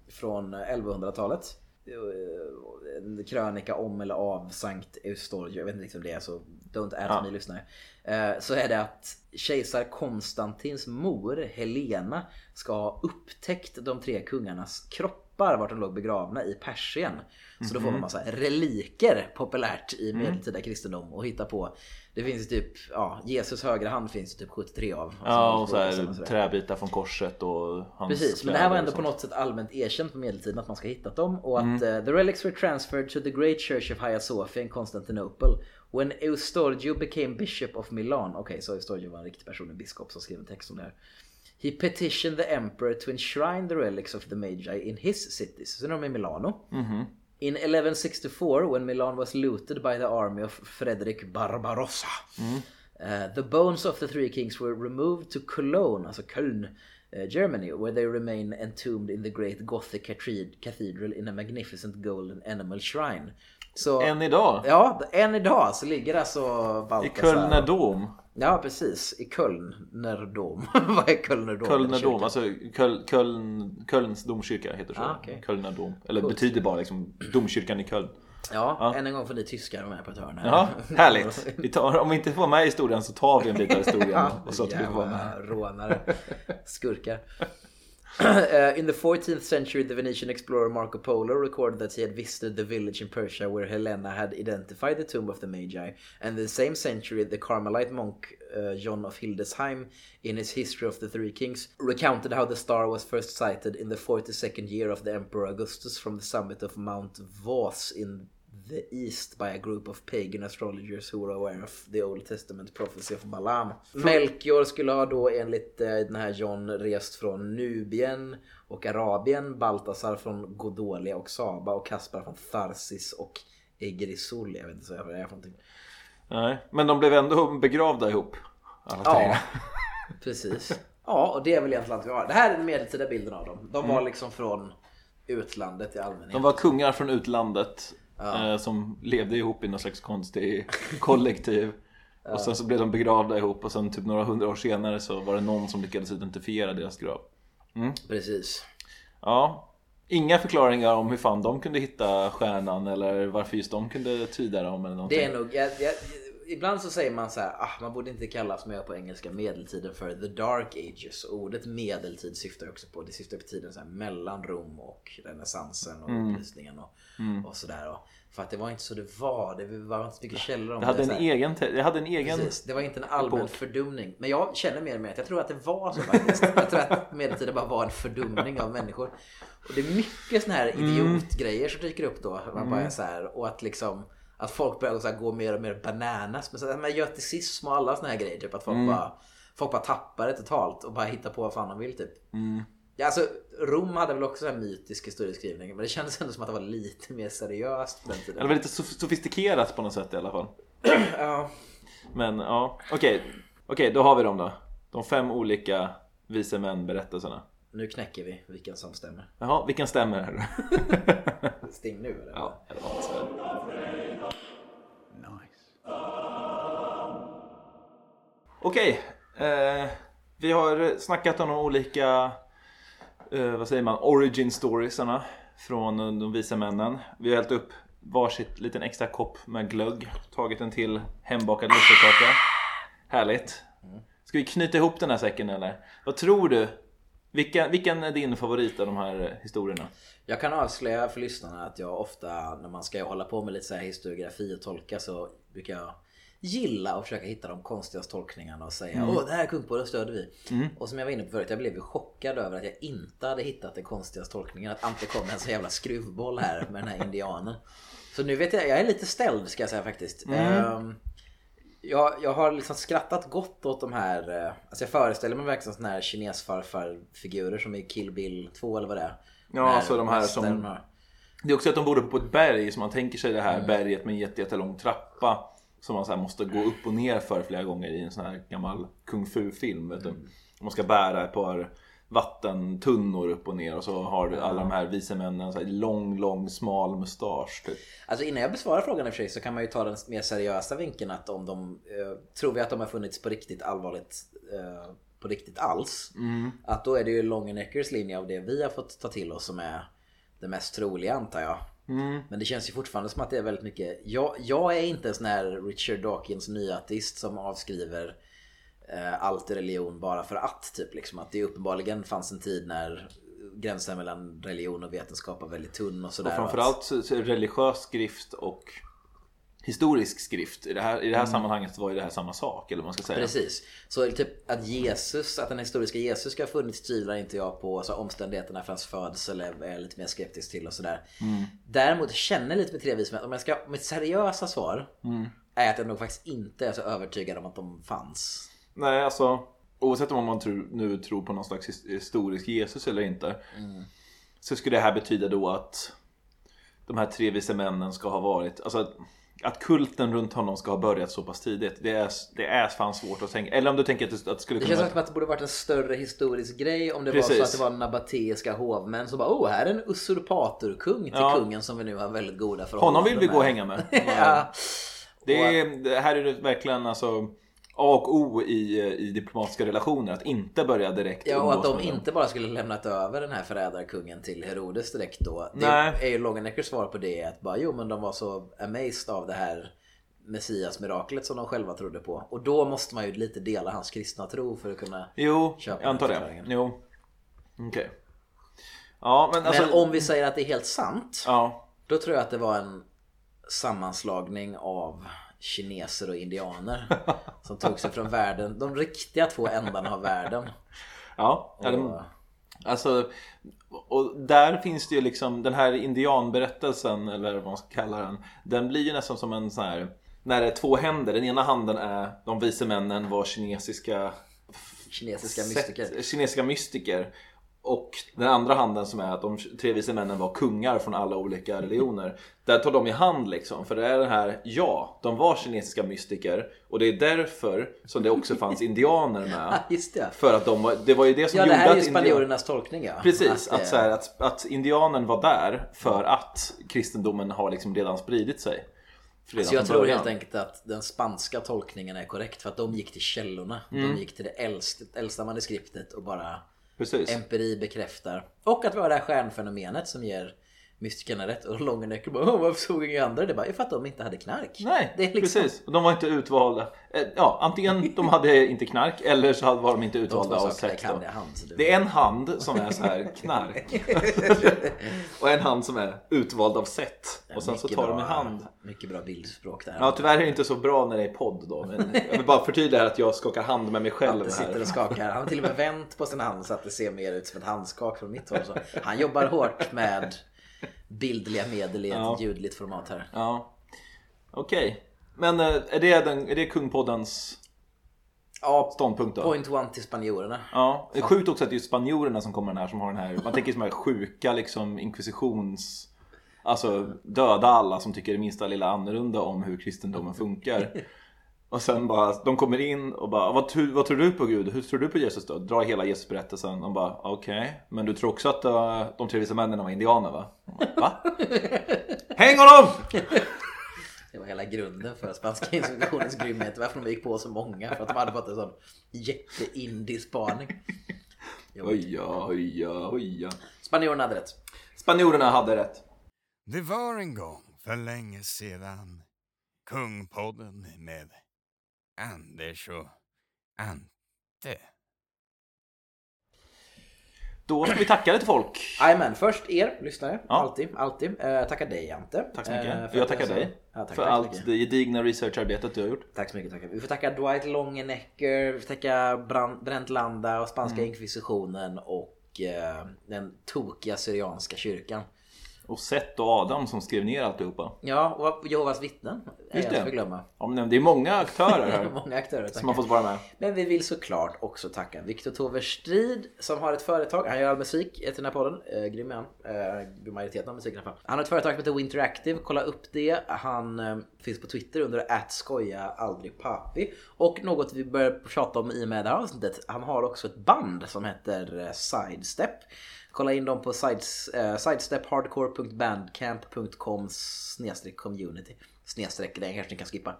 från 1100-talet. eh, En krönika om eller av Sankt Eustorgio, jag vet inte riktigt om det är så don't ask Ja. me lyssnare. Eh, Så är det att kejsar Konstantins mor Helena ska ha upptäckt de tre kungarnas kroppar vart de låg begravna i Persien. Så då får man massa reliker populärt i medeltida kristendom och hitta på. Det finns typ, ja, Jesus högra hand finns det typ 73 av. Ja, och så Alltså, här träbitar från korset och hans Precis, men det här var ändå på något sätt allmänt erkänt på medeltiden att man ska ha hittat dem och att Mm. eh, the relics were transferred to the great church of Hagia Sophia in Constantinople when Eustorgio became bishop of Milan. Okej, så Eustorgio var en riktig person, en biskop som skrev en text om det här. He petitioned the emperor to enshrine the relics of the Magi in his cities. Så nu är de i Milano. Mhm. In 1164 when Milan was looted by the army of Frederick Barbarossa. Uh, the bones of the three kings were removed to Cologne, alltså Köln, uh, Germany, where they remain entombed in the great Gothic cathed- cathedral in a magnificent golden animal shrine. Så, Än idag? Ja, än idag så ligger alltså I Baltasar. Kölner dom. Ja, precis. I Kölner dom. <laughs> Vad är Kölner dom? Kölner dom, alltså Köl, Köln, Kölns domkyrka heter så. Ah, okej. Kölner dom. Eller Coolt. betyder bara liksom domkyrkan i Köln. Ja, Ja. än en gång får ni tyskar vara med på ett hörn här. Ja, härligt. <laughs> Vi tar, om vi inte får med historien så tar vi en bit av historien. Ja, och så att vi får med. rånare. Skurkar. Uh, in the 14th century, the Venetian explorer Marco Polo recorded that he had visited the village in Persia where Helena had identified the tomb of the Magi. And in the same century, the Carmelite monk uh, John of Hildesheim, in his History of the Three Kings, recounted how the star was first sighted in the 42nd year of the Emperor Augustus from the summit of Mount Vos in the east by a group of pagan astrologers who were aware of the Old Testament prophecy of Balaam. Melchior skulle ha då enligt eh, den här John rest från Nubien och Arabien, Baltasar från Godolia och Saba och Kaspar från Tharsis och Egrisul. Jag vet inte vad det är för någonting. Nej, men de blev ändå begravda ihop. Alla. Ja, <laughs> precis. Ja, och det är väl egentligen allt vi har. Det här är den medeltida bilden av dem. De var liksom från utlandet i allmänhet. De var kungar från utlandet eh, som levde ihop i någon slags konstig <laughs> kollektiv. Och sen så blev de begravda ihop och sen typ några hundra år senare så var det någon som lyckades identifiera deras grav. Precis. Ja, inga förklaringar om hur fan de kunde hitta stjärnan eller varför just de kunde tyda dem eller någonting. Det är nog, jag, jag, ibland så säger man så här, ah, man borde inte kalla som jag på engelska medeltiden för the dark ages. Ordet medeltid syftar också på, det syftar på tiden så här, mellan Rom och renässansen och Mm. upplysningen och, och sådär. Och, för att det var inte så det var, det var inte så mycket källor om Det hade det. en egen, det hade en egen Precis, det var inte en allmän fördumning. Men jag känner mer och mer att jag tror att det var så faktiskt. <laughs> Jag tror att medeltiden bara var en fördumning av människor. Och det är mycket såna här Mm. idiotgrejer som dyker upp då. Man bara så här, och att liksom att folk börjar så gå mer och mer bananas med, så här, med göticism och alla såna här grejer. Typ att folk, Mm. bara, folk bara tappar det totalt och bara hittar på vad fan de vill typ. Mm. Ja, alltså, Rom hade väl också en mytisk historieskrivning men det kändes ändå som att det var lite mer seriöst på den tiden. Eller var lite sof- sofistikerat på något sätt i alla fall. <clears throat> Ja. Men ja, okej. Okej, då har vi dem då. De fem olika vise män berättelserna. Nu knäcker vi vilken som stämmer. Jaha, vilken stämmer? Sting nu eller? <laughs> ja, eller vad Okej, eh, vi har snackat om de olika, eh, vad säger man, origin storiesarna från de visa männen. Vi har hällt upp varsitt liten extra kopp med glögg, tagit en till hembakad lussekaka. Härligt. Ska vi knyta ihop den här säcken eller? Vad tror du? Vilken, vilken är din favorit av de här historierna? Jag kan avslöja för lyssnarna att jag ofta när man ska hålla på med lite så här historiografi och tolka så brukar jag gilla att försöka hitta de konstigaste tolkningarna och säga åh det här är kung på, det stöder vi. Och som jag var inne på förut, jag blev ju chockad över att jag inte hade hittat den konstigaste tolkningen. Att Ante kom med en så jävla skruvboll här med den här indianen. Så nu vet jag, jag är lite ställd ska jag säga faktiskt. Ehm, jag, jag har liksom skrattat gott åt de här, eh, alltså jag föreställer mig verkligen sådana här kinesfarfarfigurer som i Kill Bill 2 eller vad det är. Ja, När alltså de här som- har- Det är också att de bor uppe på ett berg så man tänker sig det här Mm. berget med en jätte- jättelång trappa som man så måste gå upp och ner för flera gånger i en sån här gammal kung fu film. Vet du? Mm. Man ska bära ett par vattentunnor upp och ner och så har alla de här vise männen så här lång, lång, smal mustasch typ. Alltså innan jag besvarar frågan i och för sig så kan man ju ta den mer seriösa vinkeln att om de eh, tror vi att de har funnits på riktigt allvarligt eh, på riktigt alls. Att då är det ju Longeneckers linje av det vi har fått ta till oss som är det mest troliga antar jag. Men det känns ju fortfarande som att det är väldigt mycket. Jag, jag är inte en sån här Richard Dawkins nyateist som avskriver eh, allt religion bara för att. Typ liksom att det uppenbarligen fanns en tid när gränsen mellan religion och vetenskap var väldigt tunn och sådär. Och framförallt är religiös skrift och historisk skrift. I det här, i det här sammanhanget så var ju det här samma sak eller vad man ska säga. Precis. Så typ att Jesus, att den historiska Jesus ska ha funnits tvivlar inte jag på. Så omständigheterna för hans födsel är är lite mer skeptisk till och sådär. Däremot känner jag lite med tre vis men om jag ska, mitt seriösa svar är att jag nog faktiskt inte är så övertygad om att de fanns. Nej, alltså oavsett om man tror, nu tror på någon slags his- historisk Jesus eller inte. Så skulle det här betyda då att de här tre vise männen ska ha varit, alltså att, kulten runt honom ska ha börjat så pass tidigt. Det är, det är fan svårt att tänka. Eller om du tänker att det, att det skulle Det kunna känns vara... som att det borde varit en större historisk grej om det var Precis. så att det var nabateiska hovmän som bara oh här är en usurpatorkung till Ja. kungen som vi nu har väldigt goda förhållanden Honom vill vi med. gå och hänga med. <laughs> ja. Det, är, det här är det verkligen alltså A och O i, i diplomatiska relationer. Att inte börja direkt Ja och att de inte bara skulle lämnat över den här förrädarkungen till Herodes direkt då. Det Nej. är ju Longeneckers svar på det att bara jo men de var så amazed av det här Messias miraklet som de själva trodde på. Och då måste man ju lite dela hans kristna tro för att kunna Jo, Köper jag antar det. Jo. Okej. Ja, men alltså... Men om vi säger att det är helt sant Ja, Då tror jag att det var en sammanslagning av kineser och indianer som tog sig från världen, de riktiga två ändarna av världen. ja. Och, de, alltså, och där finns det ju liksom den här indianberättelsen, eller vad man ska kalla den. Den blir ju nästan som en sån här, när det är två händer. Den ena handen är de vise männen var kinesiska kinesiska mystiker. kinesiska mystiker. Och den andra handen som är att de tre vise männen var kungar från alla olika religioner. Där tar de i hand liksom. För det är den här, ja, de var kinesiska mystiker. Och det är därför som det också fanns indianer med. <laughs> Just det. För att de var, det var ju det som Ja det gjorde här är ju att spanjorernas tolkning ja. Precis, det- att, så här, att, att indianen var där för att kristendomen har liksom redan spridit sig. Redan Så jag tror helt enkelt att den spanska tolkningen är korrekt för att de gick till källorna. Mm. De gick till det äldsta, äldsta manuskriptet och bara Precis. empiri bekräftar. Och att vi har det här stjärnfenomenet som ger mystikerna rätt. Och Longenecker bara "Åh, varför såg inga andra det? Bara, "Ja, för att de inte hade knark. Nej, det är liksom, precis. Och de var inte utvalda. Eh, Ja, antingen de hade inte knark eller så var de inte De utvalda två av hand. så Det är en hand som är så här knark. <laughs> och en hand som är utvald av sätt. Och sen så tar de i bra- hand. Mycket bra bildspråk där. Ja, tyvärr är det inte så bra när det är podd då. Men jag vill bara förtydliga att jag skakar hand med mig själv Det sitter och skakar. Han har till och med vänt på sin hand så att det ser mer ut som ett handskak från mitt håll. Så han jobbar hårt med bildliga medel i ett Ja. ljudligt format här. Ja. Okej. Men eh, är det, den, är det Kungpoddens Ja, ståndpunkt då? point one till spanjorerna. Ja, det är sjukt också att det är spanjorerna som kommer den här som har den här, man tänker som här sjuka liksom inkvisitions Alltså döda alla som tycker det minsta lilla annorlunda om hur kristendomen funkar <laughs> Och sen bara, de kommer in och bara vad, tror- vad tror du på Gud? Hur tror du på Jesus då? Drar hela Jesusberättelsen och bara okej Men du tror också att uh, de tre vise männen var indianer va? Va? <laughs> Häng honom! <laughs> Det var hela grunden för spanska inspektionens grymhet. Varför de gick på så många. För att de hade fått en sån jätteindig spaning. <laughs> Oja, oja, oja Spanjorerna hade rätt. Spanjorerna hade rätt Det var en gång för länge sedan Kungpodden med Anders och Ante. Då ska vi tacka lite folk Jajamän, först er lyssnare. Ja. Alltid, alltid. Eh, tackar dig Ante. Tack så Eh, mycket. för jag tackar dig Ja, tack, för tack allt mycket. det gedigna researcharbetet du har gjort. Tack så mycket. Tack. Vi får tacka Dwight Longenecker, vi får tacka Brand, Brent Landa och spanska Mm. inkvisitionen och eh, den tokiga syrianska kyrkan. Och Seth och Adam som skrev ner alltihopa. Ja, och Jehovas vittnen. Just jag det. förglömma. Ja, men det är många aktörer här <laughs> Många aktörer. som har fått vara med. Men vi vill såklart också tacka Viktor Tove Strid som har ett företag. Han gör all musik till den här podden. Eh, grym är han. Eh, majoriteten av musiken i alla fall. Han har ett företag som heter Winteractive. Kolla upp det. Han eh, finns på Twitter under att skoja aldrig papi. Och något vi börjar tjata om i och med det här avsnittet. Han har också ett band som heter eh, Sidestep. Kolla in dem på sides, eh, sidestephardcore.bandcamp.com snedstreck community. Snedstreck, det kanske ni kan skippa.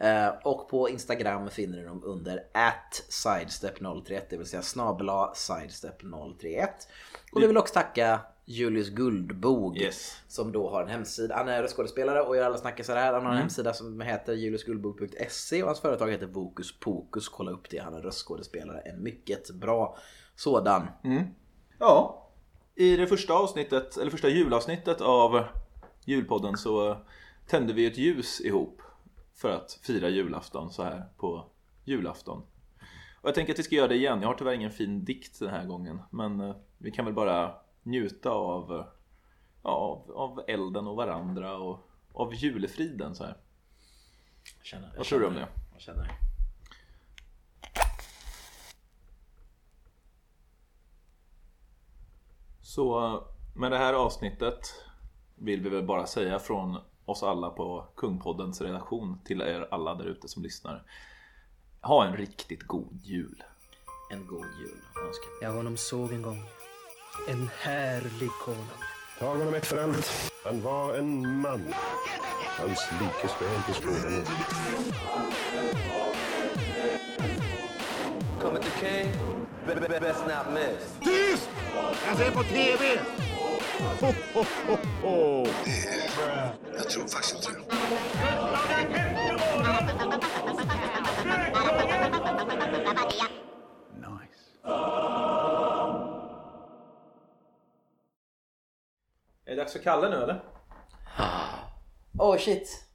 Eh, och på Instagram finner ni dem under at sidestep031, det vill säga snabela sidestep031. Och vi vill också tacka Julius Guldbog Yes. som då har en hemsida. Han är röstskådespelare och gör alla snackisar här. Han har en hemsida som heter juliusguldbog.se och hans företag heter Vokus Pokus. Kolla upp det, han är röstskådespelare. En mycket bra sådan. Ja, i det första avsnittet, eller första julavsnittet av julpodden så tände vi ett ljus ihop för att fira julafton så här på julafton. Och jag tänker att vi ska göra det igen. Jag har tyvärr ingen fin dikt den här gången, men eh, vi kan väl bara njuta av, eh, ja, av, av elden och varandra och av julefriden så här. Jag känner, jag Vad tror du om det? Jag känner Så med det här avsnittet vill vi väl bara säga från oss alla på Kungpoddens redaktion till er alla där ute som lyssnar. Ha en riktigt god jul. En god jul önskar. Jag honom såg en gång. En härlig konung. Tag honom ett för allt. Han var en man. Hans likes väl till skådan. Coming to King. Be- be- be- Best not miss. Jag tror faktiskt inte det. Är det dags för Kalle nu eller? Åh oh, shit.